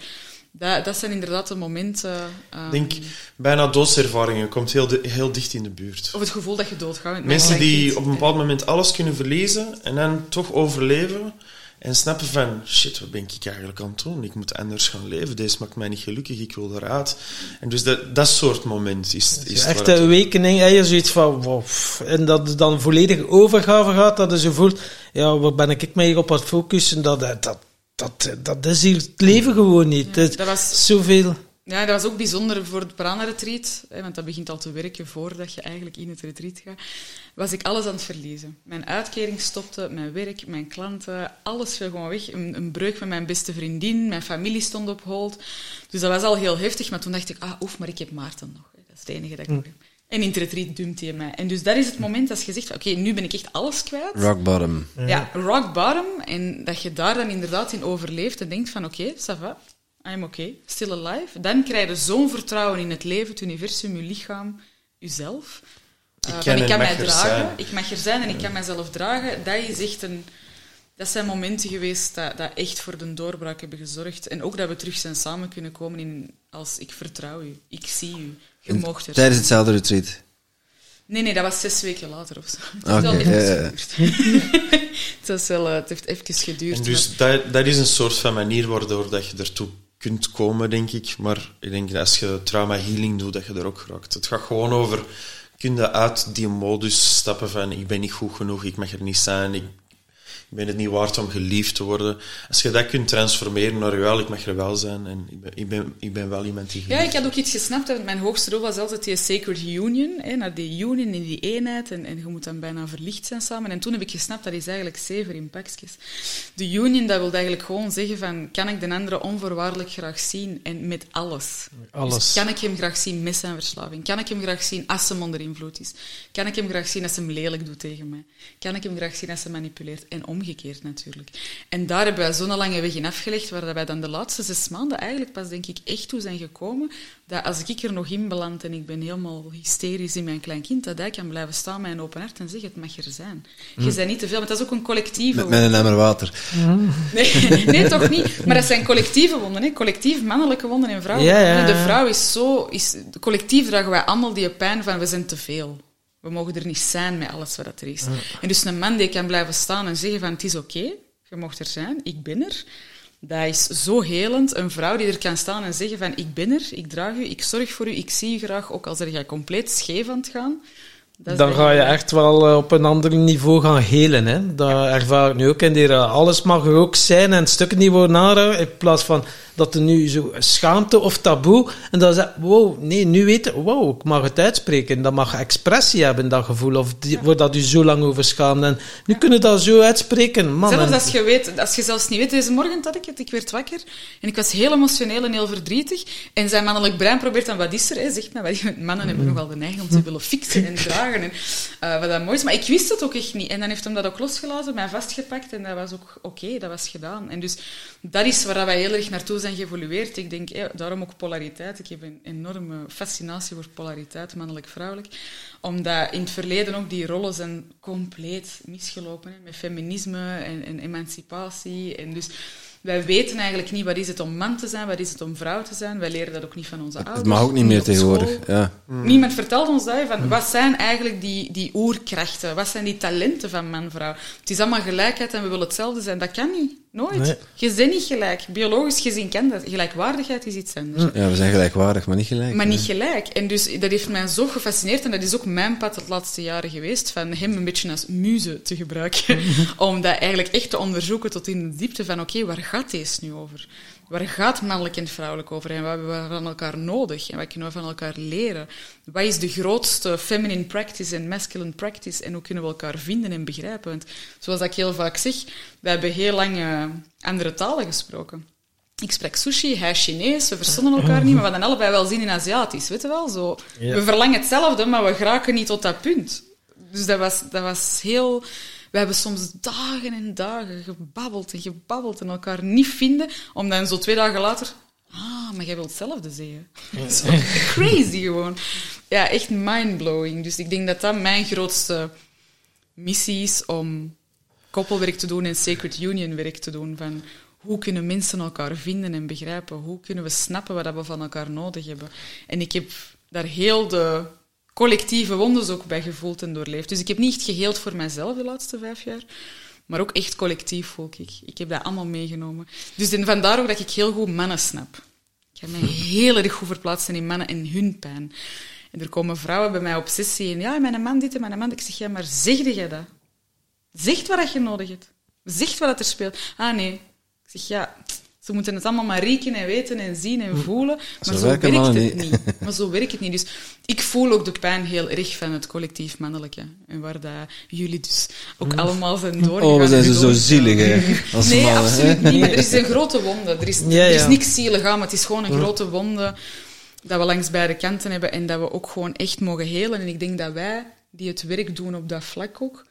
dat, dat zijn inderdaad de momenten... Ik um, denk, bijna doodservaringen komt heel, heel dicht in de buurt. Of het gevoel dat je doodgaat. Mensen die op een bepaald moment alles kunnen verliezen en dan toch overleven en snappen van, shit, wat ben ik eigenlijk aan het doen? Ik moet anders gaan leven. Deze maakt mij niet gelukkig, ik wil eruit. En dus dat, dat soort moment is... is echt een wekening, je zoiets van, wow, en dat het dan volledig overgave gaat, dat je voelt, ja, waar ben ik mij op het focussen? Dat, dat, dat, dat is hier het leven gewoon niet. Ja, dat was zoveel... Ja, dat was ook bijzonder voor het prana-retreat, want dat begint al te werken voordat je eigenlijk in het retreat gaat. Was ik alles aan het verliezen. Mijn uitkering stopte, mijn werk, mijn klanten, alles viel gewoon weg. Een, een breuk met mijn beste vriendin, mijn familie stond op hold. Dus dat was al heel heftig, maar toen dacht ik, ah, oef, maar ik heb Maarten nog. Dat is het enige dat ik nog heb. En in het retreat dumpt hij mij. En dus dat is het moment als je zegt, oké, nu ben ik echt alles kwijt. Rock bottom. Ja, rock bottom. En dat je daar dan inderdaad in overleeft en denkt van, oké, okay, ça va I'm okay, still alive. Dan krijg je zo'n vertrouwen in het leven, het universum, je lichaam, jezelf. Uh, ik, kan, ik kan mij dragen, zijn. ik mag er zijn en ik kan mezelf dragen. Dat is echt een... Dat zijn momenten geweest dat, dat echt voor de doorbraak hebben gezorgd. En ook dat we terug zijn samen kunnen komen in als ik vertrouw u, ik zie u, je mocht er Tijdens hetzelfde retreat? Nee, nee, dat was zes weken later of zo. Het okay, heeft wel het, was wel, het heeft even geduurd. En dus dat, dat is een soort van manier waardoor dat je ertoe kunt komen, denk ik. Maar ik denk dat als je trauma healing doet, dat je er ook raakt. Het gaat gewoon over, kun je uit die modus stappen van ik ben niet goed genoeg, ik mag er niet zijn, ik ik ben het niet waard om geliefd te worden. Als je dat kunt transformeren naar wel, ik mag er wel zijn en ik ben, ik ben, ik ben wel iemand die Ja, ik had ook iets gesnapt. Mijn hoogste doel was altijd die sacred union, hè, naar die union in die eenheid en, en je moet dan bijna verlicht zijn samen. En toen heb ik gesnapt, dat is eigenlijk zeven in pakjes. De union, dat wil eigenlijk gewoon zeggen van, kan ik de andere onvoorwaardelijk graag zien en met alles. Alles. Dus kan ik hem graag zien met zijn verslaving? Kan ik hem graag zien als hem onder invloed is? Kan ik hem graag zien als hem lelijk doet tegen mij? Kan ik hem graag zien als hij manipuleert? En omgekeerd natuurlijk. En daar hebben wij zo'n lange weg in afgelegd, waar wij dan de laatste zes maanden eigenlijk pas, denk ik, echt toe zijn gekomen, dat als ik er nog in beland en ik ben helemaal hysterisch in mijn klein kind, dat hij kan blijven staan met een open hart en zeggen, het mag er zijn. Je mm. bent niet te veel, maar dat is ook een collectieve... Met, met een emmer water. Nee, nee, toch niet. Maar dat zijn collectieve wonden, hè. collectief mannelijke wonden en vrouwelijke ja, ja, De vrouw is zo... Is, collectief dragen wij allemaal die pijn van, we zijn te veel. We mogen er niet zijn met alles wat er is. En dus een man die kan blijven staan en zeggen van het is oké, je mocht er zijn, ik ben er. Dat is zo helend. Een vrouw die er kan staan en zeggen van ik ben er, ik draag u, ik zorg voor u, ik zie u graag, ook al zeg je compleet scheef aan het gaan. Dan ga je echt wel eh, op een ander niveau gaan helen. Hè? Dat ervaar ik nu ook in die Alles mag er ook zijn en stukken die worden aangehouden. In plaats van dat er nu zo schaamte of taboe. En dan zeg wow, nee, nu weten, wow, ik mag het uitspreken. Dat mag expressie hebben, dat gevoel. Of die, wordt dat u zo lang over schaamd. En nu kunnen dat zo uitspreken. Man, zelfs als je weet, als je zelfs niet weet, deze morgen had ik het, ik werd wakker. En ik was heel emotioneel en heel verdrietig. En zijn mannelijk brein probeert dan, wat is er? Hè? Zegt maar, mannen hebben nogal de neiging om te willen fixen en dragen. En, uh, wat dat mooi is. Maar ik wist het ook echt niet. En dan heeft hem dat ook losgelaten, mij vastgepakt. En dat was ook oké, dat was gedaan. En dus dat is waar wij heel erg naartoe zijn zijn geëvolueerd. Ik denk, daarom ook polariteit. Ik heb een enorme fascinatie voor polariteit, mannelijk-vrouwelijk. Omdat in het verleden ook die rollen zijn compleet misgelopen. Hè, met feminisme en, en emancipatie. En dus wij weten eigenlijk niet wat is het om man te zijn, wat is het om vrouw te zijn. Wij leren dat ook niet van onze ouders. Het mag ook niet meer tegenwoordig. Ja. Niemand vertelt ons dat. Van, wat zijn eigenlijk die, die oerkrachten? Wat zijn die talenten van man-vrouw? Het is allemaal gelijkheid en we willen hetzelfde zijn. Dat kan niet. Nooit. Je bent niet gelijk. Biologisch gezien kan dat. Gelijkwaardigheid is iets anders. Ja, we zijn gelijkwaardig, maar niet gelijk. Maar niet gelijk. En dus dat heeft mij zo gefascineerd. En dat is ook mijn pad het laatste jaren geweest. Van hem een beetje als muze te gebruiken. om dat eigenlijk echt te onderzoeken tot in de diepte van oké, waar gaat deze nu over? Waar gaat mannelijk en vrouwelijk over? En wat hebben we van elkaar nodig? En wat kunnen we van elkaar leren? Wat is de grootste feminine practice en masculine practice? En hoe kunnen we elkaar vinden en begrijpen? Want zoals ik heel vaak zeg, we hebben heel lang uh, andere talen gesproken. Ik spreek sushi, hij Chinees, we verstonden elkaar niet, maar we hadden allebei wel zin in Aziatisch, weet je wel? Zo. We verlangen hetzelfde, maar we geraken niet tot dat punt. Dus dat was, dat was heel we hebben soms dagen en dagen gebabbeld en gebabbeld en elkaar niet vinden, om dan zo twee dagen later... Ah, maar jij wilt hetzelfde zeggen. crazy gewoon. Ja, echt mindblowing. Dus ik denk dat dat mijn grootste missie is om koppelwerk te doen en sacred union werk te doen. Van hoe kunnen mensen elkaar vinden en begrijpen? Hoe kunnen we snappen wat we van elkaar nodig hebben? En ik heb daar heel de collectieve wondes ook bij gevoeld en doorleefd. Dus ik heb niet echt geheeld voor mijzelf de laatste vijf jaar, maar ook echt collectief voel ik. Ik heb dat allemaal meegenomen. Dus vandaar ook dat ik heel goed mannen snap. Ik heb mij heel erg goed verplaatsen in mannen en hun pijn. En er komen vrouwen bij mij op sessie en ja, mijn man dit en mijn man... Ik zeg, ja, maar zeg jij dat? Zeg wat je nodig hebt. Zeg wat er speelt. Ah, nee. Ik zeg, ja, ze moeten het allemaal maar rekenen en weten en zien en hm. voelen. Maar zo, werkt het niet. niet. Maar zo werkt het niet. Dus ik voel ook de pijn heel erg van het collectief mannelijke. En waar dat jullie dus ook hm. allemaal zijn doorgegaan. Oh, we zijn ze zo zielig, hè? nee, absoluut niet. Maar er is een grote wonde. Er is, er is niks zielig aan, maar het is gewoon een hm. grote wonde dat we langs beide kanten hebben en dat we ook gewoon echt mogen helen. En ik denk dat wij, die het werk doen op dat vlak ook,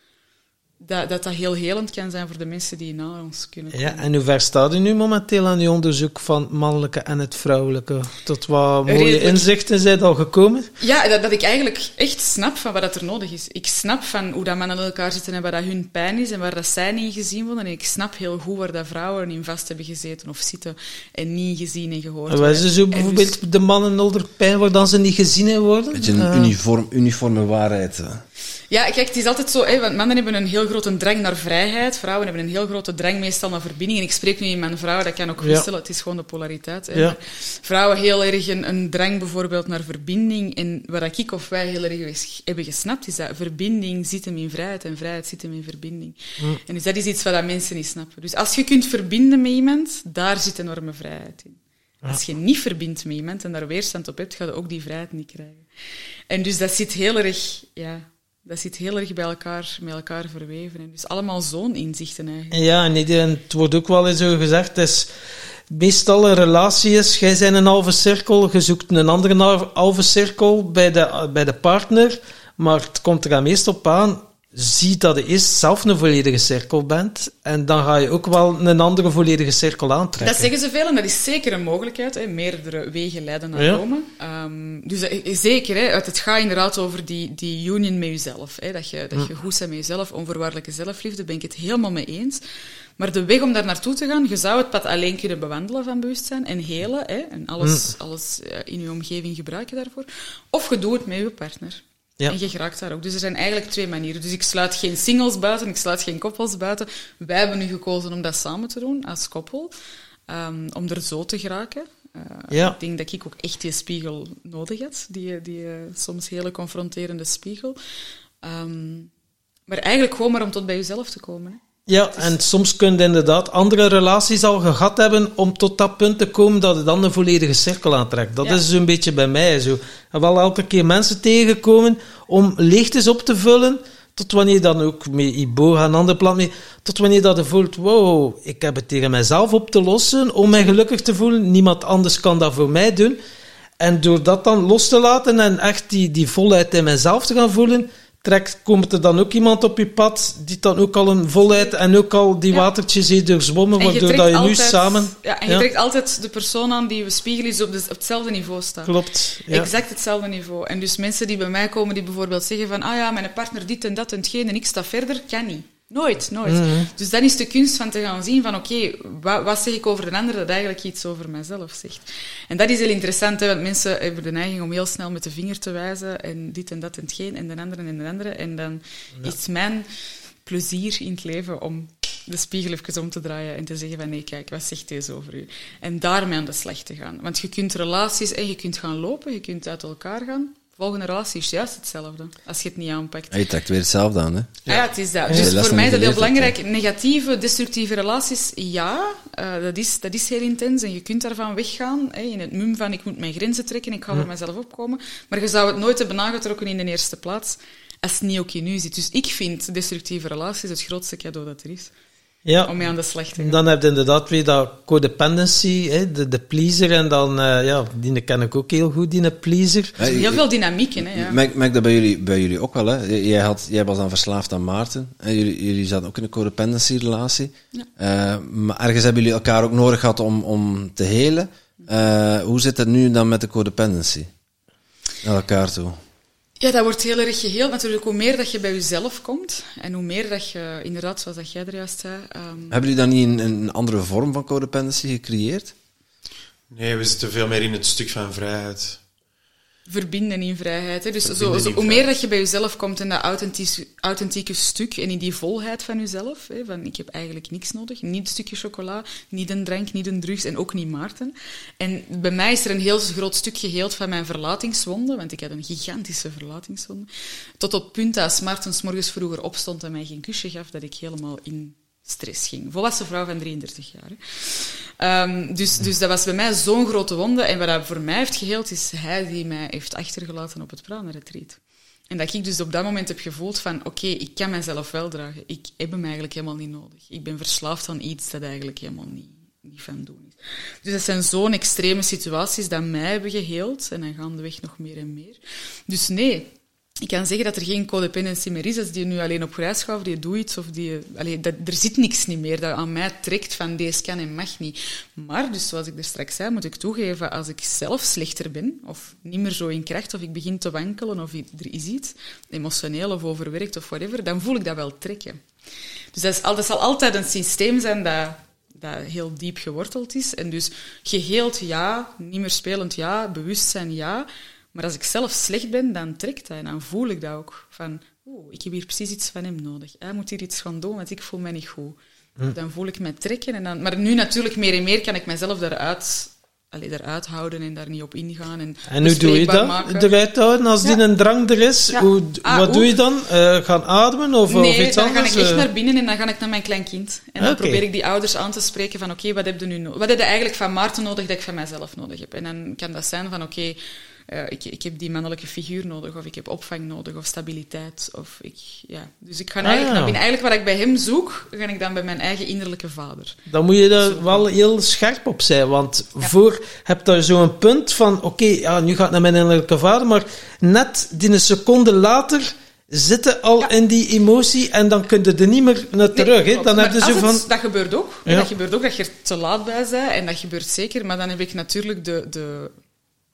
dat, dat dat heel helend kan zijn voor de mensen die naar ons kunnen komen. Ja, en hoe ver staat u nu momenteel aan uw onderzoek van het mannelijke en het vrouwelijke? Tot wat mooie inzichten zijn al gekomen? Ja, dat, dat ik eigenlijk echt snap van wat dat er nodig is. Ik snap van hoe dat mannen in elkaar zitten en wat dat hun pijn is en waar dat zij niet gezien worden. En ik snap heel goed waar dat vrouwen in vast hebben gezeten of zitten en niet gezien en gehoord worden. Wat is zo bijvoorbeeld dus, de mannen onder pijn waar dan ze niet gezien worden? Beetje een uh. uniform, uniforme waarheid. Ja, kijk, het is altijd zo, hè, want mannen hebben een heel grote drang naar vrijheid, vrouwen hebben een heel grote drang meestal naar verbinding. En ik spreek nu in mijn vrouw, dat kan ook wisselen, het is gewoon de polariteit. Hè. Ja. Vrouwen heel erg een, een, drang bijvoorbeeld naar verbinding. En wat ik of wij heel erg hebben gesnapt, is dat verbinding zit hem in vrijheid en vrijheid zit hem in verbinding. Mm. En dus dat is iets wat mensen niet snappen. Dus als je kunt verbinden met iemand, daar zit enorme vrijheid in. Als je niet verbindt met iemand en daar weerstand op hebt, ga je ook die vrijheid niet krijgen. En dus dat zit heel erg, ja, dat zit heel erg bij elkaar, met elkaar verweven. En dus allemaal zo'n inzichten eigenlijk. Ja, en het wordt ook wel eens zo gezegd, het is meestal een relatie is, jij bent een halve cirkel, je zoekt een andere halve cirkel bij de, bij de partner, maar het komt er meestal op aan, ziet dat je eerst zelf een volledige cirkel bent en dan ga je ook wel een andere volledige cirkel aantrekken. Dat zeggen ze veel en dat is zeker een mogelijkheid. Hè. Meerdere wegen leiden naar Rome. Um, dus zeker, hè, het gaat inderdaad over die, die union met jezelf. Hè. Dat, je, dat je goed bent met jezelf, onvoorwaardelijke zelfliefde, ben ik het helemaal mee eens. Maar de weg om daar naartoe te gaan, je zou het pad alleen kunnen bewandelen van bewustzijn en helen hè, en alles, alles eh, in je omgeving gebruiken daarvoor. Of je doet het met je partner. Ja. En je geraakt daar ook. Dus er zijn eigenlijk twee manieren. Dus ik sluit geen singles buiten, ik sluit geen koppels buiten. Wij hebben nu gekozen om dat samen te doen, als koppel. um, om er zo te geraken. Uh, ja. Ik denk dat ik ook echt die spiegel nodig had, die, die uh, soms hele confronterende spiegel. Um, maar eigenlijk gewoon maar om tot bij jezelf te komen. Hè. Ja, en soms kun je inderdaad andere relaties al gehad hebben om tot dat punt te komen dat je dan een volledige cirkel aantrekt. Dat is zo'n beetje bij mij zo. Ik wel elke keer mensen tegenkomen om leegtes op te vullen, tot wanneer dan ook met Iboga en andere plant mee, tot wanneer dat je voelt, wow, ik heb het tegen mijzelf op te lossen om mij gelukkig te voelen. Niemand anders kan dat voor mij doen. En door dat dan los te laten en echt die, die volheid in mijzelf te gaan voelen, trekt, komt er dan ook iemand op je pad die dan ook al een volheid en ook al die watertjes heeft doorzwommen, waardoor dat je nu samen... Ja, en je trekt altijd de persoon aan die we spiegelen, is op, op hetzelfde niveau staat. Klopt. Exact hetzelfde niveau. En dus mensen die bij mij komen, die bijvoorbeeld zeggen van, ah ja, mijn partner dit en dat en hetgeen en ik sta verder, kan niet. Nooit, nooit. Mhm. Dus dan is de kunst van te gaan zien van oké, wat, wat, zeg ik over de ander dat eigenlijk iets over mezelf zegt. En dat is heel interessant, hè, want mensen hebben de neiging om heel snel met de vinger te wijzen en dit en dat en hetgeen en de andere en de andere. En dan is mijn plezier in het leven om de spiegel even om te draaien en te zeggen van nee, kijk, wat zegt deze over u? En daarmee aan de slag te gaan. Want je kunt relaties en je kunt gaan lopen, je kunt uit elkaar gaan, volgende relatie is juist hetzelfde, als je het niet aanpakt. je trekt weer hetzelfde aan, hè? Ja, ja het is dat. Dus voor mij is dat heel belangrijk. Negatieve, destructieve relaties, ja, uh, dat, is, dat is heel intens en je kunt daarvan weggaan, hè, in het mum van ik moet mijn grenzen trekken, ik ga voor mezelf opkomen, maar je zou het nooit hebben aangetrokken in de eerste plaats als het niet ook in u zit. Dus ik vind destructieve relaties het grootste cadeau dat er is ja. om mee aan de slag te gaan. Dan heb je inderdaad weer dat codependency, hè, de, de pleaser, en dan, uh, ja, die ken ik ook heel goed, die pleaser. heel veel dynamiek in, hè. Ja. Merk, merk dat bij jullie, bij jullie ook wel, hè. Jij, had, jij was dan verslaafd aan Maarten, en jullie, jullie zaten ook in een codependency-relatie. Ja. Uh, maar ergens hebben jullie elkaar ook nodig gehad om, om te helen. Uh, hoe zit het nu dan met de codependency? Naar elkaar toe. Ja, dat wordt heel erg geheeld. Natuurlijk, hoe meer dat je bij jezelf komt en hoe meer dat je, inderdaad, zoals dat jij er juist zei... Um... Hebben jullie dan niet een, een, andere vorm van codependency gecreëerd? Nee, we zitten veel meer in het stuk van vrijheid verbinden in vrijheid. Hè. Dus zo, zo, hoe meer dat je bij jezelf komt in dat authentieke, authentieke stuk en in die volheid van jezelf, hè, van ik heb eigenlijk niks nodig, niet een stukje chocola, niet een drank, niet een drugs en ook niet Maarten. En bij mij is er een heel groot stuk geheeld van mijn verlatingswonde, want ik had een gigantische verlatingswonde, tot op het punt dat Maarten s morgens vroeger opstond en mij geen kusje gaf, dat ik helemaal in stress ging. Volwassen vrouw van 33 jaar. Um, dus, dus dat was bij mij zo'n grote wonde. En wat dat voor mij heeft geheeld, is hij die mij heeft achtergelaten op het prana-retreat. En dat ik dus op dat moment heb gevoeld van, oké, ik kan mezelf wel dragen. Ik heb hem eigenlijk helemaal niet nodig. Ik ben verslaafd aan iets dat eigenlijk helemaal niet, niet van doen is. Dus dat zijn zo'n extreme situaties dat mij hebben geheeld. En dan gaan de weg nog meer en meer. Dus nee, ik kan zeggen dat er geen codependency meer is als die nu alleen op reis gaat of die doet iets of die... Allee, dat, er zit niks niet meer dat aan mij trekt van deze kan en mag niet. Maar, dus zoals ik er straks zei, moet ik toegeven, als ik zelf slechter ben of niet meer zo in kracht of ik begin te wankelen of er is iets, emotioneel of overwerkt of whatever, dan voel ik dat wel trekken. Dus dat, is, dat zal altijd een systeem zijn dat, dat heel diep geworteld is. En dus geheeld ja, niet meer spelend ja, bewustzijn ja... Maar als ik zelf slecht ben, dan trekt dat en dan voel ik dat ook. Van, oeh, ik heb hier precies iets van hem nodig. Hij moet hier iets gaan doen, want ik voel me niet goed. Hm. Dan voel ik me trekken. En dan, maar nu natuurlijk meer en meer kan ik mezelf daaruit, allee, daaruit houden en daar niet op ingaan. En, en hoe doe je dat? Maken. Eruit houden als die een drang er is? Hoe, ah, wat doe je dan? Uh, gaan ademen of, nee, of iets anders? dan ga ik echt naar binnen en dan ga ik naar mijn kleinkind. En dan probeer ik die ouders aan te spreken van oké, wat heb je nu nodig? Wat heb je eigenlijk van Maarten nodig dat ik van mezelf nodig heb? En dan kan dat zijn van oké, uh, ik, ik heb die mannelijke figuur nodig, of ik heb opvang nodig, of stabiliteit. Of ik, ja. Dus ik ga eigenlijk naar binnen. Eigenlijk wat ik bij hem zoek, ga ik dan bij mijn eigen innerlijke vader. Dan moet je er wel heel scherp op zijn, want voor heb je zo'n punt van, oké, ja, nu ga ik naar mijn innerlijke vader, maar net die een seconde later zitten al in die emotie en dan kun je er niet meer naar terug. Nee, dan heb je zo van... dat gebeurt ook. Dat gebeurt ook, dat je er te laat bij bent. En dat gebeurt zeker. Maar dan heb ik natuurlijk de, de,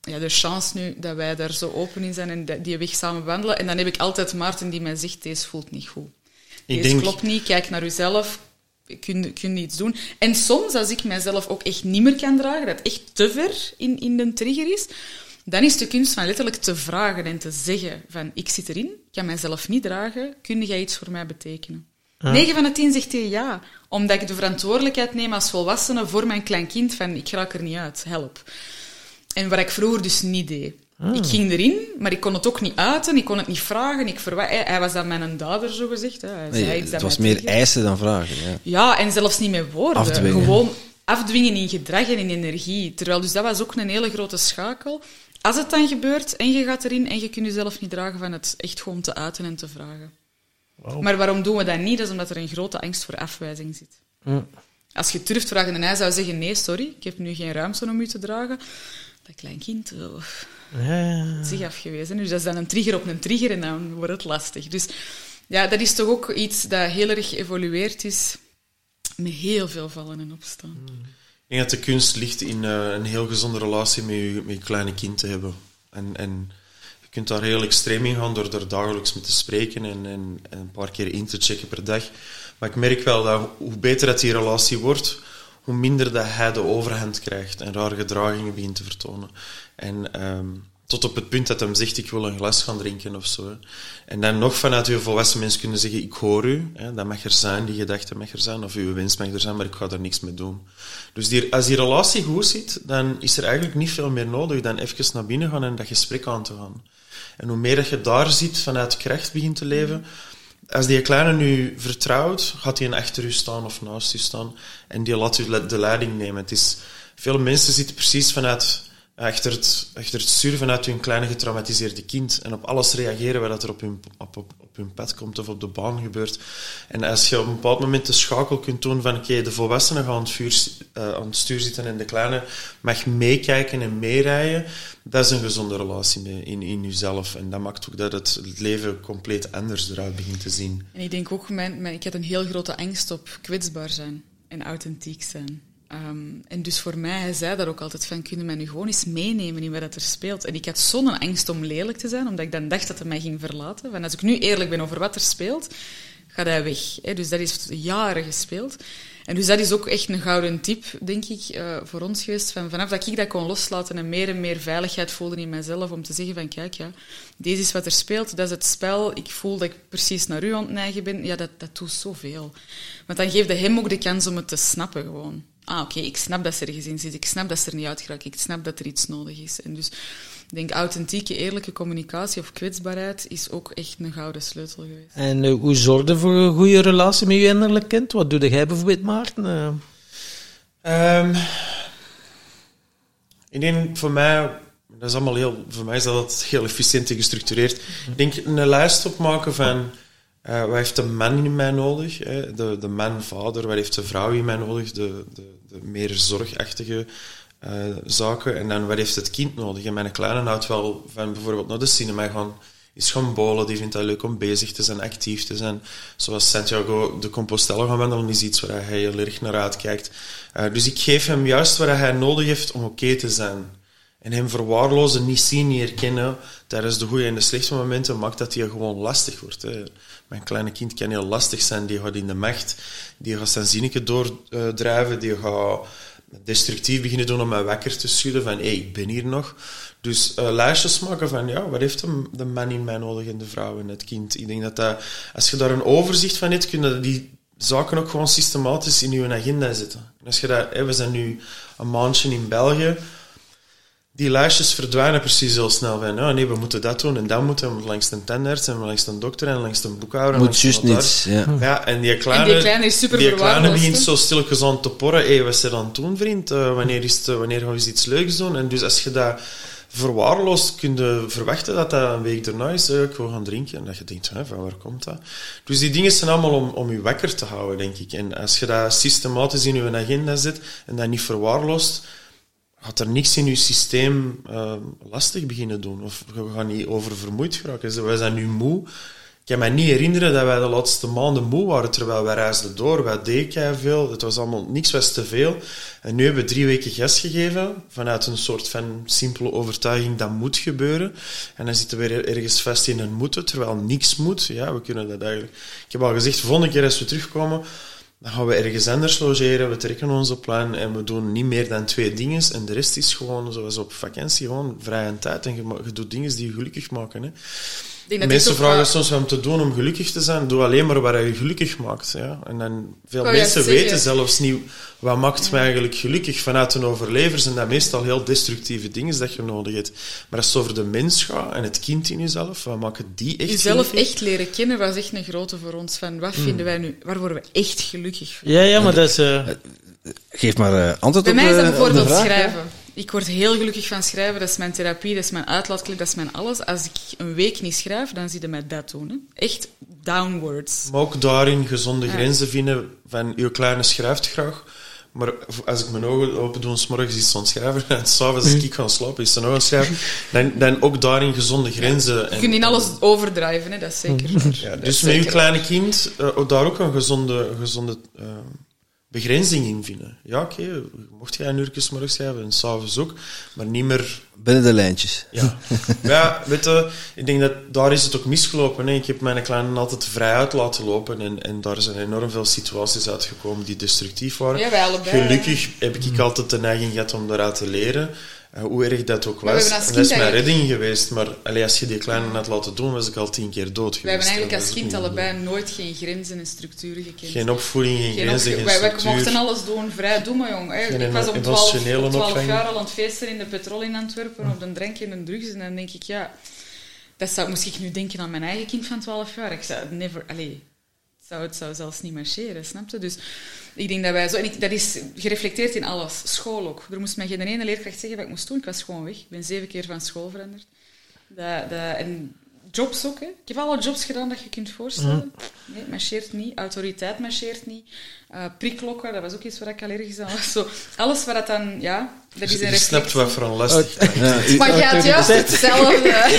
ja, de chance nu dat wij daar zo open in zijn en die weg samen wandelen. En dan heb ik altijd Maarten die mij zegt, deze voelt niet goed. Ik deze denk... klopt niet, kijk naar uzelf, kun, kun iets doen. En soms, als ik mijzelf ook echt niet meer kan dragen, dat echt te ver in, in de trigger is, dan is de kunst van letterlijk te vragen en te zeggen van, ik zit erin, ik kan mijzelf niet dragen, kun jij iets voor mij betekenen? 9 van de 10 zegt hij ja. Omdat ik de verantwoordelijkheid neem als volwassene voor mijn klein kind van ik raak er niet uit, help. En wat ik vroeger dus niet deed. Ah. Ik ging erin, maar ik kon het ook niet uiten, ik kon het niet vragen. Ik hij was dan mijn dader, zo gezegd. Hij nee, het was meer eisen dan vragen. Ja. ja, en zelfs niet met woorden. Afdwingen. Gewoon afdwingen in gedrag en in energie. Terwijl dus dat was ook een hele grote schakel. Als het dan gebeurt en je gaat erin en je kunt jezelf niet dragen van het echt gewoon te uiten en te vragen. Maar waarom doen we dat niet? Dat is omdat er een grote angst voor afwijzing zit. Als je durft vragen en hij zou zeggen, nee, sorry, ik heb nu geen ruimte om u te dragen. Dat klein kind, oh, ja. zich afgewezen. Dus dat is dan een trigger op een trigger en dan wordt het lastig. Dus ja, dat is toch ook iets dat heel erg geëvolueerd is met heel veel vallen en opstaan. Ik denk dat de kunst ligt in uh, een heel gezonde relatie met je, met je kleine kind te hebben. En, en je kunt daar heel extreem in gaan door er dagelijks mee te spreken en, en, en, een paar keer in te checken per dag. Maar ik merk wel dat hoe beter dat die relatie wordt, hoe minder dat hij de overhand krijgt en rare gedragingen begint te vertonen. En um, tot op het punt dat hem zegt, ik wil een glas gaan drinken of zo. En dan nog vanuit uw volwassen mensen kunnen zeggen, ik hoor u, hè, dat mag er zijn, die gedachte mag er zijn, of uw wens mag er zijn, maar ik ga er niks mee doen. Dus die, als die relatie goed zit, dan is er eigenlijk niet veel meer nodig dan even naar binnen gaan en dat gesprek aan te gaan. En hoe meer dat je daar zit, vanuit kracht begint te leven, als die kleine nu vertrouwt, gaat hij achter u staan of naast u staan en die laat u de leiding nemen. Het is, veel mensen zitten precies vanuit achter het, achter het sturen vanuit hun kleine getraumatiseerde kind en op alles reageren wat er op hun, op, op, op hun pad komt of op de baan gebeurt. En als je op een bepaald moment de schakel kunt doen van oké, de volwassenen gaan aan het, uh, aan het stuur zitten en de kleine mag meekijken en meerijden, dat is een gezonde relatie in, in jezelf. En dat maakt ook dat het, leven compleet anders eruit begint te zien. En ik denk ook, mijn, mijn, ik had een heel grote angst op kwetsbaar zijn en authentiek zijn. Um, en dus voor mij, hij zei dat ook altijd, van kunnen mij nu gewoon eens meenemen in wat er speelt. En ik had zo'n angst om lelijk te zijn, omdat ik dan dacht dat hij mij ging verlaten. Want als ik nu eerlijk ben over wat er speelt, gaat hij weg. Hè? Dus dat is jaren gespeeld. En dus dat is ook echt een gouden tip, denk ik, uh, voor ons geweest. Van vanaf dat ik dat kon loslaten en meer en meer veiligheid voelde in mezelf, om te zeggen van, kijk, ja, deze is wat er speelt, dat is het spel, ik voel dat ik precies naar u aan het neigen ben. Ja, dat, dat doet zoveel. Want dan geeft hem ook de kans om het te snappen gewoon ah, oké, ik snap dat ze ergens in zit, ik snap dat ze er niet uit geraakt, ik snap dat er iets nodig is. En dus ik denk, authentieke, eerlijke communicatie of kwetsbaarheid is ook echt een gouden sleutel geweest. En uh, hoe zorgde voor een goede relatie met je innerlijk kind? Wat doe jij bijvoorbeeld, Maarten? Uh. Um, ik denk voor mij, dat is allemaal heel, voor mij is dat heel efficiënt en gestructureerd. Ik denk een lijst opmaken van uh, wat heeft de man in mij nodig? Hè? De, de man-vader, wat heeft de vrouw in mij nodig? De, de, de meer zorgachtige uh, zaken. En dan wat heeft het kind nodig? En mijn kleine houdt wel van bijvoorbeeld naar de cinema gaan. Is gaan bolen, die vindt het leuk om bezig te zijn, actief te zijn. Zoals Santiago de Compostela gaan wandelen is iets waar hij heel erg naar uitkijkt. Uh, dus ik geef hem juist wat hij nodig heeft om oké te zijn. En hem verwaarlozen, niet zien, niet herkennen tijdens de goede en de slechte momenten maakt dat hij gewoon lastig wordt. Mijn kleine kind kan heel lastig zijn, die gaat in de macht, die gaat zijn zinnetje doordrijven, die gaat destructief beginnen doen om mij wakker te schudden van hé, hey, ik ben hier nog. Dus uh, lijstjes maken van ja, wat heeft de, man in mij nodig en de vrouw en het kind. Ik denk dat, dat als je daar een overzicht van hebt, kun je die zaken ook gewoon systematisch in je agenda zetten. En als je dat, we zijn nu een maandje in België, die lijstjes verdwijnen precies heel snel. Van, oh nee, we moeten dat doen en dat moeten. We langs een tandarts en langs een dokter en langs een boekhouder. Moet juist niet, ja. ja. En die kleine, en die kleine, is super die kleine begint zo stilletjes aan te porren. Hé, hey, wat is er aan het doen, vriend? Uh, wanneer, is het, wanneer gaan we iets leuks doen? En dus als je dat verwaarloost, kun je verwachten dat dat een week daarna is. Uh, ik wil gaan drinken. En dat je denkt, hè, van waar komt dat? Dus die dingen zijn allemaal om, om je wakker te houden, denk ik. En als je dat systematisch in je agenda zet en dat niet verwaarloost gaat er niks in je systeem uh, lastig beginnen doen. Of we gaan niet over vermoeid geraken. Wij zijn nu moe. Ik kan me niet herinneren dat wij de laatste maanden moe waren, terwijl wij reisden door. Wij deden veel. Het was allemaal niks was te veel. En nu hebben we drie weken gas gegeven, vanuit een soort van simpele overtuiging dat moet gebeuren. En dan zitten we weer ergens vast in een moeten, terwijl niks moet. Ja, we kunnen dat eigenlijk... Ik heb al gezegd, de volgende keer als we terugkomen, dan gaan we ergens anders logeren, we trekken onze plan en we doen niet meer dan twee dingen. En de rest is gewoon, zoals op vakantie, gewoon vrije tijd. En je, je doet dingen die je gelukkig maken. Hè. De meeste vragen soms wat te doen om gelukkig te zijn. Doe alleen maar wat je gelukkig maakt. Ja? En dan, veel mensen weten zelfs niet wat maakt mij eigenlijk gelukkig. Vanuit een overlever zijn dat meestal heel destructieve dingen dat je nodig hebt. Maar als het over de mens gaat en het kind in jezelf, wat maakt die echt Jezelf echt leren kennen was echt een grote voor ons. Van wat hmm. vinden wij nu, waar worden we echt gelukkig van? Ja, ja, maar dat is... Uh... Geef maar uh, antwoord Bij op mij is dat bijvoorbeeld schrijven. Ik word heel gelukkig van schrijven. Dat is mijn therapie, dat is mijn uitlaatklep, dat is mijn alles. Als ik een week niet schrijf, dan zie je mij dat doen. Hè. Echt downwards. Maar ook daarin gezonde grenzen vinden van, je kleine schrijft graag. Maar als ik mijn ogen open doe, s morgens iets aan schrijven en s'avonds als ik ga slapen, is er nog een schrijven. Dan, dan ook daarin gezonde grenzen. je kunt niet alles overdrijven, hè, dat is zeker. Ja, dus met je kleine kind, uh, daar ook een gezonde, gezonde uh, begrenzing in vinden. Ja, oké, mocht jij een uurtje morgens schrijven en s'avonds ook, maar niet meer... Binnen de lijntjes. Ja. ja, weet je, ik denk dat daar is het ook misgelopen. Hè. Ik heb mijn kleinen altijd vrij uit laten lopen en, en daar zijn enorm veel situaties uitgekomen die destructief waren. Ja, wij allebei. Gelukkig heb ik altijd de neiging gehad om daaruit te leren. Uh, hoe erg dat ook was. Dat is mijn redding geweest. Maar allee, als je die kleine had laten doen, was ik al tien keer dood geweest. We hebben eigenlijk als kind allebei nooit geen grenzen en structuren gekend. Geen opvoeding, geen, geen grenzen, geen wij, wij, mochten alles doen, vrij doen, maar jong. ik was om 12, jaar al aan het feesten in de petrol in Antwerpen, op een drankje en een drugs. En dan denk ik, ja... Dat zou, moest ik nu denken aan mijn eigen kind van 12 jaar. Ik zou never... Allee, zou, het zou zelfs niet marcheren, snap je? Dus ik denk dat wij zo... En ik, dat is gereflecteerd in alles. School ook. Er moest mij geen ene leerkracht zeggen wat ik moest doen. Ik was gewoon weg. Ik ben zeven keer van school veranderd. Dat, dat, en jobs ook. Hè. Ik heb alle jobs gedaan dat je kunt voorstellen. Mhm. Nee, marcheert niet. Autoriteit marcheert niet. Uh, priklokken, dat was ook iets waar ik allergisch aan was. Zo, alles wat dat dan... Ja, dat is een Je snapt wat voor een last. Oh, maar je had juist hetzelfde.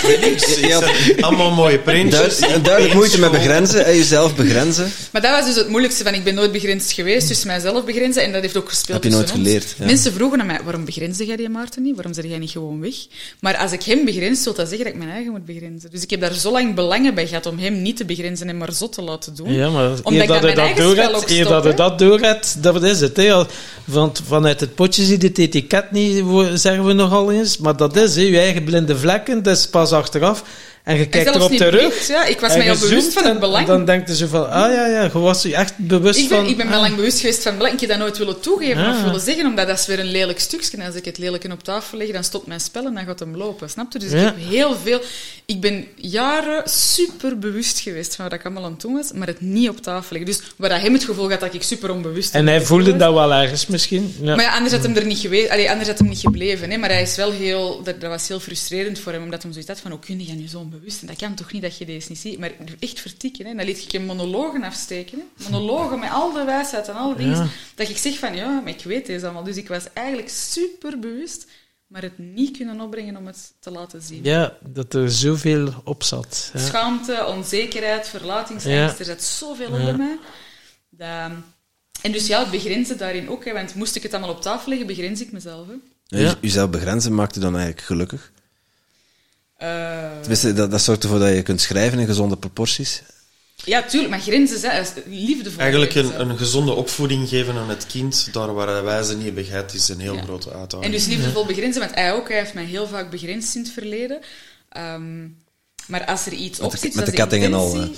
Allemaal mooie printjes. Duidelijk, duidelijk moeite met begrenzen en jezelf begrenzen. Maar dat was dus het moeilijkste van ik ben nooit begrensd geweest, dus mijzelf begrenzen. En dat heeft ook gespeeld Heb je nooit geleerd. Ja. Mensen vroegen aan mij, waarom begrenzen jij die Maarten niet? Waarom zeg jij niet gewoon weg? Maar als ik hem begrens, wil dat zeggen dat ik mijn eigen moet begrenzen. Dus ik heb daar zo lang belangen bij gehad om hem niet te begrenzen en maar zot te laten doen. Ja, maar Omdat dat hij dat doorgaat, eer dat dat doorgaat, dat is het. Hè. Want vanuit het potje zie je het etiket niet, zeggen we nogal eens. Maar dat is, hè, je eigen blinde vlekken, dat is pas achteraf. En je kijkt erop terug. ja. Ik was mij al bewust van het belang. En dan denkt je van, ah ja, ja, je was je echt bewust ik ben, van... Ik ben me ah. lang bewust geweest van belang. Ik heb dat nooit willen toegeven of ah. willen zeggen, omdat dat is weer een lelijk stukje. En als ik het lelijke op tafel leg, dan stopt mijn spel en dan gaat hem lopen. Snap je? Dus ik heb heel veel... Ik ben jaren super bewust geweest van wat ik allemaal aan het doen was, maar het niet op tafel leggen. Dus waar hij hem het gevoel had dat ik super onbewust En hij voelde dat wel ergens misschien. Ja. Maar ja, anders had hem er niet geweest... Allee, anders had hem niet gebleven. Hè. Maar hij is wel heel... Dat, dat was heel frustrerend voor hem, omdat hij zoiets had van, hoe kun je nu zo onbewust? En dat kan toch niet dat je deze niet ziet, maar echt vertikken. Hè. Dan liet ik je monologen afsteken. Hè. Monologen met al de wijsheid en alle dingen. Dat ik zeg van, ja, maar ik weet deze allemaal. Dus ik was eigenlijk super bewust, maar het niet kunnen opbrengen om het te laten zien. Ja, dat er zoveel op zat. Ja. Schaamte, onzekerheid, verlatingsangst, er zit zoveel onder mij. Dat, en dus ja, het begrenzen daarin ook. Hè, want moest ik het allemaal op tafel leggen, begrens ik mezelf. Hè. Ja. Jezelf begrenzen maakt je dan eigenlijk gelukkig? Uh, dat, dat zorgt ervoor dat je kunt schrijven in gezonde proporties. Ja, tuurlijk, maar grenzen zijn liefdevol. Eigenlijk een, een, gezonde opvoeding geven aan het kind, daar waar wij ze niet begrijpt, is een heel grote uitdaging. En dus liefdevol begrenzen, want hij ook, hij heeft mij heel vaak begrensd in het verleden. Um, maar als er iets op zit... Met de, katting en al.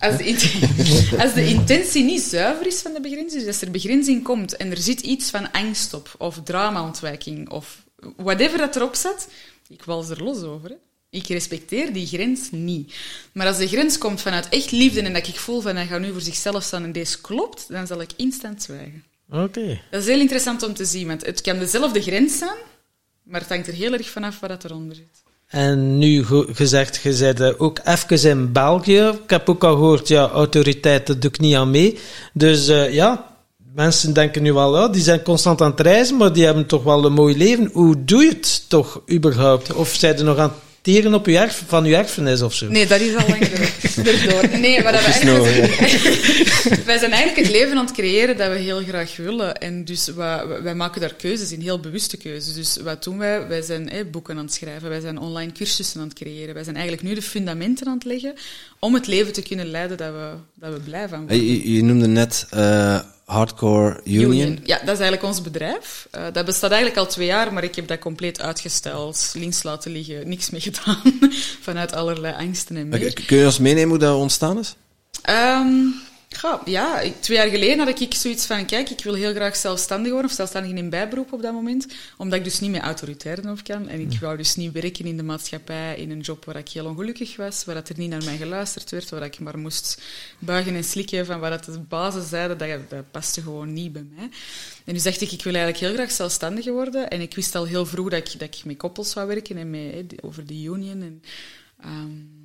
Als de, als de intentie niet zuiver is van de begrenzing, dus als er begrenzing komt en er zit iets van angst op, of dramaontwijking, of whatever dat erop zat, ik wals er los over. Hè. Ik respecteer die grens niet. Maar als de grens komt vanuit echt liefde en dat ik voel van hij gaat nu voor zichzelf staan en deze klopt, dan zal ik instant zwijgen. Oké. Dat is heel interessant om te zien, want het kan dezelfde grens zijn, maar het hangt er heel erg vanaf wat eronder zit. En nu gezegd, je zei ook even in België. Ik heb ook al gehoord, ja, autoriteiten doe ik niet aan mee. Dus uh, ja, mensen denken nu wel, ja, die zijn constant aan het reizen, maar die hebben toch wel een mooi leven. Hoe doe je het toch überhaupt? Of zijn er nog aan teren op uw erf, van uw erfenis of zo? Nee, dat is al lang erdoor. Nee, maar dat we eigenlijk... wij zijn eigenlijk het leven aan het creëren dat we heel graag willen. En dus wij, wij maken daar keuzes in, heel bewuste keuzes. Dus wat doen wij? Wij zijn boeken aan het schrijven, wij zijn online cursussen aan het creëren. Wij zijn eigenlijk nu de fundamenten aan het leggen om het leven te kunnen leiden dat we, dat we blij van worden. Je, je noemde net... Uh, Hardcore Union. Ja, dat is eigenlijk ons bedrijf. Uh, dat bestaat eigenlijk al twee jaar, maar ik heb dat compleet uitgesteld, links laten liggen, niks mee gedaan, vanuit allerlei angsten en meer. Kun je ons meenemen hoe dat ontstaan is? Um, ja, twee jaar geleden had ik zoiets van, kijk, ik wil heel graag zelfstandig worden, of zelfstandig in bijberoep op dat moment, omdat ik dus niet meer autoritair of kan. En ik wou dus niet werken in de maatschappij, in een job waar ik heel ongelukkig was, waar dat er niet naar mij geluisterd werd, waar ik maar moest buigen en slikken van wat de bazen zeiden, dat, dat paste gewoon niet bij mij. En dus dacht ik, ik wil eigenlijk heel graag zelfstandig worden. En ik wist al heel vroeg dat ik, dat ik met koppels zou werken en met, over de union. En, um,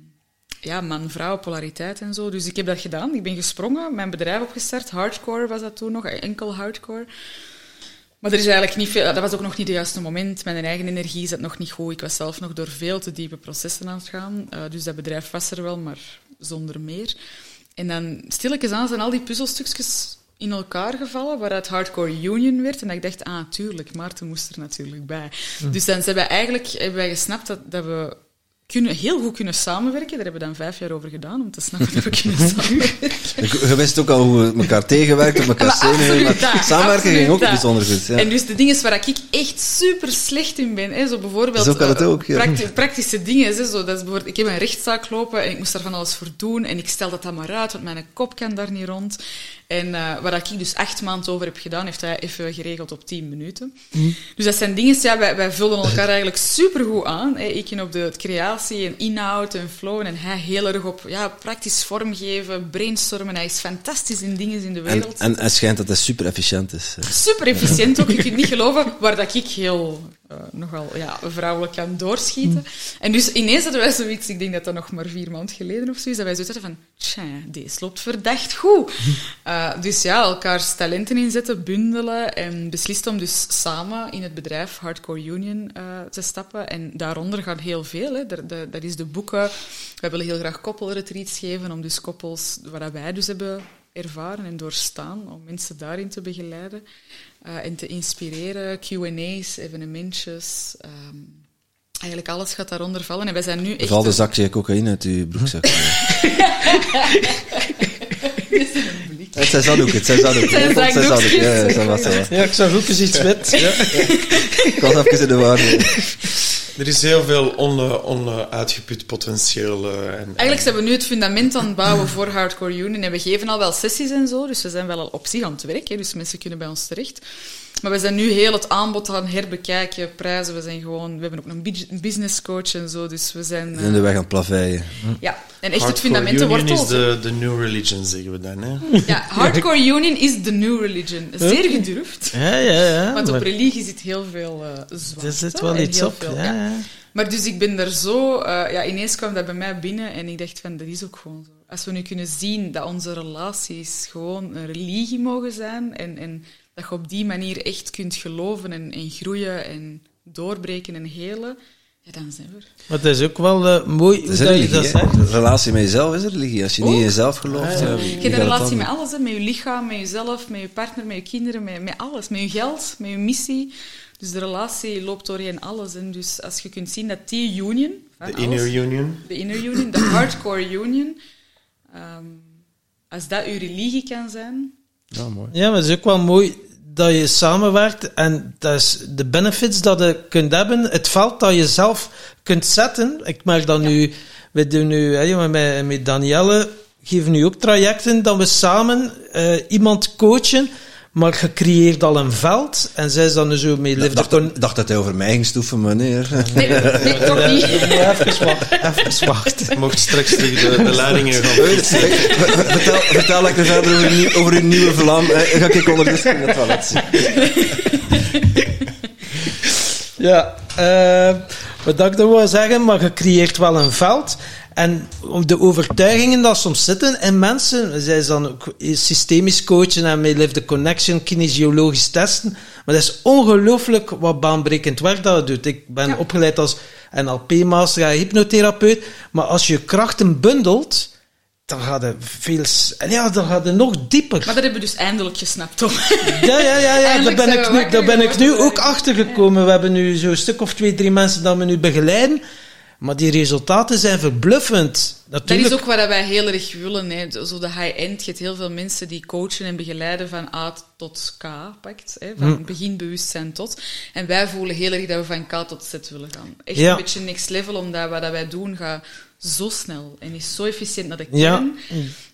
ja, man-vrouw, polariteit en zo. Dus ik heb dat gedaan. Ik ben gesprongen, mijn bedrijf opgestart. Hardcore was dat toen nog, enkel hardcore. Maar er is eigenlijk niet veel, dat was ook nog niet het juiste moment. Mijn eigen energie zat nog niet goed. Ik was zelf nog door veel te diepe processen aan het gaan. Uh, dus dat bedrijf was er wel, maar zonder meer. En dan stilletjes aan zijn al die puzzelstukjes in elkaar gevallen, waaruit Hardcore Union werd. En ik dacht, ah, tuurlijk, Maarten moest er natuurlijk bij. Hm. Dus dan hebben wij eigenlijk hebben wij gesnapt dat, dat we kunnen heel goed kunnen samenwerken. Daar hebben we dan vijf jaar over gedaan, om te snappen dat we kunnen samenwerken. Je wist ook al hoe we elkaar tegenwerkt, op elkaar maar samenwerken ging ook bijzonder goed. Ja. En dus de dingen waar ik echt super slecht in ben, hè, zo bijvoorbeeld zo kan het ook, ja. praktische dingen. Hè, zo, dat is bijvoorbeeld, ik heb een rechtszaak lopen en ik moest daar van alles voor doen en ik stel dat dan maar uit, want mijn kop kan daar niet rond. En uh, waar ik dus acht maanden over heb gedaan, heeft hij even geregeld op tien minuten. Mhm. Dus dat zijn dingen, ja, wij, wij vullen elkaar eigenlijk supergoed aan. Hè. Ik op de creatie en inhoud en flow en hij heel erg op ja, praktisch vormgeven, brainstormen. Hij is fantastisch in dingen in de wereld. En, en het schijnt dat hij super efficiënt is. Super efficiënt ook, je kunt niet geloven, waar dat ik heel uh, nogal ja, vrouwelijk kan doorschieten. Mm. En dus ineens hadden wij zoiets, ik denk dat dat nog maar vier maanden geleden of zo is, dat wij zoiets hadden van, tja, deze loopt verdacht goed. Uh, dus ja, elkaars talenten inzetten, bundelen en beslist om dus samen in het bedrijf Hardcore Union uh, te stappen. En daaronder gaat heel veel. Hè. Dat is de boeken. Wij willen heel graag koppelretreats geven om dus koppels, wat wij dus hebben ervaren en doorstaan, om mensen daarin te begeleiden. Uh, en te inspireren. QA's, evenementjes. Um, eigenlijk alles gaat daaronder vallen. En wij zijn nu echt. Val de zakje cocaïne uit uw broekzak. Het zijn zakdoeken, het zijn zakdoeken. Het zijn zakdoeken. Ja, ja, was, ja, ik zag ook eens iets wit. Ja. ik was even in de war. Er is heel veel onuitgeput on, potentieel. Uh, en, Eigenlijk zijn we nu het fundament aan het bouwen voor Hardcore Union. En we geven al wel sessies en zo, dus we zijn wel al op zich aan het werk. Hè, dus mensen kunnen bij ons terecht. Maar we zijn nu heel het aanbod aan herbekijken, prijzen. We zijn gewoon, we hebben ook een business coach en zo, dus we zijn... Uh, in de weg aan het plaveien. Ja, en echt het fundamenten wordt is de, de new religion, zeggen we dan, hè? Ja, hardcore union is de new religion. Zeer gedurfd. Ja, ja, ja. Want op religie zit heel veel uh, zwart. Er zit wel iets op, veel, ja. ja. Maar dus ik ben daar zo... Uh, ja, ineens kwam dat bij mij binnen en ik dacht van, dat is ook gewoon zo. Als we nu kunnen zien dat onze relaties gewoon een religie mogen zijn en... en dat je op die manier echt kunt geloven en, en groeien en doorbreken en helen, ja, dan zijn we Maar het is ook wel uh, mooi dat, je dat zegt. De relatie met jezelf is religie. Als je niet in jezelf gelooft... Ah, ja. je hebt een relatie met alles, hè, met je lichaam, met jezelf, met je partner, met je kinderen, met, met alles. Met je geld, met je missie. Dus de relatie loopt doorheen alles. En dus als je kunt zien dat die union... De inner union. De inner union, de hardcore union. Um, als dat uw religie kan zijn... Ja, mooi. Ja, maar het is ook wel mooi dat je samenwerkt en dat is de benefits dat je kunt hebben, het veld dat je zelf kunt zetten. Ik merk dat nu, we doen nu, hè, met, met Danielle, geven nu ook trajecten dat we samen uh, iemand coachen maar gecreëerd al een veld en zij is dan zo mee liefde. Ik dacht, dacht, dat hij over mij ging stoeven, meneer. Nee, nee toch niet. even wachten. Even wachten. Mocht straks de, de leidingen gaan. vertel, vertel lekker verder over, over uw nieuwe vlam. Eh, ga ik ondertussen in het toilet zien. ja, uh, wat ik dan wil zeggen, maar je creëert wel een veld. En de overtuigingen dat soms zitten in mensen, zij dan ook systemisch coachen en mee live the connection, kinesiologisch testen. Maar dat is ongelooflijk wat baanbrekend werk dat het doet. Ik ben opgeleid als NLP-master en hypnotherapeut. Maar als je krachten bundelt, dan gaat het veel... Ja, dan gaat het nog dieper. Maar dat hebben we dus eindelijk gesnapt, toch? Ja, ja, ja. ja. daar ben, ik nu, daar ben ik nu ook achter gekomen. We hebben nu zo'n stuk of twee, drie mensen dat we nu begeleiden. Maar die resultaten zijn verbluffend. Natuurlijk. Dat is ook wat wij heel erg willen. Hè. Zo de high-end. Je hebt heel veel mensen die coachen en begeleiden van A tot K, pakt. Hè. Van hm. begin bewustzijn tot. En wij voelen heel erg dat we van K tot Z willen gaan. Echt een beetje next level, omdat wat wij doen gaat zo snel en is zo efficiënt dat ik ja.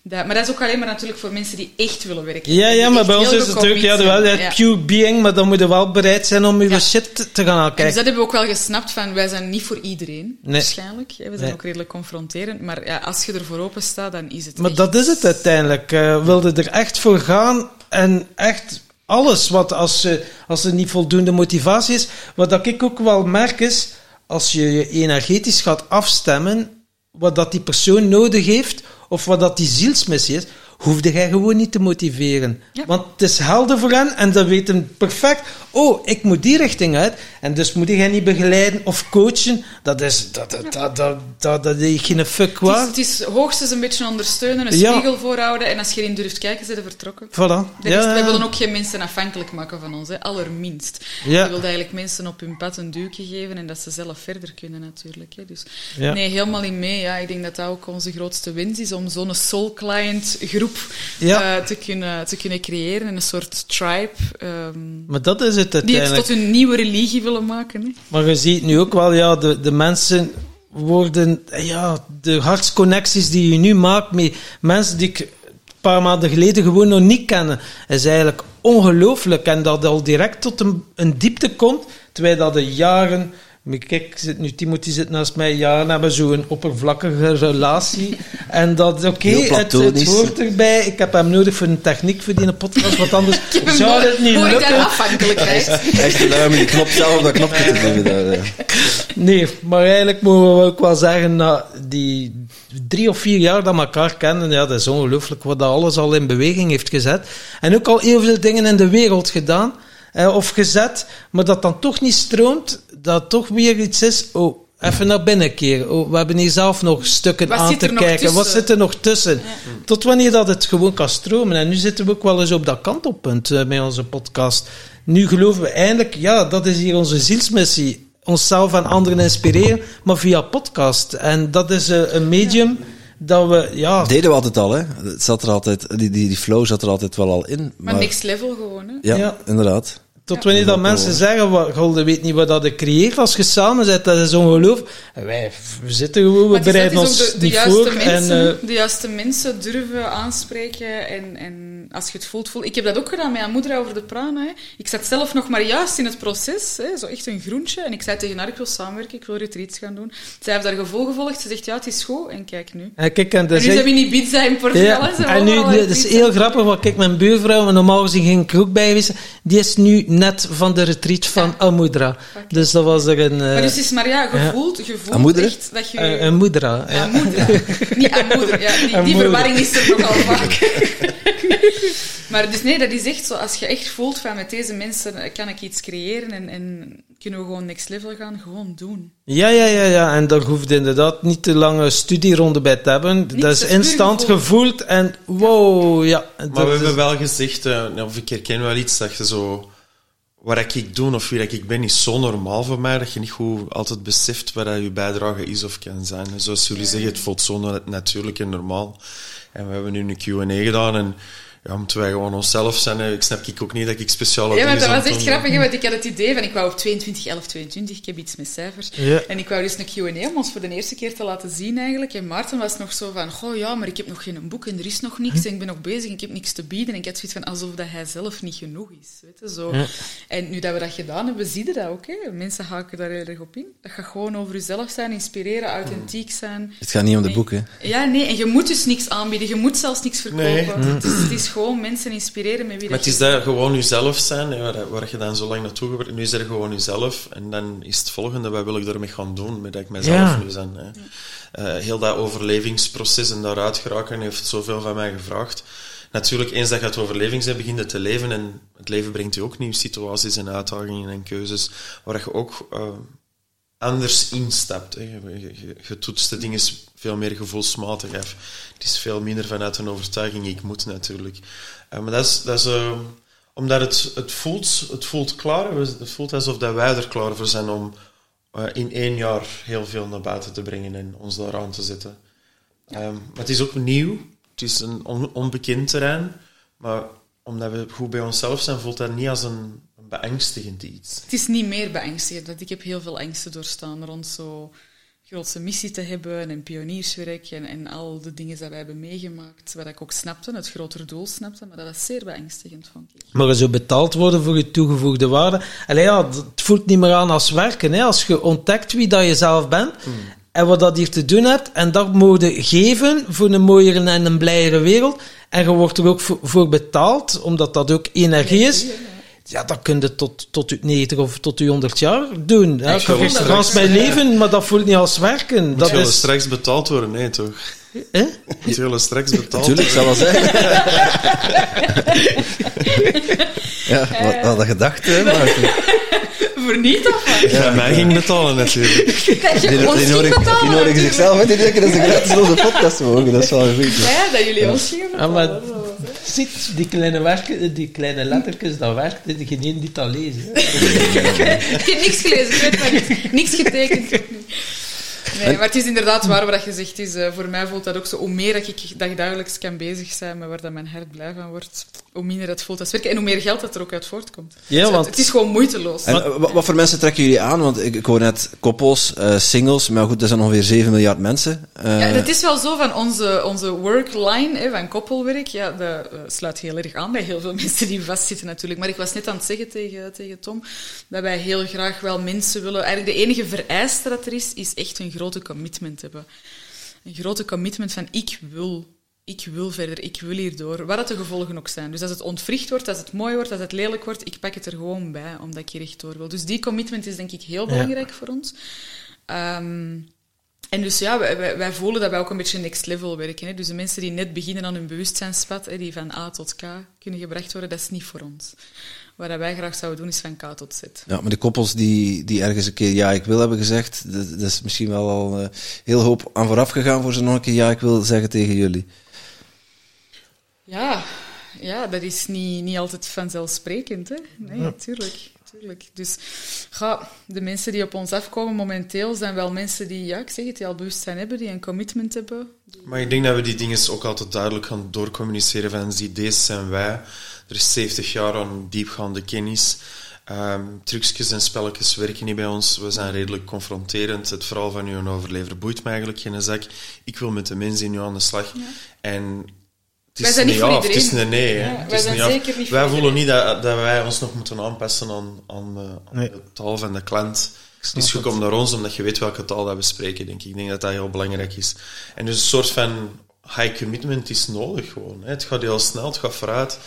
Dat, maar dat is ook alleen maar natuurlijk voor mensen die echt willen werken. Ja, ja maar bij ons is het natuurlijk ja, wel het pure being, maar dan moet je wel bereid zijn om je shit te gaan kijken. Dus dat hebben we ook wel gesnapt van, wij zijn niet voor iedereen, waarschijnlijk. We zijn ook redelijk confronterend, maar ja, als je er voor open staat, dan is het Maar dat is het uiteindelijk. Uh, wilde er echt voor gaan en echt alles wat als, uh, als er niet voldoende motivatie is. Wat ik ook wel merk is, als je je energetisch gaat afstemmen wat dat die persoon nodig heeft, of wat dat die zielsmissie is, hoefde jij gewoon niet te motiveren. Want het is helder voor hen en ze weten perfect, oh, ik moet die richting uit. En dus moet jij niet begeleiden of coachen. Dat is, dat, dat, dat, dat, dat, dat is geen fuck waard. Het is, het is hoogstens een beetje ondersteunen, een spiegel voorhouden en als je erin durft kijken, zijn ze vertrokken. Voilà. Ja. Wij willen ook geen mensen afhankelijk maken van ons, hè. allerminst. Je wilt eigenlijk mensen op hun pad een duwtje geven en dat ze zelf verder kunnen natuurlijk. Hè. Dus nee, helemaal in mee. Ja. Ik denk dat dat ook onze grootste wens is, om zo'n soul client groep uh, te, kunnen, te kunnen creëren, een soort tribe. Um, maar dat is het die het tot een nieuwe religie willen maken. Hè. Maar je ziet nu ook wel, ja, de, de mensen worden, ja, de hartsconnecties die je nu maakt met mensen die ik een paar maanden geleden gewoon nog niet kennen, is eigenlijk ongelooflijk. En dat al direct tot een, een diepte komt, terwijl dat de jaren maar kijk, zit nu, Timothy zit naast mij jaren hebben zo'n oppervlakkige relatie. En dat, oké, het, het, hoort erbij. Ik heb hem nodig voor een techniek voor die podcast, want anders zou het niet lukken. afhankelijkheid. Hij is te lui om die knop zelf op dat knopje te duwen. Nee, maar eigenlijk mogen we ook wel zeggen, dat die drie of vier jaar dat we elkaar kennen, ja, dat is ongelooflijk wat dat alles al in beweging heeft gezet. En ook al heel veel dingen in de wereld gedaan eh, of gezet, maar dat dan toch niet stroomt, dat toch weer iets is. Oh, even naar binnen keren. Oh, we hebben hier zelf nog stukken aan te kijken. Wat zit er nog tussen? Tot wanneer dat het gewoon kan stromen. En nu zitten we ook wel eens op dat kantelpunt uh, met onze podcast. Nu geloven we eindelijk, ja, dat is hier onze zielsmissie. Onszelf en anderen inspireren, maar via podcast. En dat is uh, een medium dat we, ja... deden we altijd al, hè. Het zat er altijd, die, die, die flow zat er altijd wel al in. Maar, maar next level gewoon, hè. Ja, ja. inderdaad. Tot wanneer dat mensen zeggen, wat, Golde weet niet wat dat creëert als je samen zit, dat is ongeloof. Wij we zitten gewoon, we bereiden ons de, de niet voor. Mensen, en, uh, de juiste mensen durven aanspreken en, en als je het voelt, voelt. Ik heb dat ook gedaan met mijn moeder over de prana. Hè. Ik zat zelf nog maar juist in het proces, hè, zo echt een groentje. En ik zei tegen haar, ik wil samenwerken, ik wil retreats gaan doen. Zij heeft daar gevolgen gevolgd. Ze zegt, ja, het is goed. En kijk nu. En, kijk, en, en nu zijn we in Ibiza in Portugal. Ja, en nu, het is heel grappig, want kijk, mijn buurvrouw, normaal gezien ging ik ook bij die is nu net van de retreat van ja. Amudra. Dus dat was er een... Uh, maar dus is maar ja, gevoeld, gevoeld echt dat je... Uh, Amudra, ja. Amudra. Niet Amudra, ja. Die, die verwarring is er nogal vaak. maar dus nee, dat is echt zo. Als je echt voelt van met deze mensen kan ik iets creëren en, en kunnen we gewoon next level gaan, gewoon doen. Ja, ja, ja, ja. En daar hoeft inderdaad niet te lange studieronde bij te hebben. dat is instant gevoeld en wow, ja. Maar we hebben wel gezegd, uh, of ik herken wel iets, dat je zo wat ik doe of wie ik ben, is zo normaal voor mij dat je niet goed altijd beseft wat je bijdrage is of kan zijn. Zoals jullie zeggen, het voelt zo natuurlijk en normaal. En we hebben nu een Q&A gedaan en ja, moeten wij gewoon onszelf zijn. Ik snap ik ook niet dat ik speciaal Ja, maar dat was echt grappig, want ik had het idee van ik wou op 22, 11, 22, ik heb iets met cijfers. En ik wou dus een Q&A om ons voor de eerste keer te laten zien eigenlijk. En Maarten was nog zo van, goh ja, maar ik heb nog geen boek en er is nog niks hm. en ik ben nog bezig en ik heb niks te bieden. En ik had zoiets van, alsof dat hij zelf niet genoeg is. Weet je, zo. En nu dat we dat gedaan hebben, zie je dat ook. Hè? Mensen haken daar heel erg op in. Dat gaat gewoon over jezelf zijn, inspireren, authentiek zijn. Het gaat niet om de boeken. Ja, nee, en je moet dus niks aanbieden. Je moet zelfs niks verkopen. Nee. Het, is, het is gewoon mensen inspireren met wie Maar het is daar gewoon jezelf zijn, waar, waar, je dan zo lang naartoe gewerkt Nu is er gewoon jezelf. En dan is het volgende, wat wil ik ermee gaan doen, met dat ik mezelf ja. nu zijn. Hè. Uh, heel dat overlevingsproces en daaruit geraken heeft zoveel van mij gevraagd. Natuurlijk, eens dat je het overleving bent, begint het te leven. En het leven brengt je ook nieuwe situaties en uitdagingen en keuzes, waar je ook... Uh, anders instapt. Hè. Je, je, de dingen veel meer gevoelsmatig af. Het is veel minder vanuit een overtuiging, ik moet natuurlijk. Uh, maar dat is, dat is uh, omdat het, het, voelt, het voelt klaar, het voelt alsof wij er klaar voor zijn om, eh, in één jaar heel veel naar buiten te brengen en ons daar aan te zetten. Ehm, maar het is ook nieuw. Het is een onbekend terrein. Maar omdat we goed bij onszelf zijn, voelt dat niet als een beangstigend iets. Het is niet meer beangstigend. Want ik heb heel veel angsten doorstaan rond zo grootse missie te hebben en pionierswerk en, en al de dingen die wij hebben meegemaakt, wat ik ook snapte, het grotere doel snapte, maar dat is zeer beangstigend, vond ik. Maar zo betaald worden voor je toegevoegde waarde, Allee, ja, het voelt niet meer aan als werken. Hè? Als je ontdekt wie dat je zelf bent hmm. en wat dat hier te doen hebt, en dat mogen geven voor een mooiere en een blijere wereld, en je wordt er ook voor, betaald, omdat dat ook energie is ja, dat kun je tot, tot je 90 of tot je 100 jaar doen. Ja, ik ga gans mijn leven, maar dat voelt niet als werken. Moet dat je is... straks betaald worden? Nee, toch? Eh? Moet je straks betaald Tuurlijk, zal wel zijn. ja, wat had je gedacht, hè, Voor niet, of Ja, mij ging betalen, natuurlijk. Die, die, die nodigen zichzelf die denken dat ze gratis onze podcast mogen. Dat is wel goed. Ja, dat jullie ons gingen betalen. Ziet, die kleine, werken, die kleine lettertjes, dat werkt. Je neemt dit al lezen. ik heb niks gelezen, ik weet niks, niks getekend. Nee, maar het is inderdaad waar wat je zegt. Is, uh, voor mij voelt dat ook zo. Hoe meer dat ik dagelijks kan bezig zijn met waar dat mijn hart blij van wordt, hoe minder het voelt als werken. En hoe meer geld dat er ook uit voortkomt. Ja, want... het, is gewoon moeiteloos. En, uh, wat, voor mensen trekken jullie aan? Want ik, ik hoor net koppels, uh, singles, maar goed, er zijn ongeveer 7 miljard mensen. ja, het is wel zo van onze, onze workline hè, van koppelwerk. Ja, dat sluit heel erg aan bij heel veel mensen die vastzitten natuurlijk. Maar ik was net aan het zeggen tegen, tegen Tom dat wij heel graag wel mensen willen. Eigenlijk de enige vereiste dat er is, is echt een grote commitment hebben. Een grote commitment van ik wil, ik wil verder, ik wil hierdoor. Wat dat de gevolgen ook zijn. Dus als het ontwricht wordt, als het mooi wordt, als het lelijk wordt, ik pak het er gewoon bij, omdat ik hier echt door wil. Dus die commitment is denk ik heel belangrijk voor ons. Ehm, en dus ja, wij, wij, voelen dat wij ook een beetje next level werken. Hè. Dus de mensen die net beginnen aan hun bewustzijnspad, hè, die van A tot K kunnen gebracht worden, dat is niet voor ons. Wat wij graag zouden doen, is van K tot Z. Ja, maar de koppels die, die ergens een keer ja, ik wil hebben gezegd, dat, dat is misschien wel al uh, heel hoop aan vooraf gegaan voor ze nog een keer ja, ik wil zeggen tegen jullie. Ja, ja dat is niet, niet altijd vanzelfsprekend. Hè? Nee, natuurlijk. Tuurlijk. Dus ga, de mensen die op ons afkomen momenteel zijn wel mensen die, ja, ik zeg het, die al bewustzijn hebben, die een commitment hebben. Maar ik denk dat we die dingen ook altijd duidelijk gaan doorcommuniceren van, zie, deze zijn wij. Er is 70 jaar aan diepgaande kennis. Um, trucjes en spelletjes werken niet bij ons. We zijn redelijk confronterend. Het verhaal van uw overlever boeit me eigenlijk geen zak. Ik wil met de mensen in u aan de slag. En het is wij zijn niet voor iedereen. Het is een nee. Ja, wij zijn zeker niet Wij voelen niet dat, dat wij ons nog moeten aanpassen aan, aan, de, aan de taal van de klant. Dus je komt naar ons omdat je weet welke taal dat we spreken, denk ik. Ik denk dat dat heel belangrijk is. En dus een soort van high commitment is nodig gewoon. Het gaat heel snel, het gaat vooruit.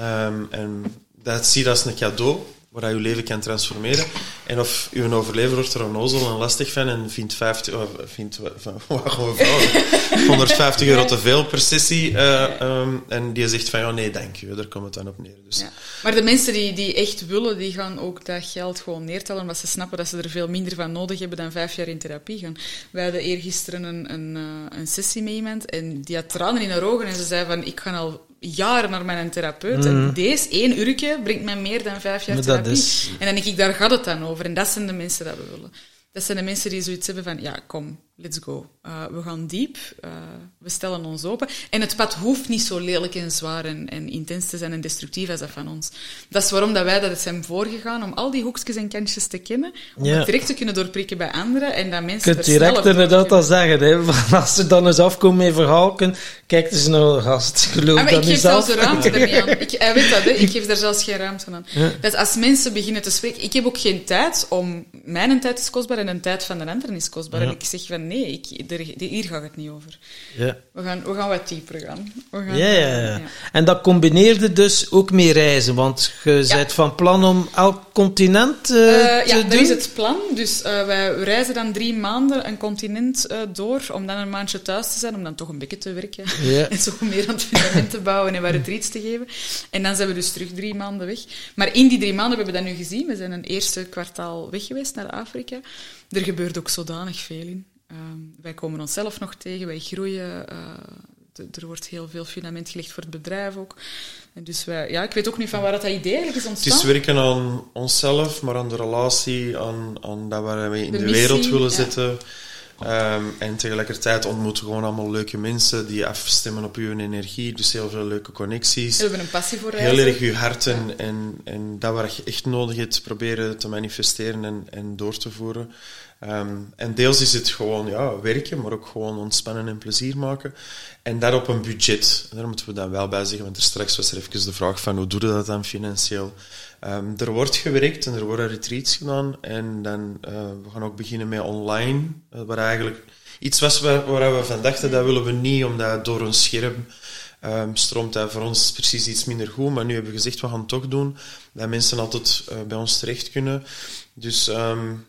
Um, en dat zie je als een cadeau waar je je leven kan transformeren. En of uw overlever wordt er onnozel en lastig van en vindt, 50, uh, vindt gewoon 150 euro te veel per sessie. Uh, um, en die zegt van, ja, nee, dank u, daar komt het dan op neer. Dus. Maar de mensen die, die echt willen, die gaan ook dat geld gewoon neertellen, omdat ze snappen dat ze er veel minder van nodig hebben dan vijf jaar in therapie gaan. Wij hadden eergisteren een, een, uh, een sessie met iemand en die had tranen in haar ogen en ze zei van, ik ga al jaren naar mijn therapeut. En mhm. deze één uurtje brengt mij meer dan vijf jaar therapie. Is... En dan denk ik, daar gaat het dan over. En dat zijn de mensen dat we willen. Dat zijn de mensen die zoiets hebben van, ja, kom, let's go. Uh, we gaan diep, uh, we stellen ons open. En het pad hoeft niet zo lelijk en zwaar en, en, intens te zijn en destructief als dat van ons. Dat is waarom dat wij dat zijn voorgegaan, om al die hoekjes en kantjes te kennen, om het direct te kunnen doorprikken bij anderen en dat mensen Je kunt direct inderdaad al zeggen, hè, als ze dan eens afkomen met verhalen, kijk eens naar de gast, geloof ah, dat Ik geef zelfs de ruimte aan. Ik, hij weet dat, hè. ik geef daar zelfs geen ruimte aan. Ja. Dat als mensen beginnen te spreken, ik heb ook geen tijd om, mijn tijd is kostbaar en een tijd van de anderen is kostbaar. En ik zeg van, nee, ik, er, hier gaat het niet over. Ja. We, gaan, we gaan wat dieper gaan. We gaan ja, ja, ja, En dat combineerde dus ook mee reizen, want je bent van plan om elk continent uh, uh, ja, dat is het plan. Dus uh, wij reizen dan drie maanden een continent door, om dan een maandje thuis te zijn, om dan toch een beetje te werken. En zo meer aan het fundament te bouwen en wat retreats te geven. En dan zijn we dus terug drie maanden weg. Maar in die drie maanden, we hebben dat nu gezien, we zijn een eerste kwartaal weg geweest naar Afrika. Er gebeurt ook zodanig veel in. Ehm, wij komen onszelf nog tegen, wij groeien. Uh, er wordt heel veel fundament gelegd voor het bedrijf ook. En dus wij, ja, ik weet ook niet van waar dat idee eigenlijk is ontstaan. Het is werken aan onszelf, maar aan de relatie, aan, aan dat waar we in de, wereld willen zitten. Ehm, en tegelijkertijd ontmoeten we gewoon allemaal leuke mensen die afstemmen op uw energie. Dus heel veel leuke connecties. We hebben een passie voor reizen. Heel erg uw hart en, en, en dat waar je echt nodig hebt proberen te manifesteren en, en door te voeren. Ehm, en deels is het gewoon ja, werken, maar ook gewoon ontspannen en plezier maken. En dat op een budget. Daar moeten we dan wel bij zeggen, want er straks was er even de vraag van hoe doe je dat dan financieel? Um, er wordt gewerkt en er worden retreats gedaan. En dan uh, we gaan ook beginnen met online. Uh, waar eigenlijk iets was waar, waar, we van dachten, dat willen we niet, omdat door een scherm um, stroomt dat voor ons precies iets minder goed. Maar nu hebben we gezegd, we gaan het toch doen. Dat mensen altijd uh, bij ons terecht kunnen. Dus... Um,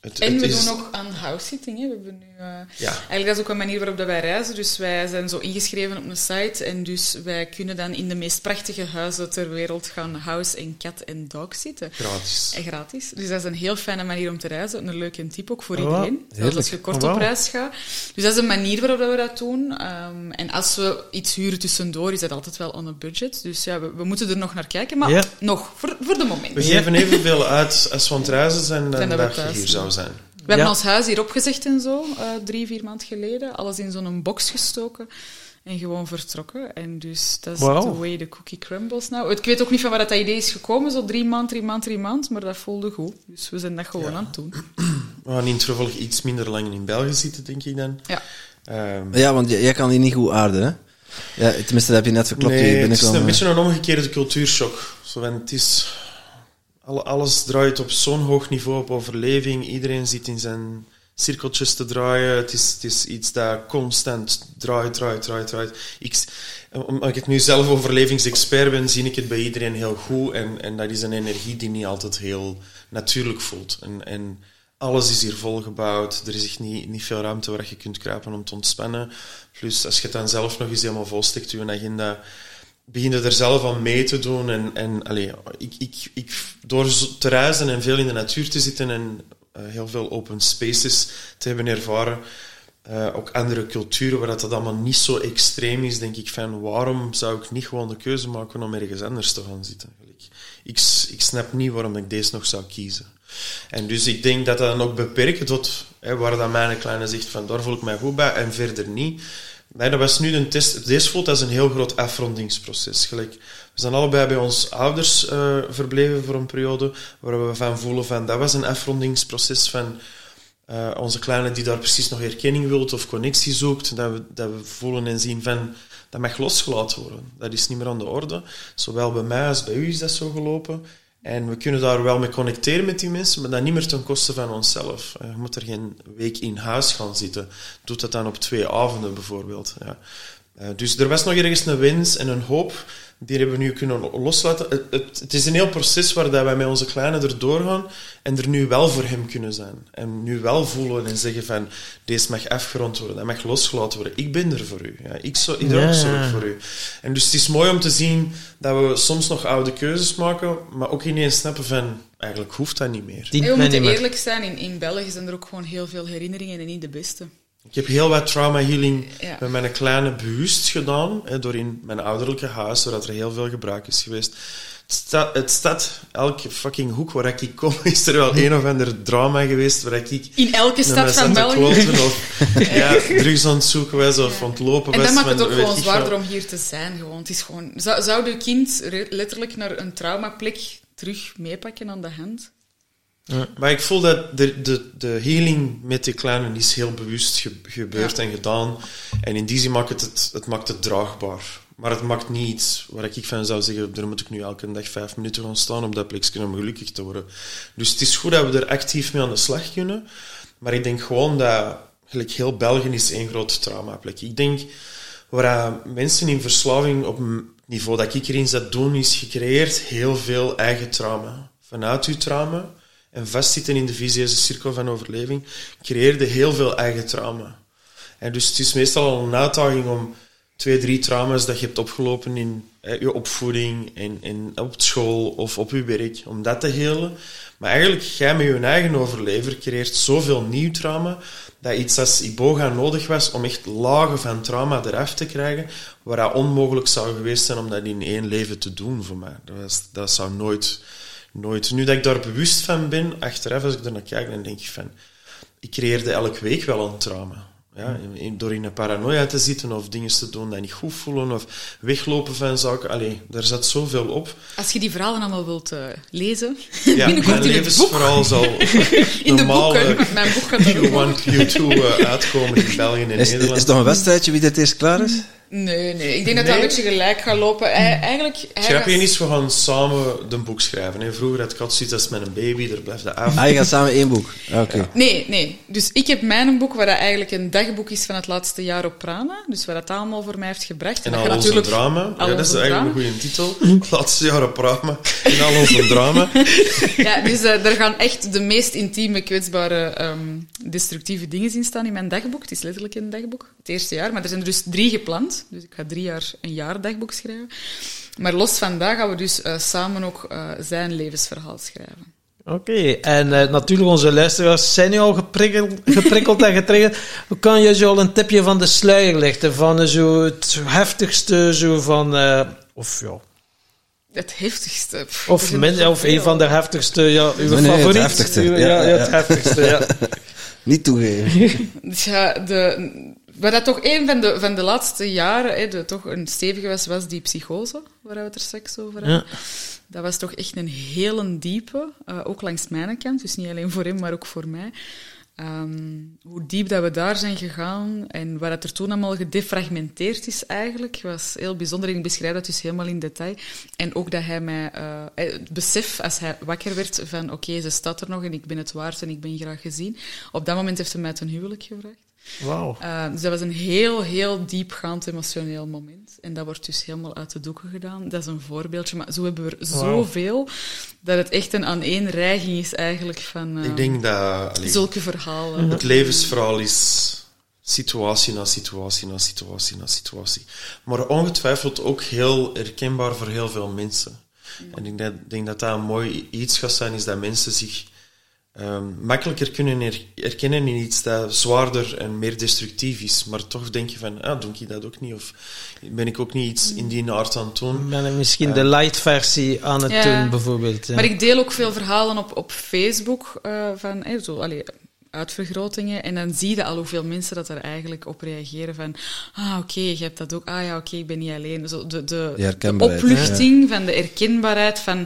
het, en we doen ook aan house-sitting. We hebben nu, uh, ja. Eigenlijk dat is ook een manier waarop dat wij reizen. Dus wij zijn zo ingeschreven op een site. En dus wij kunnen dan in de meest prachtige huizen ter wereld gaan house en cat en dog zitten. Gratis. En gratis. Dus dat is een heel fijne manier om te reizen. Een leuke tip ook voor oh, iedereen. Zelfs als je kort op reis gaat. Dus dat is een manier waarop we dat doen. Um, en als we iets huren tussendoor, is dat altijd wel on a budget. Dus ja, we, we moeten er nog naar kijken. Maar nog, voor, voor de moment. We geven evenveel uit als we aan het reizen zijn dan dat je hier zou zijn. We hebben ons huis hier opgezegd en zo, uh, drie, vier maanden geleden. Alles in zo'n box gestoken en gewoon vertrokken. En dus dat is wow. the way the cookie crumbles nou. Ik weet ook niet van waar dat idee is gekomen, zo drie maand, drie maand, drie maand, maar dat voelde goed. Dus we zijn dat gewoon aan het doen. We gaan in het vervolg iets minder lang in België zitten, denk ik dan. Ja, um, ja want jij kan hier niet goed aarden, hè? Ja, tenminste, dat heb je net verklopt. Nee, het is een beetje een omgekeerde cultuurshock. Zo, het is alles draait op zo'n hoog niveau op overleving. Iedereen zit in zijn cirkeltjes te draaien. Het is, het is iets dat constant draait, draait, draait, draait. Ik, omdat ik nu zelf overlevingsexpert ben, zie ik het bij iedereen heel goed. En, en dat is een energie die niet altijd heel natuurlijk voelt. En, en alles is hier volgebouwd. Er is echt niet, niet veel ruimte waar je kunt kruipen om te ontspannen. Plus, als je het dan zelf nog eens helemaal volstikt, je agenda begin er zelf aan mee te doen. En, en allee, ik, ik, ik, door te reizen en veel in de natuur te zitten en uh, heel veel open spaces te hebben ervaren, uh, ook andere culturen waar dat, dat allemaal niet zo extreem is, denk ik van waarom zou ik niet gewoon de keuze maken om ergens anders te gaan zitten? Ik, ik snap niet waarom ik deze nog zou kiezen. En dus ik denk dat dat dan ook beperkt tot hè, waar dat mijn kleine zegt van daar voel ik mij goed bij en verder niet. Nee, dat was nu een test. Deze voelt als een heel groot afrondingsproces. Gelijk, we zijn allebei bij ons ouders uh, verbleven voor een periode, waar we van voelen van dat was een afrondingsproces van uh, onze kleine die daar precies nog herkenning wilt of connectie zoekt. Dat we, dat we voelen en zien van dat mag losgelaten worden. Dat is niet meer aan de orde. Zowel bij mij als bij u is dat zo gelopen. En we kunnen daar wel mee connecteren met die mensen, maar dan niet meer ten koste van onszelf. Je moet er geen week in huis gaan zitten. Doe dat dan op twee avonden bijvoorbeeld. Ja. Eh, dus er was nog ergens een wens en een hoop die hebben we nu kunnen loslaten. Het, het, het, is een heel proces waar dat wij met onze kleine erdoor gaan en er nu wel voor hem kunnen zijn. En nu wel voelen en zeggen van, deze mag afgerond worden, dat mag losgelaten worden. Ik ben er voor u. Ja, ik, zo, ik ja. zorg voor u. En dus het is mooi om te zien dat we soms nog oude keuzes maken, maar ook ineens snappen van, eigenlijk hoeft dat niet meer. we moeten eerlijk zijn, in, in België zijn er ook gewoon heel veel herinneringen en niet de beste. Ik heb heel wat trauma healing met mijn kleine bewust gedaan, hè, door in mijn ouderlijke huis, zodat er heel veel gebruik is geweest. Het staat, het staat elke fucking hoek waar ik kom, is er wel een of ander drama geweest waar ik... In elke stad van België? Of ja, drugs aan het zoeken was of ontlopen was. En dat maakt het ook gewoon zwaarder om hier te zijn. Gewoon. Het is gewoon, zou, zou je kind letterlijk naar een traumaplek terug meepakken aan de hand? Maar ik voel dat de, de, de healing met die kleine is heel bewust gebeurd en gedaan. En in die zin maakt het, het, het maakt het draagbaar. Maar het maakt niet iets waar ik van zou zeggen, daar moet ik nu elke dag vijf minuten gaan staan op dat plekje om gelukkig te worden. Dus het is goed dat we er actief mee aan de slag kunnen. Maar ik denk gewoon dat, gelijk heel België is één grote traumaplek. Ik denk, waar mensen in verslaving op het niveau dat ik erin zat doen, is gecreëerd heel veel eigen trauma. Vanuit uw trauma en vastzitten in de visieuze cirkel van overleving, creëerde heel veel eigen trauma. En dus het is meestal al een uitdaging om twee, drie trauma's dat je hebt opgelopen in je opvoeding, in, in, op school of op je werk, om dat te helen. Maar eigenlijk, jij met je eigen overlever creëert zoveel nieuw trauma, dat iets als Iboga nodig was om echt lagen van trauma eraf te krijgen, waar dat onmogelijk zou geweest zijn om dat in één leven te doen voor mij. Dat, was, dat zou nooit, nooit... Nu dat ik daar bewust van ben, achteraf als ik er naar kijk, dan denk ik van... Ik creëerde elke week wel een trauma. Ja, door in een paranoia te zitten of dingen te doen die niet goed voelen of weglopen van zaken. Allee, daar zat zoveel op. Als je die verhalen allemaal wilt uh, lezen, ja, binnenkort in het boek. zal in normaal, de boeken. Mijn boek gaat Q1, Q2 uh, uitkomen in België en is, Nederland. Is het nog een wedstrijdje wie dit eerst klaar is? Nee, nee. Ik denk dat dat een beetje gelijk gaat lopen. Hij, eigenlijk... Hij was... is, we gaan samen de boek schrijven. Hè. Vroeger had ik altijd zoiets als met een baby, daar blijft de af. Ah, je gaat samen één boek? Oké. Nee, nee. Dus ik heb mijn boek, waar dat eigenlijk een dagboek is van het laatste jaar op Prana. Dus waar dat allemaal voor mij heeft gebracht. En, en al onze natuurlijk... drama. ja, dat is eigenlijk een goede titel. Het laatste jaar op Prana. En al onze drama. ja, dus uh, er gaan echt de meest intieme, kwetsbare, um, destructieve dingen in staan in mijn dagboek. Het is letterlijk een dagboek. Het eerste jaar. Maar er zijn er dus drie gepland. Dus ik ga drie jaar een jaar dagboek schrijven. Maar los van dat gaan we dus uh, samen ook uh, zijn levensverhaal schrijven. Oké, okay. en uh, natuurlijk onze luisteraars zijn nu al geprikkeld, geprikkeld en getriggerd. Kan je zo al een tipje van de sluier lichten? Van zo het heftigste, zo van... of ja... Het heftigste. Of, min, of een van de heftigste, ja, uw nee, favoriet. het heftigste. Uw, ja, ja, ja, het heftigste, ja. Niet toegeven. ja, de, wat dat toch een van de, van de laatste jaren hè, de, toch een stevige was, was die psychose, waar we het er straks over hebben. Ja. Dat was toch echt een hele diepe, uh, ook langs mijn kant, dus niet alleen voor hem, maar ook voor mij. Um, hoe diep dat we daar zijn gegaan en wat het er toen allemaal gedefragmenteerd is eigenlijk, was heel bijzonder. En ik beschrijf dat dus helemaal in detail. En ook dat hij mij, uh, het besef als hij wakker werd van oké, okay, ze staat er nog en ik ben het waard en ik ben graag gezien. Op dat moment heeft hij mij ten huwelijk gevraagd. Wow. Uh, dus dat was een heel, heel diepgaand emotioneel moment. En dat wordt dus helemaal uit de doeken gedaan. Dat is een voorbeeldje, maar zo hebben we er wow. zoveel dat het echt een aaneenreiging is eigenlijk van uh, Ik denk dat, allee, zulke verhalen. Het levensverhaal is situatie na situatie na situatie na situatie. Maar ongetwijfeld ook heel herkenbaar voor heel veel mensen. En ik denk, denk dat dat een mooi iets gaat zijn, is dat mensen zich um, makkelijker kunnen herkennen in iets dat zwaarder en meer destructief is. Maar toch denk je van, ah, doe ik dat ook niet? Of ben ik ook niet iets in die aard aan het doen? Ben ik misschien de light versie aan het ja. doen, bijvoorbeeld? Ja. Maar ik deel ook veel verhalen op, op Facebook uh, van, eh, zo, allee, uitvergrotingen. En dan zie je al hoeveel mensen dat er eigenlijk op reageren van ah, oké, okay, je hebt dat ook. Ah ja, oké, okay, ik ben niet alleen. Zo de, de, de opluchting van de erkenbaarheid van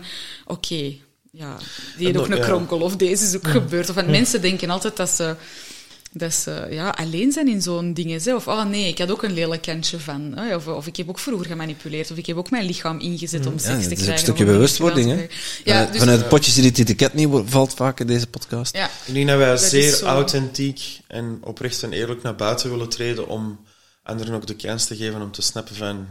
oké, okay, ja, die heeft ook een kronkel of deze is ook gebeurd. Of mensen denken altijd dat ze, dat ze ja, alleen zijn in zo'n dingen. Of oh nee, ik had ook een lelijk kantje van. Of, of ik heb ook vroeger gemanipuleerd. Of ik heb ook mijn lichaam ingezet om seks te krijgen. Het is een stukje bewustwording. Hè? Ja, dus, Vanuit het potjes die het etiket niet valt vaak in deze podcast. Ja, ik denk dat wij zeer authentiek en oprecht en eerlijk naar buiten willen treden om anderen ook de kans te geven om te snappen van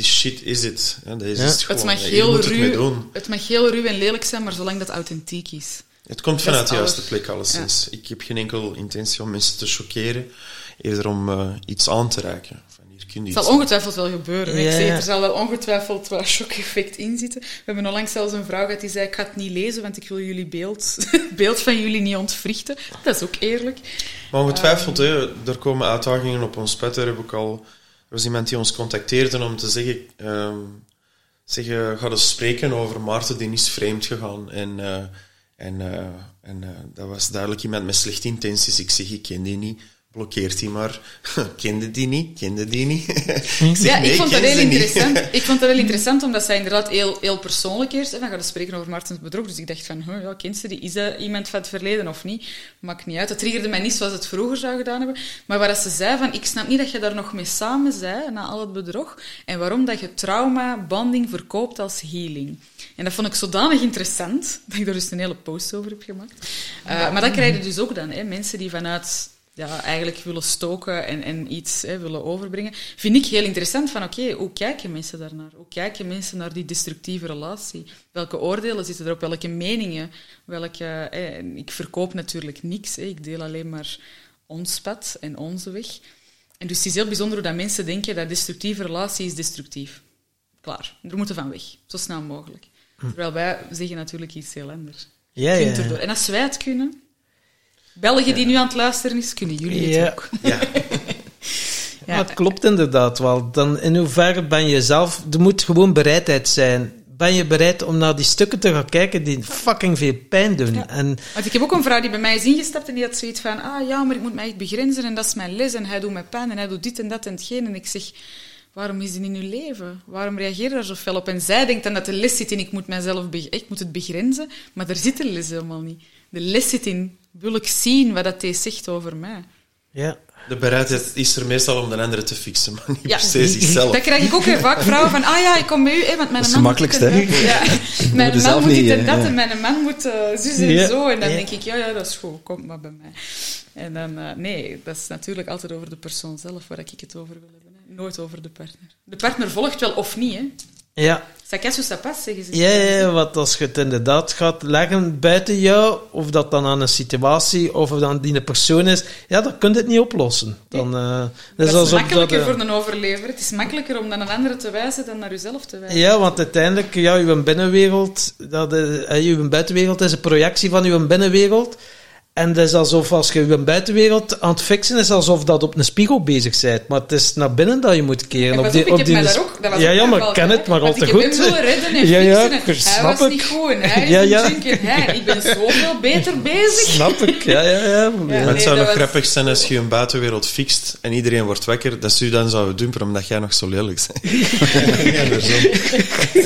die shit is het. Ja, deze ja. is het, gewoon, het, mag heel ruw, het mag heel ruw en lelijk zijn, maar zolang dat authentiek is. Het komt vanuit de juiste plek, alleszins. Ja. Ik heb geen enkel intentie om mensen te choqueren, eerder om uh, iets aan te reiken. Van, hier kun je het zal ongetwijfeld wel gebeuren. Ja, ik zeg, er zal wel ongetwijfeld wel shock-effect in zitten. We hebben onlangs zelfs een vrouw gehad die zei, ik ga het niet lezen, want ik wil jullie beeld, beeld van jullie niet ontwrichten. Dat is ook eerlijk. Maar ongetwijfeld, um, er komen uitdagingen op ons pad, daar heb ik al was iemand die ons contacteerde om te zeggen, um, zeggen ga eens spreken over Maarten, die is vreemd gegaan. En, uh, en, uh, en uh, dat was duidelijk iemand met slechte intenties. Ik zeg, ik ken die niet blokkeert hij maar. kende die niet, kende die niet. ik zeg, ja, ik vond dat heel interessant. ik vond dat heel interessant, omdat zij inderdaad heel, heel persoonlijk is. En dan gaat het spreken over Martens bedrog. Dus ik dacht van, huh, ja, kent ze die? Is dat iemand van het verleden of niet? Maakt niet uit. Dat triggerde mij niet zoals het vroeger zou gedaan hebben. Maar waar ze zei van, ik snap niet dat je daar nog mee samen zei, na al het bedrog. En waarom dat je trauma, banding verkoopt als healing. En dat vond ik zodanig interessant, dat ik daar dus een hele post over heb gemaakt. Uh, maar dat krijg je dus ook dan, hè, mensen die vanuit ja, eigenlijk willen stoken en, en iets hè, willen overbrengen, vind ik heel interessant van oké, okay, hoe kijken mensen daarnaar? Hoe kijken mensen naar die destructieve relatie? Welke oordelen zitten erop? Welke meningen? Welke, hè, ik verkoop natuurlijk niks, hè, ik deel alleen maar ons pad en onze weg. En dus het is heel bijzonder hoe dat mensen denken dat destructieve relatie is destructief. Klaar, er moeten van weg, zo snel mogelijk. Hm. Terwijl wij zeggen natuurlijk iets heel anders. Ja, ja, ja. En als wij het kunnen, België die nu aan het luisteren is, kunnen jullie het ook. Ja. ja. het klopt inderdaad wel. Dan in hoeverre ben je zelf... Er moet gewoon bereidheid zijn. Ben je bereid om naar die stukken te gaan kijken die fucking veel pijn doen? En, Want ik heb ook een vrouw die bij mij is ingestapt en die had zoiets van... Ah ja, maar ik moet mij echt begrenzen en dat is mijn les en hij doet mij pijn en hij doet dit en dat en hetgeen. En ik zeg... Waarom is die in uw leven? Waarom reageer je daar zo fel op? En zij denkt dan dat de les zit in ik moet, mijzelf ik moet het begrenzen, maar daar zit de les helemaal niet. De les zit in wil ik zien wat dat zegt over mij. Ja. De bereidheid is er meestal om de andere te fixen, maar niet per se zichzelf. Dat krijg ik ook heel vaak. Vrouwen van, ah ja, ik kom bij u, hè, want mijn dat is man moet hè? Ja. Mijn man moet dit en dat, en mijn man moet uh, zus en zo. En dan denk ik, ja, ja, dat is goed, kom maar bij mij. En dan, uh, nee, dat is natuurlijk altijd over de persoon zelf waar ik het over wil hebben. Nooit over de partner. De partner volgt wel of niet, hè. Ja. Zeggen ze. Ja, ja, want als je het inderdaad gaat leggen buiten jou, of dat dan aan een situatie, of dan die een persoon is, ja, dan kun je het niet oplossen. Dan, uh, dat is, is makkelijker dat, uh, voor een overlever. Het is makkelijker om dan een andere te wijzen dan naar jezelf te wijzen. Ja, want uiteindelijk, ja, je binnenwereld, dat, uh, je buitenwereld is een projectie van je binnenwereld. En het is alsof als je je buitenwereld aan het fixen is, alsof dat op een spiegel bezig bent. Maar het is naar binnen dat je moet keren. op die, op die, daar ook, dat was ja, ja, maar ik ken het maar al te goed. Ik willen redden en ja, ja, fixen. Hij was niet goed. Hij ja, ja. Hij, ik ben zoveel beter bezig. Snap ik, ja, ja, ja. ja het zou nog was... grappig zijn als je een buitenwereld fixt en iedereen wordt wekker, dat ze je dan zouden dumpen omdat jij nog zo lelijk bent. ja, dat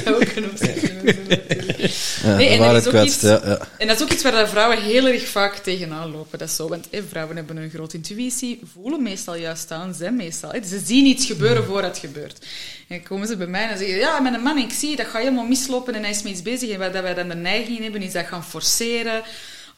zou ook nee, en, dat is ook iets, ja, ja. en dat is ook iets waar vrouwen heel erg vaak tegenaan lopen. Dat is zo, want vrouwen hebben een grote intuïtie, voelen meestal juist aan, zijn meestal. ze zien iets gebeuren voordat het gebeurt. En komen ze bij mij en zeggen, ja, met een man, ik zie, dat gaat helemaal mislopen en hij is mee iets bezig. En wat wij dan de neiging hebben, is dat gaan forceren,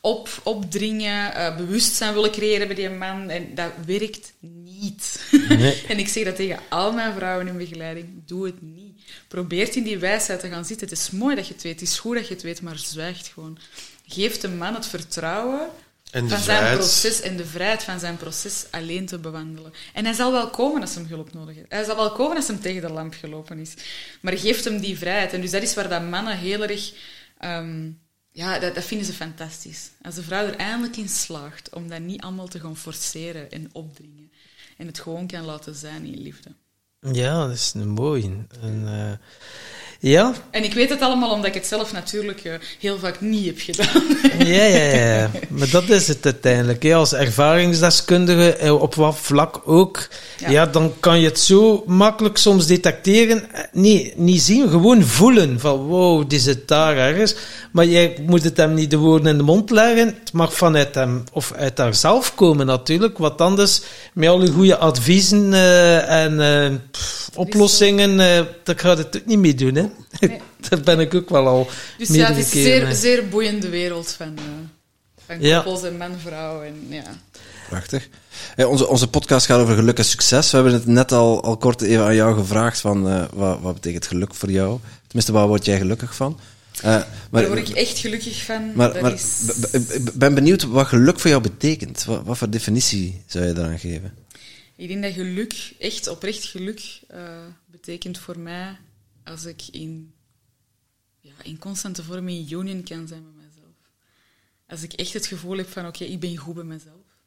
op, opdringen, uh, bewustzijn willen creëren bij die man. En dat werkt niet. Nee. en ik zeg dat tegen al mijn vrouwen in begeleiding, doe het niet. Probeert in die wijsheid te gaan zitten. Het is mooi dat je het weet, het is goed dat je het weet, maar zwijgt gewoon. Geef de man het vertrouwen van zijn proces en de vrijheid van zijn proces alleen te bewandelen. En hij zal wel komen als hem hulp nodig heeft. Hij zal wel komen als hem tegen de lamp gelopen is. Maar geeft hem die vrijheid. En dus dat is waar dat mannen heel erg... Ehm, ja, dat, dat, vinden ze fantastisch. Als de vrouw er eindelijk in slaagt om dat niet allemaal te gaan forceren en opdringen. En het gewoon kan laten zijn in liefde. Ja, dat is een mooie. En, uh, ja. En ik weet het allemaal omdat ik het zelf natuurlijk uh, heel vaak niet heb gedaan. ja, ja, ja. Maar dat is het uiteindelijk. Als ervaringsdeskundige, eh, op wat vlak ook, ja. dan kan je het zo makkelijk soms detecteren. Nee, niet zien, gewoon voelen. Van wow, die zit daar ergens. Maar jij moet het hem niet de woorden in de mond leggen. Het mag vanuit hem of uit haarzelf komen natuurlijk. Wat anders, met al die goede adviezen uh, en uh, pff, oplossingen, dat gaat het ook niet mee doen. Hè? Nee. Daar ben ik ook wel al Dus ja, het is een zeer, zeer boeiende wereld van, van koppels en man-vrouw. En, ja. Prachtig. onze, onze podcast gaat over geluk en succes. We hebben het net al, al kort even aan jou gevraagd van wat, wat betekent geluk voor jou? Tenminste, waar word jij gelukkig van? Uh, maar, Daar word ik echt gelukkig van. Maar, maar is... ben benieuwd wat geluk voor jou betekent. Wat, wat, voor definitie zou je daaraan geven? Ik denk dat geluk, echt oprecht geluk, uh, betekent voor mij als ik in, ja, in constante vorm in union kan zijn met mezelf. Als ik echt het gevoel heb van, oké, ik ben goed bij mezelf.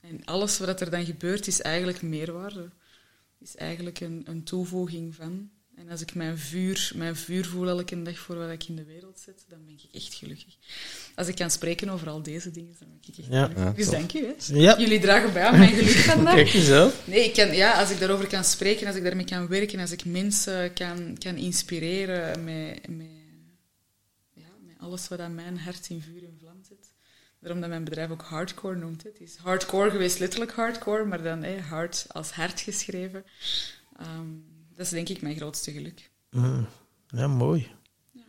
En alles wat er dan gebeurt is eigenlijk meerwaarde. Is eigenlijk een, een toevoeging van. En als ik mijn vuur, mijn vuur voel elke dag voor wat ik in de wereld zet, dan ben ik echt gelukkig. Als ik kan spreken over al deze dingen, dan ben ik echt ja, gelukkig. dus dank u. Ja. Jullie dragen bij aan mijn geluk vandaag. Kijk zo. Nee, ik kan, ja, als ik daarover kan spreken, als ik daarmee kan werken, als ik mensen kan, kan inspireren met, met, ja, met alles wat aan mijn hart in vuur en vlam zit. Daarom dat mijn bedrijf ook hardcore noemt. Het is hardcore geweest, letterlijk hardcore, maar dan hard als hart geschreven. Um, dat is denk ik mijn grootste geluk. Mm. Ja, mooi. Ja.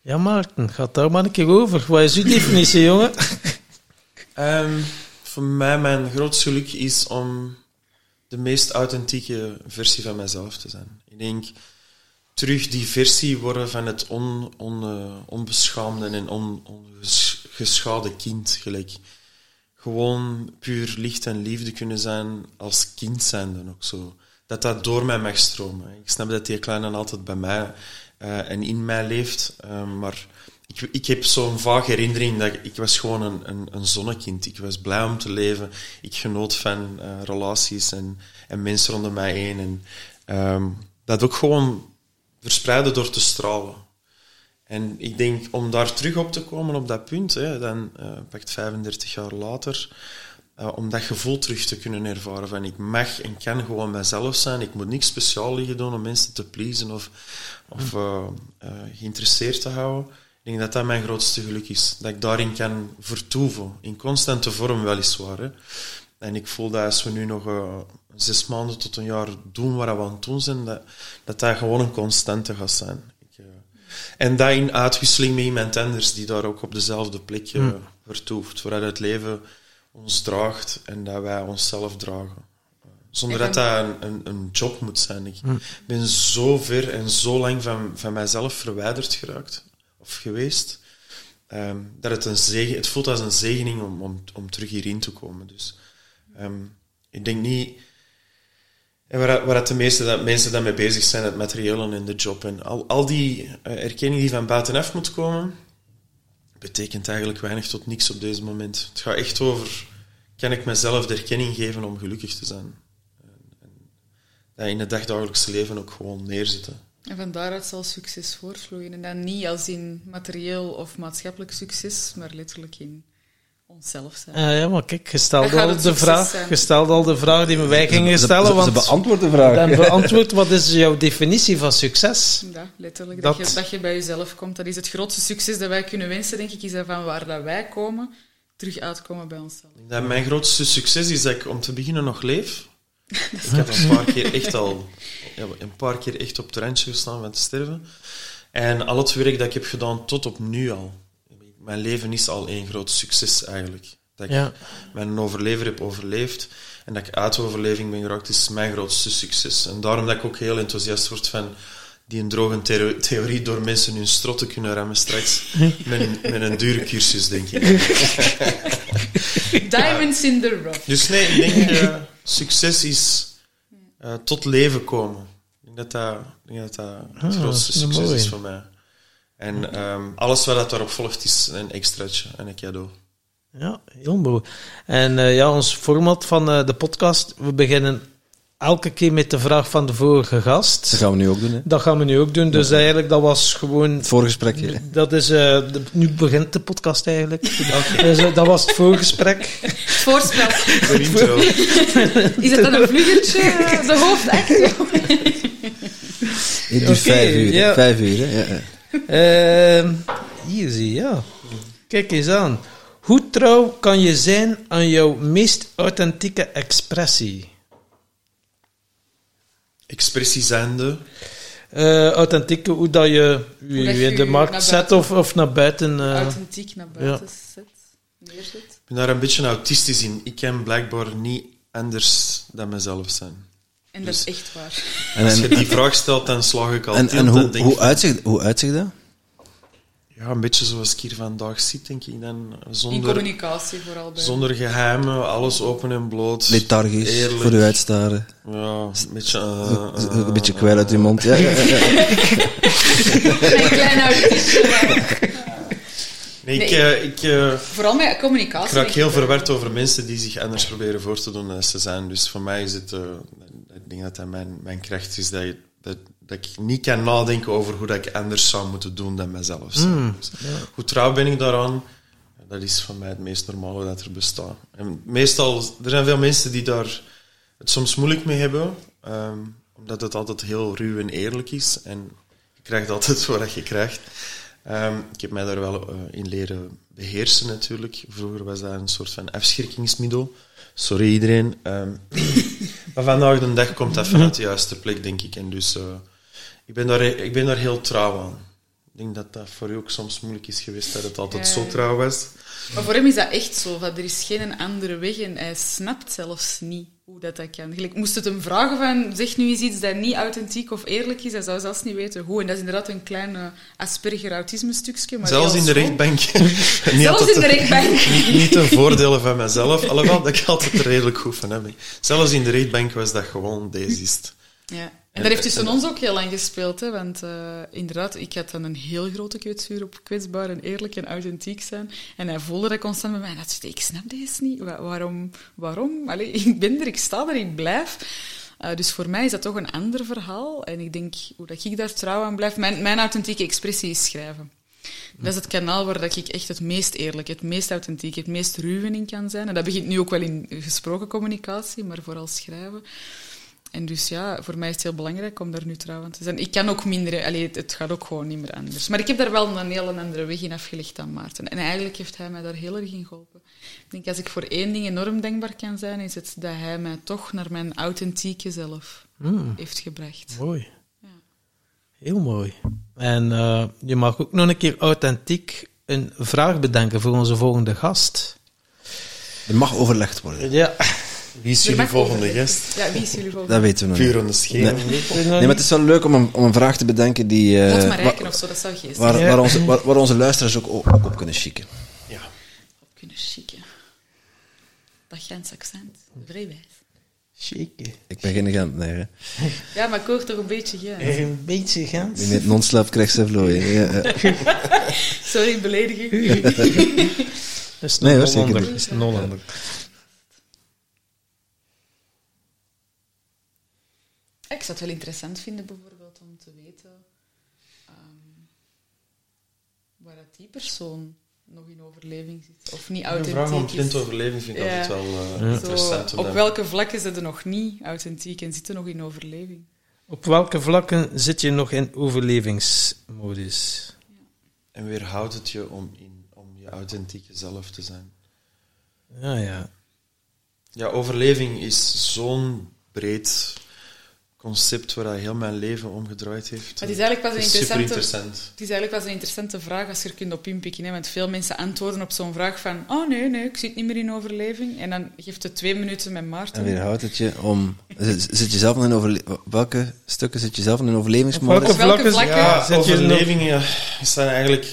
ja, Maarten, gaat daar maar een keer over. Wat is uw definitie, jongen? Um, voor mij, mijn grootste geluk is om de meest authentieke versie van mezelf te zijn. Ik denk terug die versie worden van het on, on, uh, onbeschaamde en on, ongeschade kind. Gelijk gewoon puur licht en liefde kunnen zijn als kind zijn dan ook zo. Dat dat door mij mag stromen. Ik snap dat die kleine altijd bij mij uh, en in mij leeft, uh, maar ik, ik heb zo'n vaag herinnering dat ik, was gewoon een, een, een, zonnekind. Ik was blij om te leven. Ik genoot van uh, relaties en, en mensen rondom mij heen. En um, dat ook gewoon verspreiden door te stralen. En ik denk, om daar terug op te komen op dat punt, hè, dan pakt 35 jaar later, uh, om dat gevoel terug te kunnen ervaren van ik mag en kan gewoon mijzelf zijn. Ik moet niks speciaal liggen doen om mensen te pleasen of, of uh, geïnteresseerd te houden. Ik denk dat dat mijn grootste geluk is. Dat ik daarin kan vertoeven. In constante vorm weliswaar. Hè. En ik voel dat als we nu nog zes maanden tot een jaar doen wat we aan het doen zijn, dat dat, dat gewoon een constante gaat zijn. En dat in uitwisseling met iemand anders die daar ook op dezelfde plek uh, vertoeft. Vooruit het leven ons draagt en dat wij onszelf dragen. Zonder dat dat een, een, een, job moet zijn. Ik ben zo ver en zo lang van, van mijzelf verwijderd geraakt, of geweest, um, dat het een zegen, het voelt als een zegening om, om, om terug hierin te komen. Dus um, ik denk niet en waar, waar de meeste dat, mensen dan mee bezig zijn, het materiële en de job. En al, al die uh, erkenning die van buitenaf moet komen, betekent eigenlijk weinig tot niks op deze moment. Het gaat echt over, kan ik mezelf de erkenning geven om gelukkig te zijn? En, dat in het dagdagelijkse leven ook gewoon neerzetten. En van daaruit zal succes voortvloeien. En dan niet als in materieel of maatschappelijk succes, maar letterlijk in onszelf zijn. Uh, ja, maar kijk, je stelde, al de, vraag, je stelde al de vraag die wij gingen stellen. Ze, ze, want ze beantwoord de vraag. Dan beantwoord, wat is jouw definitie van succes? Ja, letterlijk. Dat, dat, je, dat je bij jezelf komt. Dat is het grootste succes dat wij kunnen wensen, denk ik, is dat van waar dat wij komen, terug uitkomen bij onszelf. Ja, mijn grootste succes is dat ik om te beginnen nog leef. ik heb een paar keer echt al ja, een paar keer echt op het randje gestaan van te sterven. En al het werk dat ik heb gedaan tot op nu al mijn leven is al één groot succes eigenlijk. Dat ik mijn overlever heb overleefd en dat ik uit overleving ben geraakt, is mijn grootste succes. En daarom dat ik ook heel enthousiast word van die een droge theorie door mensen hun strot te kunnen remmen straks. met, met een dure cursus, denk ik. Diamonds in the rough. Dus nee, ik denk uh, succes is uh, tot leven komen. Ik denk dat dat, ik denk dat, dat het ah, grootste succes is voor mij. En um, alles wat daarop volgt is een extraatje en een cadeau. Ja, heel mooi. En uh, ja, ons format van uh, de podcast, we beginnen elke keer met de vraag van de vorige gast. Dat gaan we nu ook doen, hè? Dat gaan we nu ook doen. Dus eigenlijk, dat was gewoon... Het voorgesprek, hè? Dat is... Uh, de, nu begint de podcast eigenlijk. dus, dat was het voorgesprek. Het voorspel. De intro. is het dan een vluggertje, de hoofdact? Het duurt okay, vijf uur. Ja. Vijf uur, hè? Ja. Uh, easy, ja. Kijk eens aan. Hoe trouw kan je zijn aan jouw meest authentieke expressie? Expressie zijnde? Uh, authentieke, hoe dat je hoe je, je de markt zet of, of naar buiten. Uh, Authentiek naar buiten ja. zet, neerzet. Ik ben daar een beetje autistisch in. Ik kan blijkbaar niet anders dan mezelf zijn. En dat is dus- echt waar. En, als je die vraag stelt, dan slag ik al. En, en hoe, hoe, uitzicht, hoe uitzicht dat? Ja, een beetje zoals ik hier vandaag zit, denk ik. Dan, zonder, In communicatie vooral. Bij. Zonder geheimen, alles open en bloot. Lethargisch, eerlijk. voor u uitstaren. Ja, een beetje... Uh, uh, een beetje kwijl uit uw mond, ja. ja, ja, een klein. Nee, ik, nee. ik, uh, Vooral met communicatie. Ik raak heel verward over mensen die zich anders proberen voor te doen dan ze zijn. Dus voor mij is het ik denk dat dat mijn, mijn kracht is, dat, je, dat, dat ik niet kan nadenken over hoe dat ik anders zou moeten doen dan mezelf. Mm, dus, Hoe trouw ben ik daaraan? Dat is voor mij het meest normale dat er bestaat. En meestal, er zijn veel mensen die daar het soms moeilijk mee hebben, um, omdat het altijd heel ruw en eerlijk is. En je krijgt altijd wat je krijgt. Um, ik heb mij daar wel uh, in leren beheersen natuurlijk. Vroeger was dat een soort van afschrikkingsmiddel. Sorry iedereen. Um, maar vandaag de dag komt dat vanuit de juiste plek, denk ik. En dus uh, ik, ben daar, ik ben daar heel trouw aan. Ik denk dat dat voor u ook soms moeilijk is geweest, dat het altijd zo trouw was. Maar voor hem is dat echt zo. Dat er is geen andere weg en hij snapt zelfs niet hoe dat, dat kan. Ik moest het hem vragen van, zeg nu eens iets dat niet authentiek of eerlijk is. Hij zou zelfs niet weten hoe. En dat is inderdaad een klein Asperger-autisme-stukje. Zelfs in de rechtbank. zelfs in de rechtbank. Niet, niet ten voordele van mezelf, alhoewel dat ik altijd er redelijk goed van heb. Zelfs in de rechtbank was dat gewoon deze Ja. En dat heeft tussen ons ook heel lang gespeeld, hè, want uh, inderdaad, ik had dan een heel grote kwetsuur op kwetsbaar en eerlijk en authentiek zijn. En hij voelde dat constant bij mij. En dat ik snap deze niet. waarom? waarom? Allee, ik ben er, ik sta er, ik blijf. Uh, dus voor mij is dat toch een ander verhaal. En ik denk, hoe dat ik daar trouw aan blijf, mijn, mijn authentieke expressie is schrijven. Dat is het kanaal waar dat ik echt het meest eerlijk, het meest authentiek, het meest ruw in kan zijn. En dat begint nu ook wel in gesproken communicatie, maar vooral schrijven. En dus ja, voor mij is het heel belangrijk om daar nu trouw aan te zijn. Ik kan ook minder, allee, het, gaat ook gewoon niet meer anders. Maar ik heb daar wel een heel andere weg in afgelegd dan Maarten. En eigenlijk heeft hij mij daar heel erg in geholpen. Ik denk, als ik voor één ding enorm denkbaar kan zijn, is het dat hij mij toch naar mijn authentieke zelf hmm. heeft gebracht. Mooi. Ja. Heel mooi. En uh, je mag ook nog een keer authentiek een vraag bedenken voor onze volgende gast. Er mag overlegd worden. Ja. Wie is jullie volgende gast? Ja, wie is jullie volgende Dat weten we nog Puur niet. Nee. nee, maar het is wel leuk om een, om een vraag te bedenken die... Uh, Wat maar rijken of zo, dat zou geest waar, waar, onze, waar, waar, onze luisteraars ook, ook op kunnen chicken. Ja. Op kunnen chicken. Dat Gens accent. Vrijwijs. Chicken. Ik ben geen Gent, nee. Hè. Ja, maar ik hoor toch een beetje Gent. Een beetje Gent. Met non-slap krijgt ze vlooien. Ja, Sorry, belediging. Dat is nee, hoor, zeker niet. Dat is een Ik zou het wel interessant vinden, bijvoorbeeld, om te weten um, waar dat die persoon nog in overleving zit. Of niet authentiek Een vraag omtrent overleving vind ik altijd wel uh, interessant. op welke vlakken zitten nog niet authentiek en zitten nog in overleving? Op welke vlakken zit je nog in overlevingsmodus? Ja. En weerhoudt het je om, in, om je authentieke zelf te zijn? Ja, ja. Ja, overleving is zo'n breed concept waar hij heel mijn leven omgedraaid heeft. het is eigenlijk pas een interessante, interessant. Het is eigenlijk pas een interessante vraag als je er kunt op inpikken. Hè? Want veel mensen antwoorden op zo'n vraag van oh nee, nee, ik zit niet meer in overleving. En dan geeft het twee minuten met Maarten. En weerhoudt het je om... Zit je zelf in overle welke stukken zit je zelf in een overlevingsmodus? Welke vlakken? vlakken? Ja, zit overleving ja, is dan eigenlijk...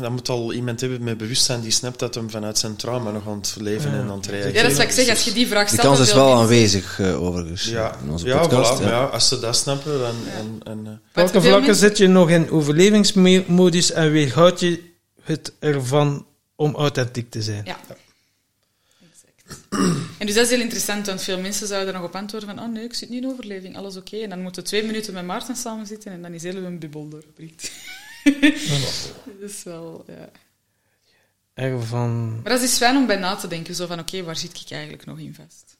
Dat moet al iemand hebben met bewustzijn die snapt dat hem vanuit zijn trauma nog aan het leven en aan het reageren Ja, dat is wat ik zeg. Als je die vraag stelt... Die kans is wel aanwezig, uh, overigens, ja. in onze ja, podcast. Voilà, ja. als ze dat snappen, dan... En, en, uh. Welke vlakken zit je nog in overlevingsmodus en weerhoud je het ervan om authentiek te zijn? Ja. En dus dat is heel interessant, want veel mensen zouden er nog op antwoorden van oh nee, ik zit niet in overleving, alles oké. En dan moeten we twee minuten met Maarten samen zitten en dan is heel een bubbel doorgeprikt. dat is wel, ja. Ervan... Maar dat is fijn om bij na te denken, zo van oké, waar zit ik eigenlijk nog in vast?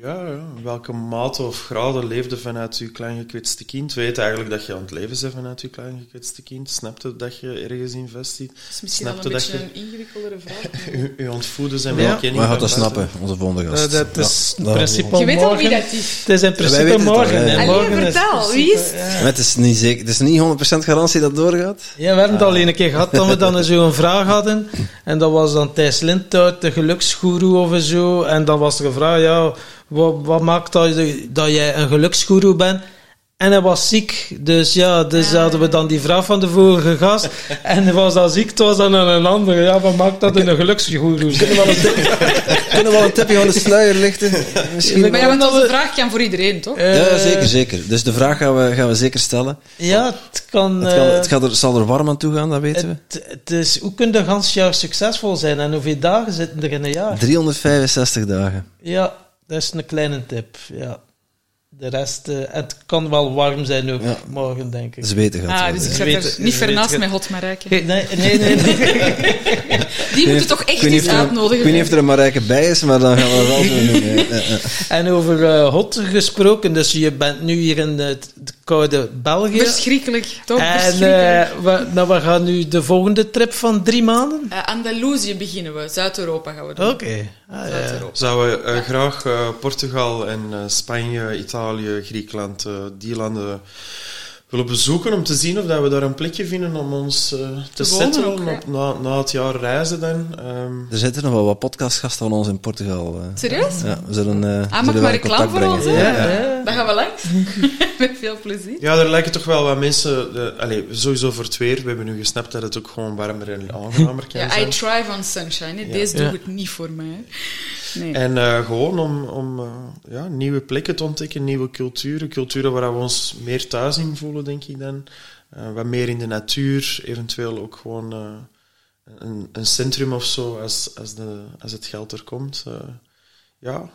Ja, ja, welke mate of graden leefde vanuit je klein gekwetste kind? Weet eigenlijk dat je aan het leven bent vanuit je klein gekwetste kind? Snapte dat je ergens in vast zit? Dat is misschien Snapte wel een beetje een ingewikkeldere vraag. Je, je ontvoeden zijn ja. welke Maar gaat dat snappen, onze volgende gast. Uh, dat is in principe Je weet al wie dat is. Het is in principe morgen. Het morgen vertel, wie is het? het is niet, zeker, het is niet 100% garantie dat het doorgaat. Ja, we hebben het al een keer gehad dat we dan zo een vraag hadden. En dat was dan Thijs Lindhout, de geluksgoeroe of zo. En dan was er een vraag, ja wat, wat maakt dat, dat jij een geluksgoeroe bent? En hij was ziek. Dus ja, dus ja. hadden we dan die vraag van de vorige gast. En hij was dan ziek, het was dan een andere. Ja, wat maakt dat een geluksgoeroe? Kunnen we wel een, kunnen wel een tipje van de sluier lichten? Misschien maar ja, want onze vraag kan voor iedereen, toch? Uh, ja, zeker, zeker. Dus de vraag gaan we, gaan we zeker stellen. Ja, het kan... Het, kan, het gaat er, zal er warm aan toe gaan, dat weten we. Het, is, hoe kun je een gans jaar succesvol zijn? En hoeveel dagen zitten er in een jaar? 365 dagen. Ja, dat is een kleine tip, ja. De rest, uh, het kan wel warm zijn ook ja. morgen, denk ik. Zweten gaat Ah, dus ik zet er niet vernaast met Hot Marijke. Nee, nee, nee. nee. Die moeten toch echt iets uitnodigen. Ik weet niet of er een Marijke bij is, maar dan gaan we wel doen. En over uh, hot gesproken, dus je bent nu hier in de, de koude België. Verschrikkelijk, toch? En uh, we, nou, we gaan nu de volgende trip van drie maanden? Uh, Andalusië beginnen we, Zuid-Europa gaan we doen. Oké. Okay. Ah, ja. Zouden we graag Portugal en Spanje, Italië, Griekenland, die landen willen bezoeken om te zien of dat we daar een plekje vinden om ons uh, te zetten na, na, het jaar reizen dan. Um. Er zitten nog wel wat podcastgasten van ons in Portugal. Uh. Serieus? Ja, we zullen, uh, ah, mag maar reclame voor ons ja, ja. Dan gaan we langs. Met veel plezier. Ja, er lijken toch wel wat mensen... De, allez, sowieso voor het weer. We hebben nu gesnapt dat het ook gewoon warmer en aangenamer kan ja, zijn. I thrive on sunshine. Deze doet het niet voor mij. Nee. En uh, gewoon om, om uh, ja, nieuwe plekken te ontdekken, nieuwe culturen. Culturen waar we ons meer thuis in voelen, denk ik dan. Uh, wat meer in de natuur, eventueel ook gewoon een, een, centrum of zo als, als, de, als het geld er komt. ja,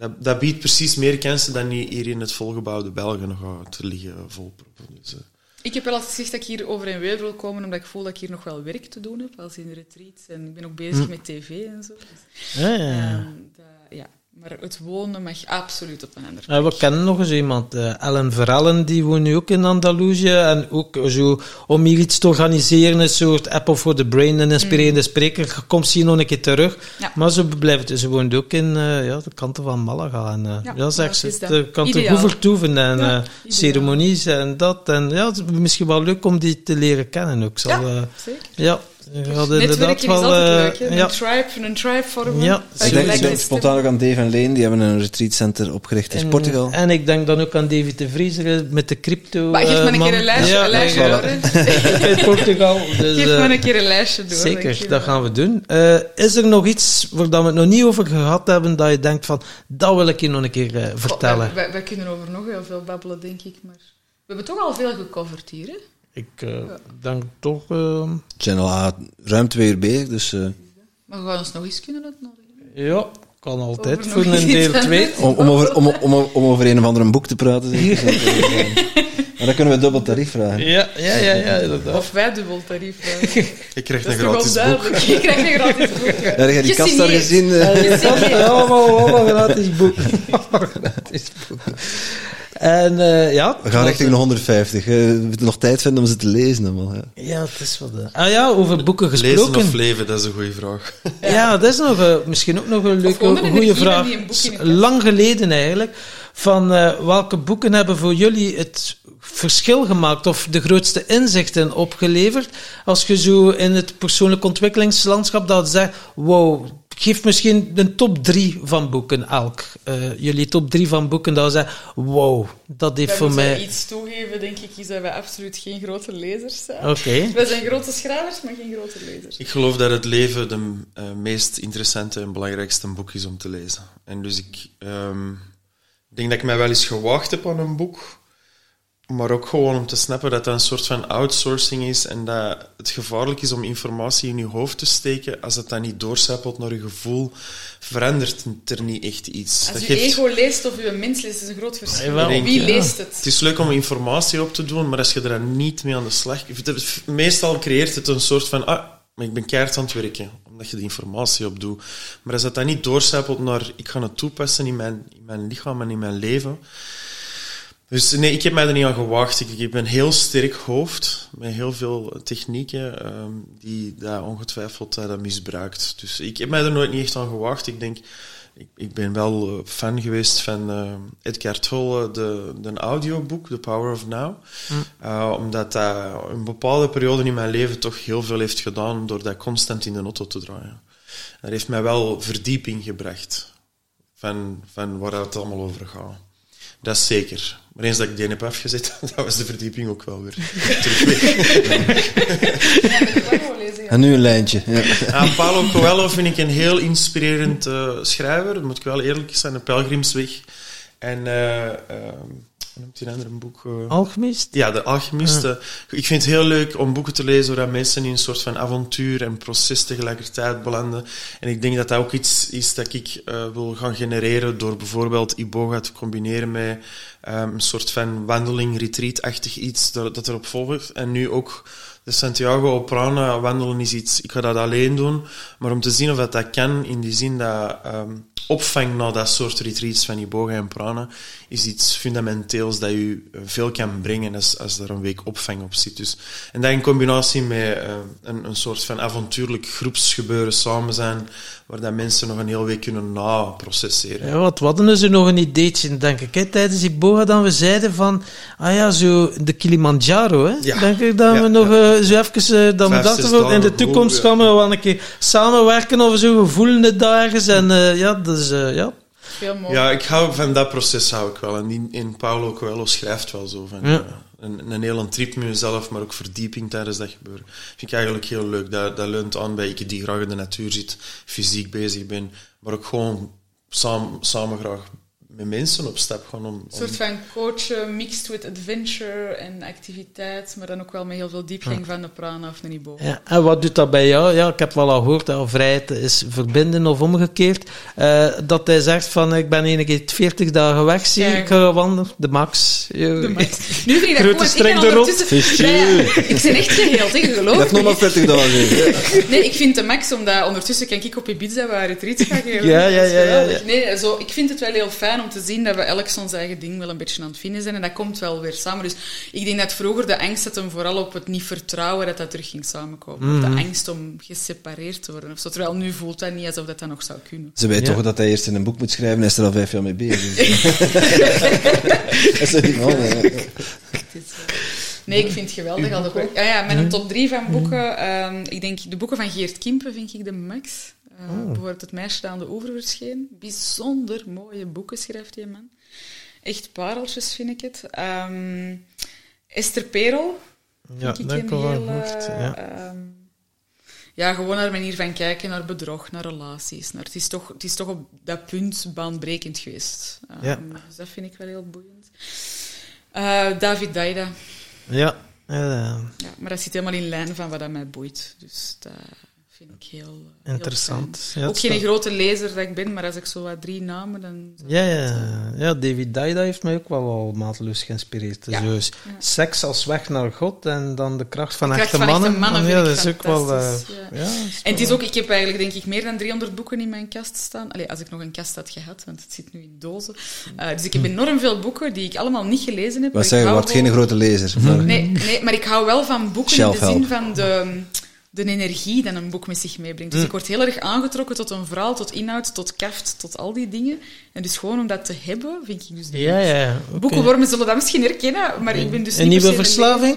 dat, dat, biedt precies meer kansen dan hier in het volgebouwde België nog te liggen volproppen. Dus, ik heb wel altijd gezegd dat ik hier over en weer wil komen, omdat ik voel dat ik hier nog wel werk te doen heb, als in de retreats. En ik ben ook bezig hm. met tv en zo. Dus, ja, ja, ja. Um, dat, ja. Maar het wonen mag absoluut op een ander plek. we kennen nog eens iemand, uh, Ellen Verellen, die woont nu ook in Andalusië. En ook zo, om hier iets te organiseren, een soort Apple for the Brain, een inspirerende mm. spreker. Komt ze hier nog een keer terug. Ja. Maar ze, blijft, ze woont ook in uh, ja, de kanten van Malaga. En, uh, ja, ja, zegt ze, de kanten goed vertoeven en ja, ceremonies en dat. En ja, het is misschien wel leuk om die te leren kennen ook. Zal, ja, zeker. Ja, je had inderdaad wel... Uh, leuk, ja. Een tribe, een tribe vormen. Ja. Ik denk, denk spontaan ook aan Dave en Leen, die hebben een retreatcenter opgericht in Portugal. En ik denk dan ook aan David de Vriezer met de crypto Maar geef uh, me een keer een lijstje, ja, een lijstje door. in Portugal. Dus, geef me een keer een lijstje door. Zeker, dat gaan we doen. Uh, is er nog iets waar we het nog niet over gehad hebben, dat je denkt van, dat wil ik je nog een keer uh, vertellen? Oh, wij, wij, kunnen over nog heel veel babbelen, denk ik, maar... We hebben toch al veel gecoverd hier, hè? Ik uh, denk toch... Uh... We zijn al ruim twee uur bezig, dus... Uh... Maar we gaan ons nog eens kunnen uitnodigen. Ja, kan altijd, voor een deel 2. Om, om, over, om, om, om over een of ander boek te praten. maar dan kunnen we dubbel tarief vragen. Ja, ja, ja, ja inderdaad. Of wij dubbel tarief vragen. Ik krijg een gratis boek. Je krijgt een gratis boek. Ja, heb je die kast daar gezien? Ja, allemaal, allemaal gratis boek. gratis boek. En, uh, ja, We gaan richting de 150. Uh, we moeten nog tijd vinden om ze te lezen. Allemaal, ja. ja, het is wat. Uh... Ah ja, over boeken gesproken. Lezen of leven, dat is een goede vraag. Ja, dat is nog, uh, misschien ook nog een leuke, goede vraag. Lang geleden eigenlijk. Van welke boeken hebben voor jullie het verschil gemaakt of de grootste inzichten opgeleverd? Als je zo in het persoonlijk ontwikkelingslandschap dat zegt, wow, geef misschien een top drie van boeken elk. Uh, jullie top drie van boeken, dat we wow, dat heeft voor mij... Als iets toegeven, denk ik, is dat wij absoluut geen grote lezers zijn. Oké. Okay. Wij zijn grote schrijvers, maar geen grote lezers. Ik geloof dat het leven de uh, meest interessante en belangrijkste boek is om te lezen. En dus ik um, denk dat ik mij wel eens gewacht heb aan een boek maar ook gewoon om te snappen dat dat een soort van outsourcing is en dat het gevaarlijk is om informatie in je hoofd te steken. Als het dan niet doorcijpelt naar je gevoel, verandert er niet echt iets. Als dat je geeft... ego leest of je mens leest, is een groot verschil. Wie leest het? Het is leuk om informatie op te doen, maar als je er dan niet mee aan de slag... Meestal creëert het een soort van... Ah, maar ik ben keihard aan het werken, omdat je de informatie opdoet. Maar als dat dan niet doorcijpelt naar... Ik ga het toepassen in mijn, in mijn lichaam en in mijn leven dus nee, ik heb mij er niet aan gewacht. Ik, ik heb een heel sterk hoofd met heel veel technieken um, die daar ongetwijfeld uh, dat misbruikt. Dus ik heb mij er nooit niet echt aan gewacht. Ik denk, ik, ik ben wel eh, fan geweest van uh, Edgar Tolle, de, de audioboek, The Power of Now. Mm. Uh, omdat dat een bepaalde periode in mijn leven toch heel veel heeft gedaan door dat constant in de auto te draaien. Dat heeft mij wel verdieping gebracht van, van waar het allemaal over gaat. Dat is zeker. Maar eens dat ik die heb afgezet, dan was de verdieping ook wel weer terug en nu een lijntje. Ja. Ja, Paulo Coelho vind ik een heel inspirerend uh, schrijver. Dat moet ik wel eerlijk zijn. De Pelgrimsweg. En... Uh, hoe noemt hij een boek? Uh... Alchemist? Ja, de Alchemist. Ah. ik vind het heel leuk om boeken te lezen waar mensen in een soort van avontuur en proces tegelijkertijd belanden. En ik denk dat dat ook iets is dat ik uh, wil gaan genereren door bijvoorbeeld Iboga te combineren met um, een soort van wandeling, retreat-achtig iets dat, dat erop volgt. En nu ook de Santiago Prana wandelen is iets, ik ga dat alleen doen, maar om te zien of dat, dat kan, in die zin dat um, opvang naar dat soort retreats van Iboga en Prana, is iets fundamenteels dat je veel kan brengen als, als er een week opvang op zit. Dus, en dat in combinatie met uh, een, een soort van avontuurlijk groepsgebeuren samen zijn, waar dat mensen nog een hele week kunnen naprocesseren. Ja, wat, hadden ze nog een ideetje, denk ik, hè, tijdens Iboga, dan we zeiden van, ah ja, zo de Kilimanjaro, hè, ja. denk ik, dat we nog uh, zo even, uh, dat we dachten, in de toekomst gaan we wel een keer samenwerken over zo'n gevoelende dagen en ja, dus ja... Ja, ik hou van dat proces hou ik wel. En in, in Paulo Coelho schrijft wel zo van ja. uh, een, een hele trip met jezelf, maar ook verdieping tijdens dat gebeuren. Vind ik eigenlijk heel leuk. Dat, dat leunt aan bij ik die graag in de natuur zit, fysiek bezig ben, maar ook gewoon samen, samen graag met mensen op stap gaan. Om, Een soort van coachen mixed with adventure en activiteit, maar dan ook wel met heel veel diepgang van de prana of een niveau. Ja, en wat doet dat bij jou? Ja, ik heb wel al gehoord dat vrijheid is verbinden of omgekeerd. Uh, dat hij zegt van, ik ben een keer 40 dagen weg, zie ja, ik ga wandelen. De max. De max. Nu vind ik dat Grote streng erop. Ja, ja, ik ben echt geheeld, ik geloof Dat nog maar 40 dagen. nee, ik vind de max, omdat ondertussen kan ik op Ibiza waar retreats ga geven. Ja, ja, ja, ja, ja. Nee, zo, ik vind het wel heel fijn om te zien dat we elk ons eigen ding wel een beetje aan het vinden zijn. En dat komt wel weer samen. Dus ik denk dat vroeger de angst zat hem vooral op het niet vertrouwen dat dat terug ging samenkomen. Mm. Of de mhm. angst om gesepareerd te worden. Of zo. Terwijl nu voelt hij niet alsof dat, dat nog zou kunnen. Ze weet toch dat hij eerst in een boek moet schrijven en is er al vijf jaar mee bezig. dat is niet Nee, ik vind het geweldig. Al de ja, ja, met een top drie van boeken. Um, ik denk, de boeken van Geert Kimpen vind ik de max. Uh, oh. Bijvoorbeeld Het meisje aan de oever verscheen. Bijzonder mooie boeken schrijft die man. Echt pareltjes, vind ik het. Um, Esther Perel. Ja, dat ik wel heel, ja. Um, ja, gewoon naar manier van kijken naar bedrog, naar relaties. Naar, het, is toch, het is toch op dat punt baanbrekend geweest. Um, ja. Dus dat vind ik wel heel boeiend. Uh, David Daida. Ja. Uh, ja. Maar dat zit helemaal in lijn van wat dat mij boeit. Dus dat vind ik heel, heel Interessant. Ja, ook geen grote lezer dat ik ben, maar als ik zo wat drie namen, dan... Ja, ja, ja, David Daida heeft mij ook wel al mateloos geïnspireerd. Ja. Dus seks als weg naar God en dan de kracht van, de kracht echte, van mannen. mannen. Ja, dat is ook wel... Uh, ja. en het is ook, ik heb eigenlijk denk ik meer dan 300 boeken in mijn kast staan. Allee, als ik nog een kast had gehad, want het zit nu in dozen. Uh, dus ik heb enorm veel boeken die ik allemaal niet gelezen heb. Wat zeg je, wordt geen grote lezer. Nee, nee, maar ik hou wel van boeken in de zin van de de energie die een boek met zich meebrengt. Dus mm. ik word heel erg aangetrokken tot een verhaal, tot inhoud, tot kaft, tot al die dingen. En dus gewoon om dat te hebben, vind ik dus... Ja, ja. Okay. Boekenwormen zullen dat misschien herkennen, maar ik ben dus Een nieuwe verslaving?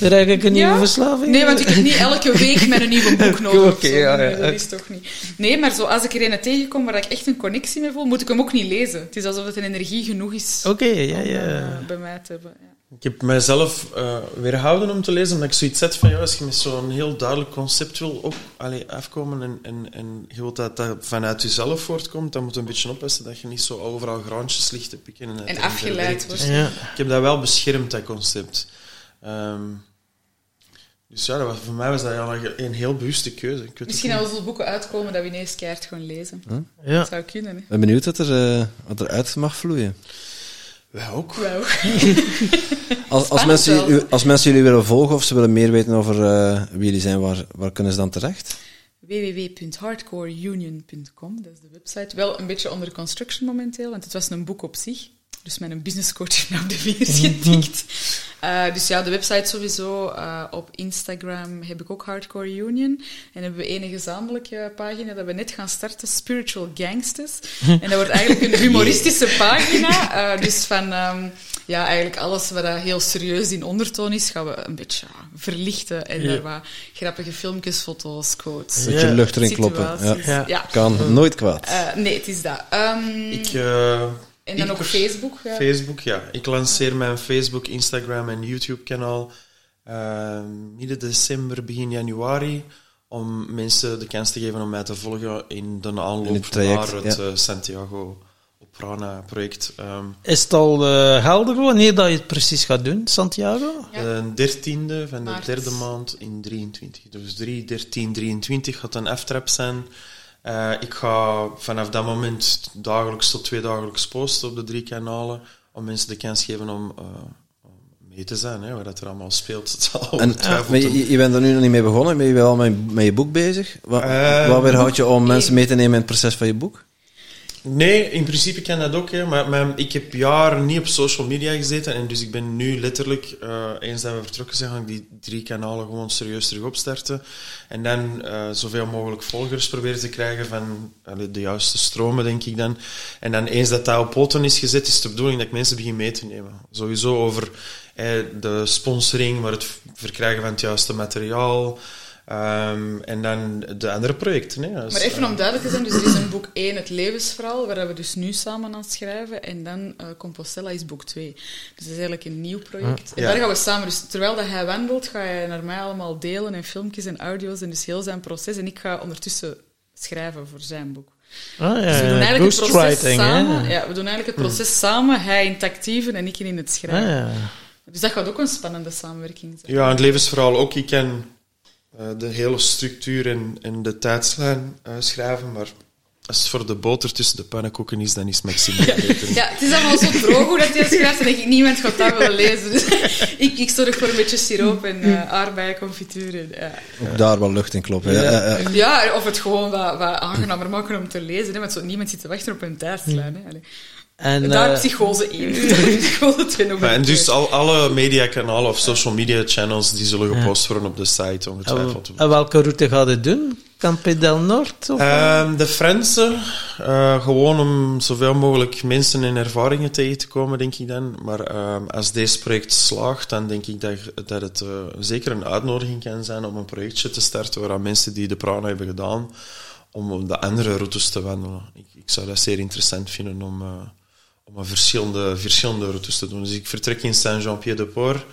Raak ik een nieuwe verslaving? Nee, want ik heb niet elke week met een nieuw boek nodig. Oké, ja, ja. dat is toch niet... Nee, maar zo, als ik er een tegenkom waar ik echt een connectie mee voel, moet ik hem ook niet lezen. Het is alsof het een energie genoeg is Oké, ja, ja. Uh, bij mij te hebben. Ja. Ik heb mijzelf uh, weerhouden om te lezen, omdat ik zoiets zet van, ja, als je met zo'n heel duidelijk concept wil op, allez, afkomen en, en, en je wilt dat dat vanuit jezelf voortkomt, dan moet je een beetje oppassen dat je niet zo overal graantjes ligt te pikken. En, en afgeleid wordt. ja. Ik heb dat wel beschermd, dat concept. Um, dus ja, dat was, voor mij was dat ja, een heel bewuste keuze. Ik weet Misschien als er boeken uitkomen dat we ineens keihard gaan lezen. Huh? Ja. Dat zou kunnen. Hè? Ik ben benieuwd wat er, uh, wat er uit mag vloeien. Wij ook. Wij ook. als, als, mensen, als mensen jullie willen volgen of ze willen meer weten over uh, wie jullie zijn, waar, waar kunnen ze dan terecht? www.hardcoreunion.com, dat is de website. Wel een beetje onder construction momenteel, want het was een boek op zich. Dus mijn businesscoach heeft nou de vingers getikt. Uh, dus ja, de website sowieso. Uh, op Instagram heb ik ook Hardcore Union. En hebben we een gezamenlijke pagina dat we net gaan starten, Spiritual Gangsters. en dat wordt eigenlijk een humoristische pagina. Uh, dus van um, ja, eigenlijk alles wat heel serieus in ondertoon is, gaan we een beetje verlichten. En ja. wat grappige filmpjes, foto's, quotes. Een beetje lucht erin kloppen. Ja. ja. Kan nooit kwaad. nee, het is dat. Um, ik en dan ook Facebook? Ja. Facebook, ja. Ik lanceer mijn Facebook, Instagram en YouTube-kanaal uh, midden december, begin januari. Om mensen de kans te geven om mij te volgen in de aanloop naar het ja. uh, Santiago Oprana project. Um, is het al uh, helder wanneer dat je het precies gaat doen, Santiago? Ja. De 13e van de derde maand in 23. Dus 3, 13, 23 gaat een aftrap zijn. Uh, ik ga vanaf dat moment dagelijks tot twee dagelijks posten op de drie kanalen om mensen de kans te geven om uh, mee te zijn, hè, wat dat er allemaal speelt. Het zal en, maar je, je, bent er nu nog niet mee begonnen, ben je wel met, met je boek bezig? Wat, uh, wat weerhoudt je om mensen mee te nemen in het proces van je boek? Nee, in principe kan dat ook. Maar, ik heb jaren niet op social media gezeten. En dus ik ben nu letterlijk, uh, eens dat we vertrokken zijn, ga ik die drie kanalen gewoon serieus terug opstarten. En dan uh, zoveel mogelijk volgers proberen te krijgen van de juiste stromen, denk ik dan. En dan eens dat dat op poten is gezet, is de bedoeling dat ik mensen begin mee te nemen. Sowieso over de sponsoring, maar het verkrijgen van het juiste materiaal. Um, en dan de andere projecten. Hè, maar even om duidelijk te zijn, dus er is een boek 1, het levensverhaal, waar we dus nu samen aan schrijven. En dan uh, Compostela is boek 2. Dus dat is eigenlijk een nieuw project. En daar gaan we samen, dus terwijl dat hij wandelt, ga hij naar mij allemaal delen en filmpjes en audio's en dus heel zijn proces. En ik ga ondertussen schrijven voor zijn boek. Ah, ja, dus we doen eigenlijk het proces samen. Ja, we doen eigenlijk het proces samen, hij in het actieve en ik in het schrijven. Ah, dus dat gaat ook een spannende samenwerking zijn. Ja, het levensverhaal ook. Ik ken eh, de hele structuur en, en de tijdslijn uh, schrijven, maar als het voor de boter tussen de pannenkoeken is, dan is Maxime ja, ja, het is allemaal zo droog hoe dat hij schrijft, en denk ik, niemand gaat dat willen lezen. Dus ik, ik zorg voor een beetje siroop en uh, aardbeienconfituur. ja. Ook daar wel lucht in kloppen. Ja, ja of het gewoon wat, wat aangenamer maken om te lezen, hè, want zo, niemand zit te wachten op een tijdslijn. Hè. En, daar uh, psychose 1. psychose 2 nog En dus al, alle mediakanalen of social media channels die zullen gepost worden op de site, ongetwijfeld. En welke route gaat het doen? Campe del Nord? Uh, de Franse. Uh, gewoon om zoveel mogelijk mensen en ervaringen tegen te komen, denk ik dan. Maar uh, als deze project slaagt, dan denk ik dat, dat het uh, zeker een uitnodiging kan zijn om een projectje te starten waar mensen die de prana hebben gedaan, om de andere routes te wandelen. Ik, ik zou dat zeer interessant vinden om om verschillende, verschillende routes te doen. Dus ik vertrek in Saint-Jean-Pied-de-Port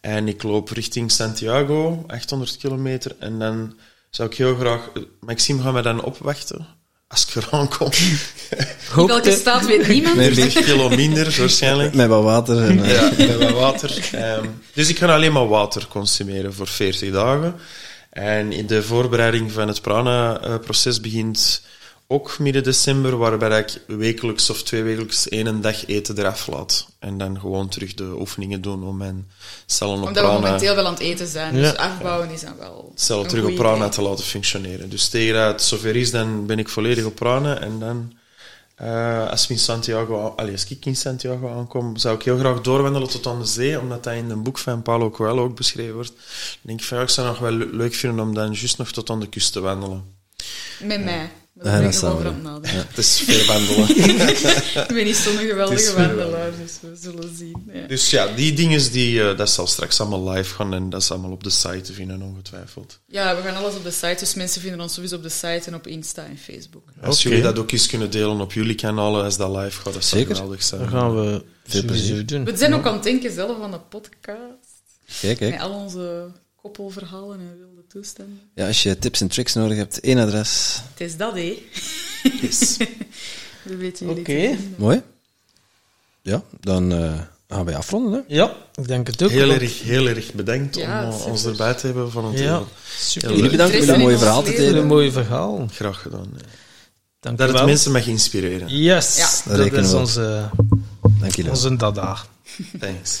en ik loop richting Santiago, 800 kilometer. En dan zou ik heel graag... Maxime gaat mij dan opwachten als ik eraan kom. In welke staat weet niemand? Met 4 kilo minder, waarschijnlijk. Met wat water. En, ja, met wat water. Um, dus ik ga alleen maar water consumeren voor 40 dagen. En in de voorbereiding van het prana-proces begint ook midden december, waarbij ik wekelijks of twee wekelijks één dag eten eraf laat. En dan gewoon terug de oefeningen doen om mijn cellen op Omdat prana... we momenteel wel aan het eten zijn, dus afbouwen is dan wel Cellen terug op prana te laten functioneren. Dus tegen dat het zover is, dan ben ik volledig op prana. En dan, uh, als, we in Santiago, allez, als ik in Santiago aankom, zou ik heel graag doorwandelen tot aan de zee, omdat dat in een boek van Paulo Coelho ook beschreven wordt. Dan denk ik van, ik zou het nog wel leuk vinden om dan juist nog tot aan de kust te wandelen. Met mij. Dat is ja, Het is veel wandelen. ik ben niet zo'n geweldige wandelaar, dus we zullen zien. Ja. Dus ja, die dingen, die, uh, dat zal straks allemaal live gaan en dat is allemaal op de site te vinden, ongetwijfeld. Ja, we gaan alles op de site, dus mensen vinden ons sowieso op de site en op Insta en Facebook. Als jullie dat ook eens kunnen delen op jullie kanalen, als dat live gaat, dat zou geweldig zijn. Dan gaan we veel plezier doen. We zijn ook aan het denken zelf aan de podcast. Kijk, kijk. Met al onze koppelverhalen en wilde toestanden. Ja, als je tips en tricks nodig hebt, één adres. Het is dat, hé. Yes. Oké. Okay. Mooi. Ja, dan uh, gaan wij afronden. Hè? Ja, ik denk het ook. Heel erg, heel erg bedankt ja, om uh, ons erbij te hebben van het ja, super. Jullie bedankt voor een mooie verhaal te delen. Een mooi verhaal. Graag gedaan. Ja. Dank dat het mensen mag inspireren. Yes, ja. dat, dat is onze, Dank onze dada. Thanks.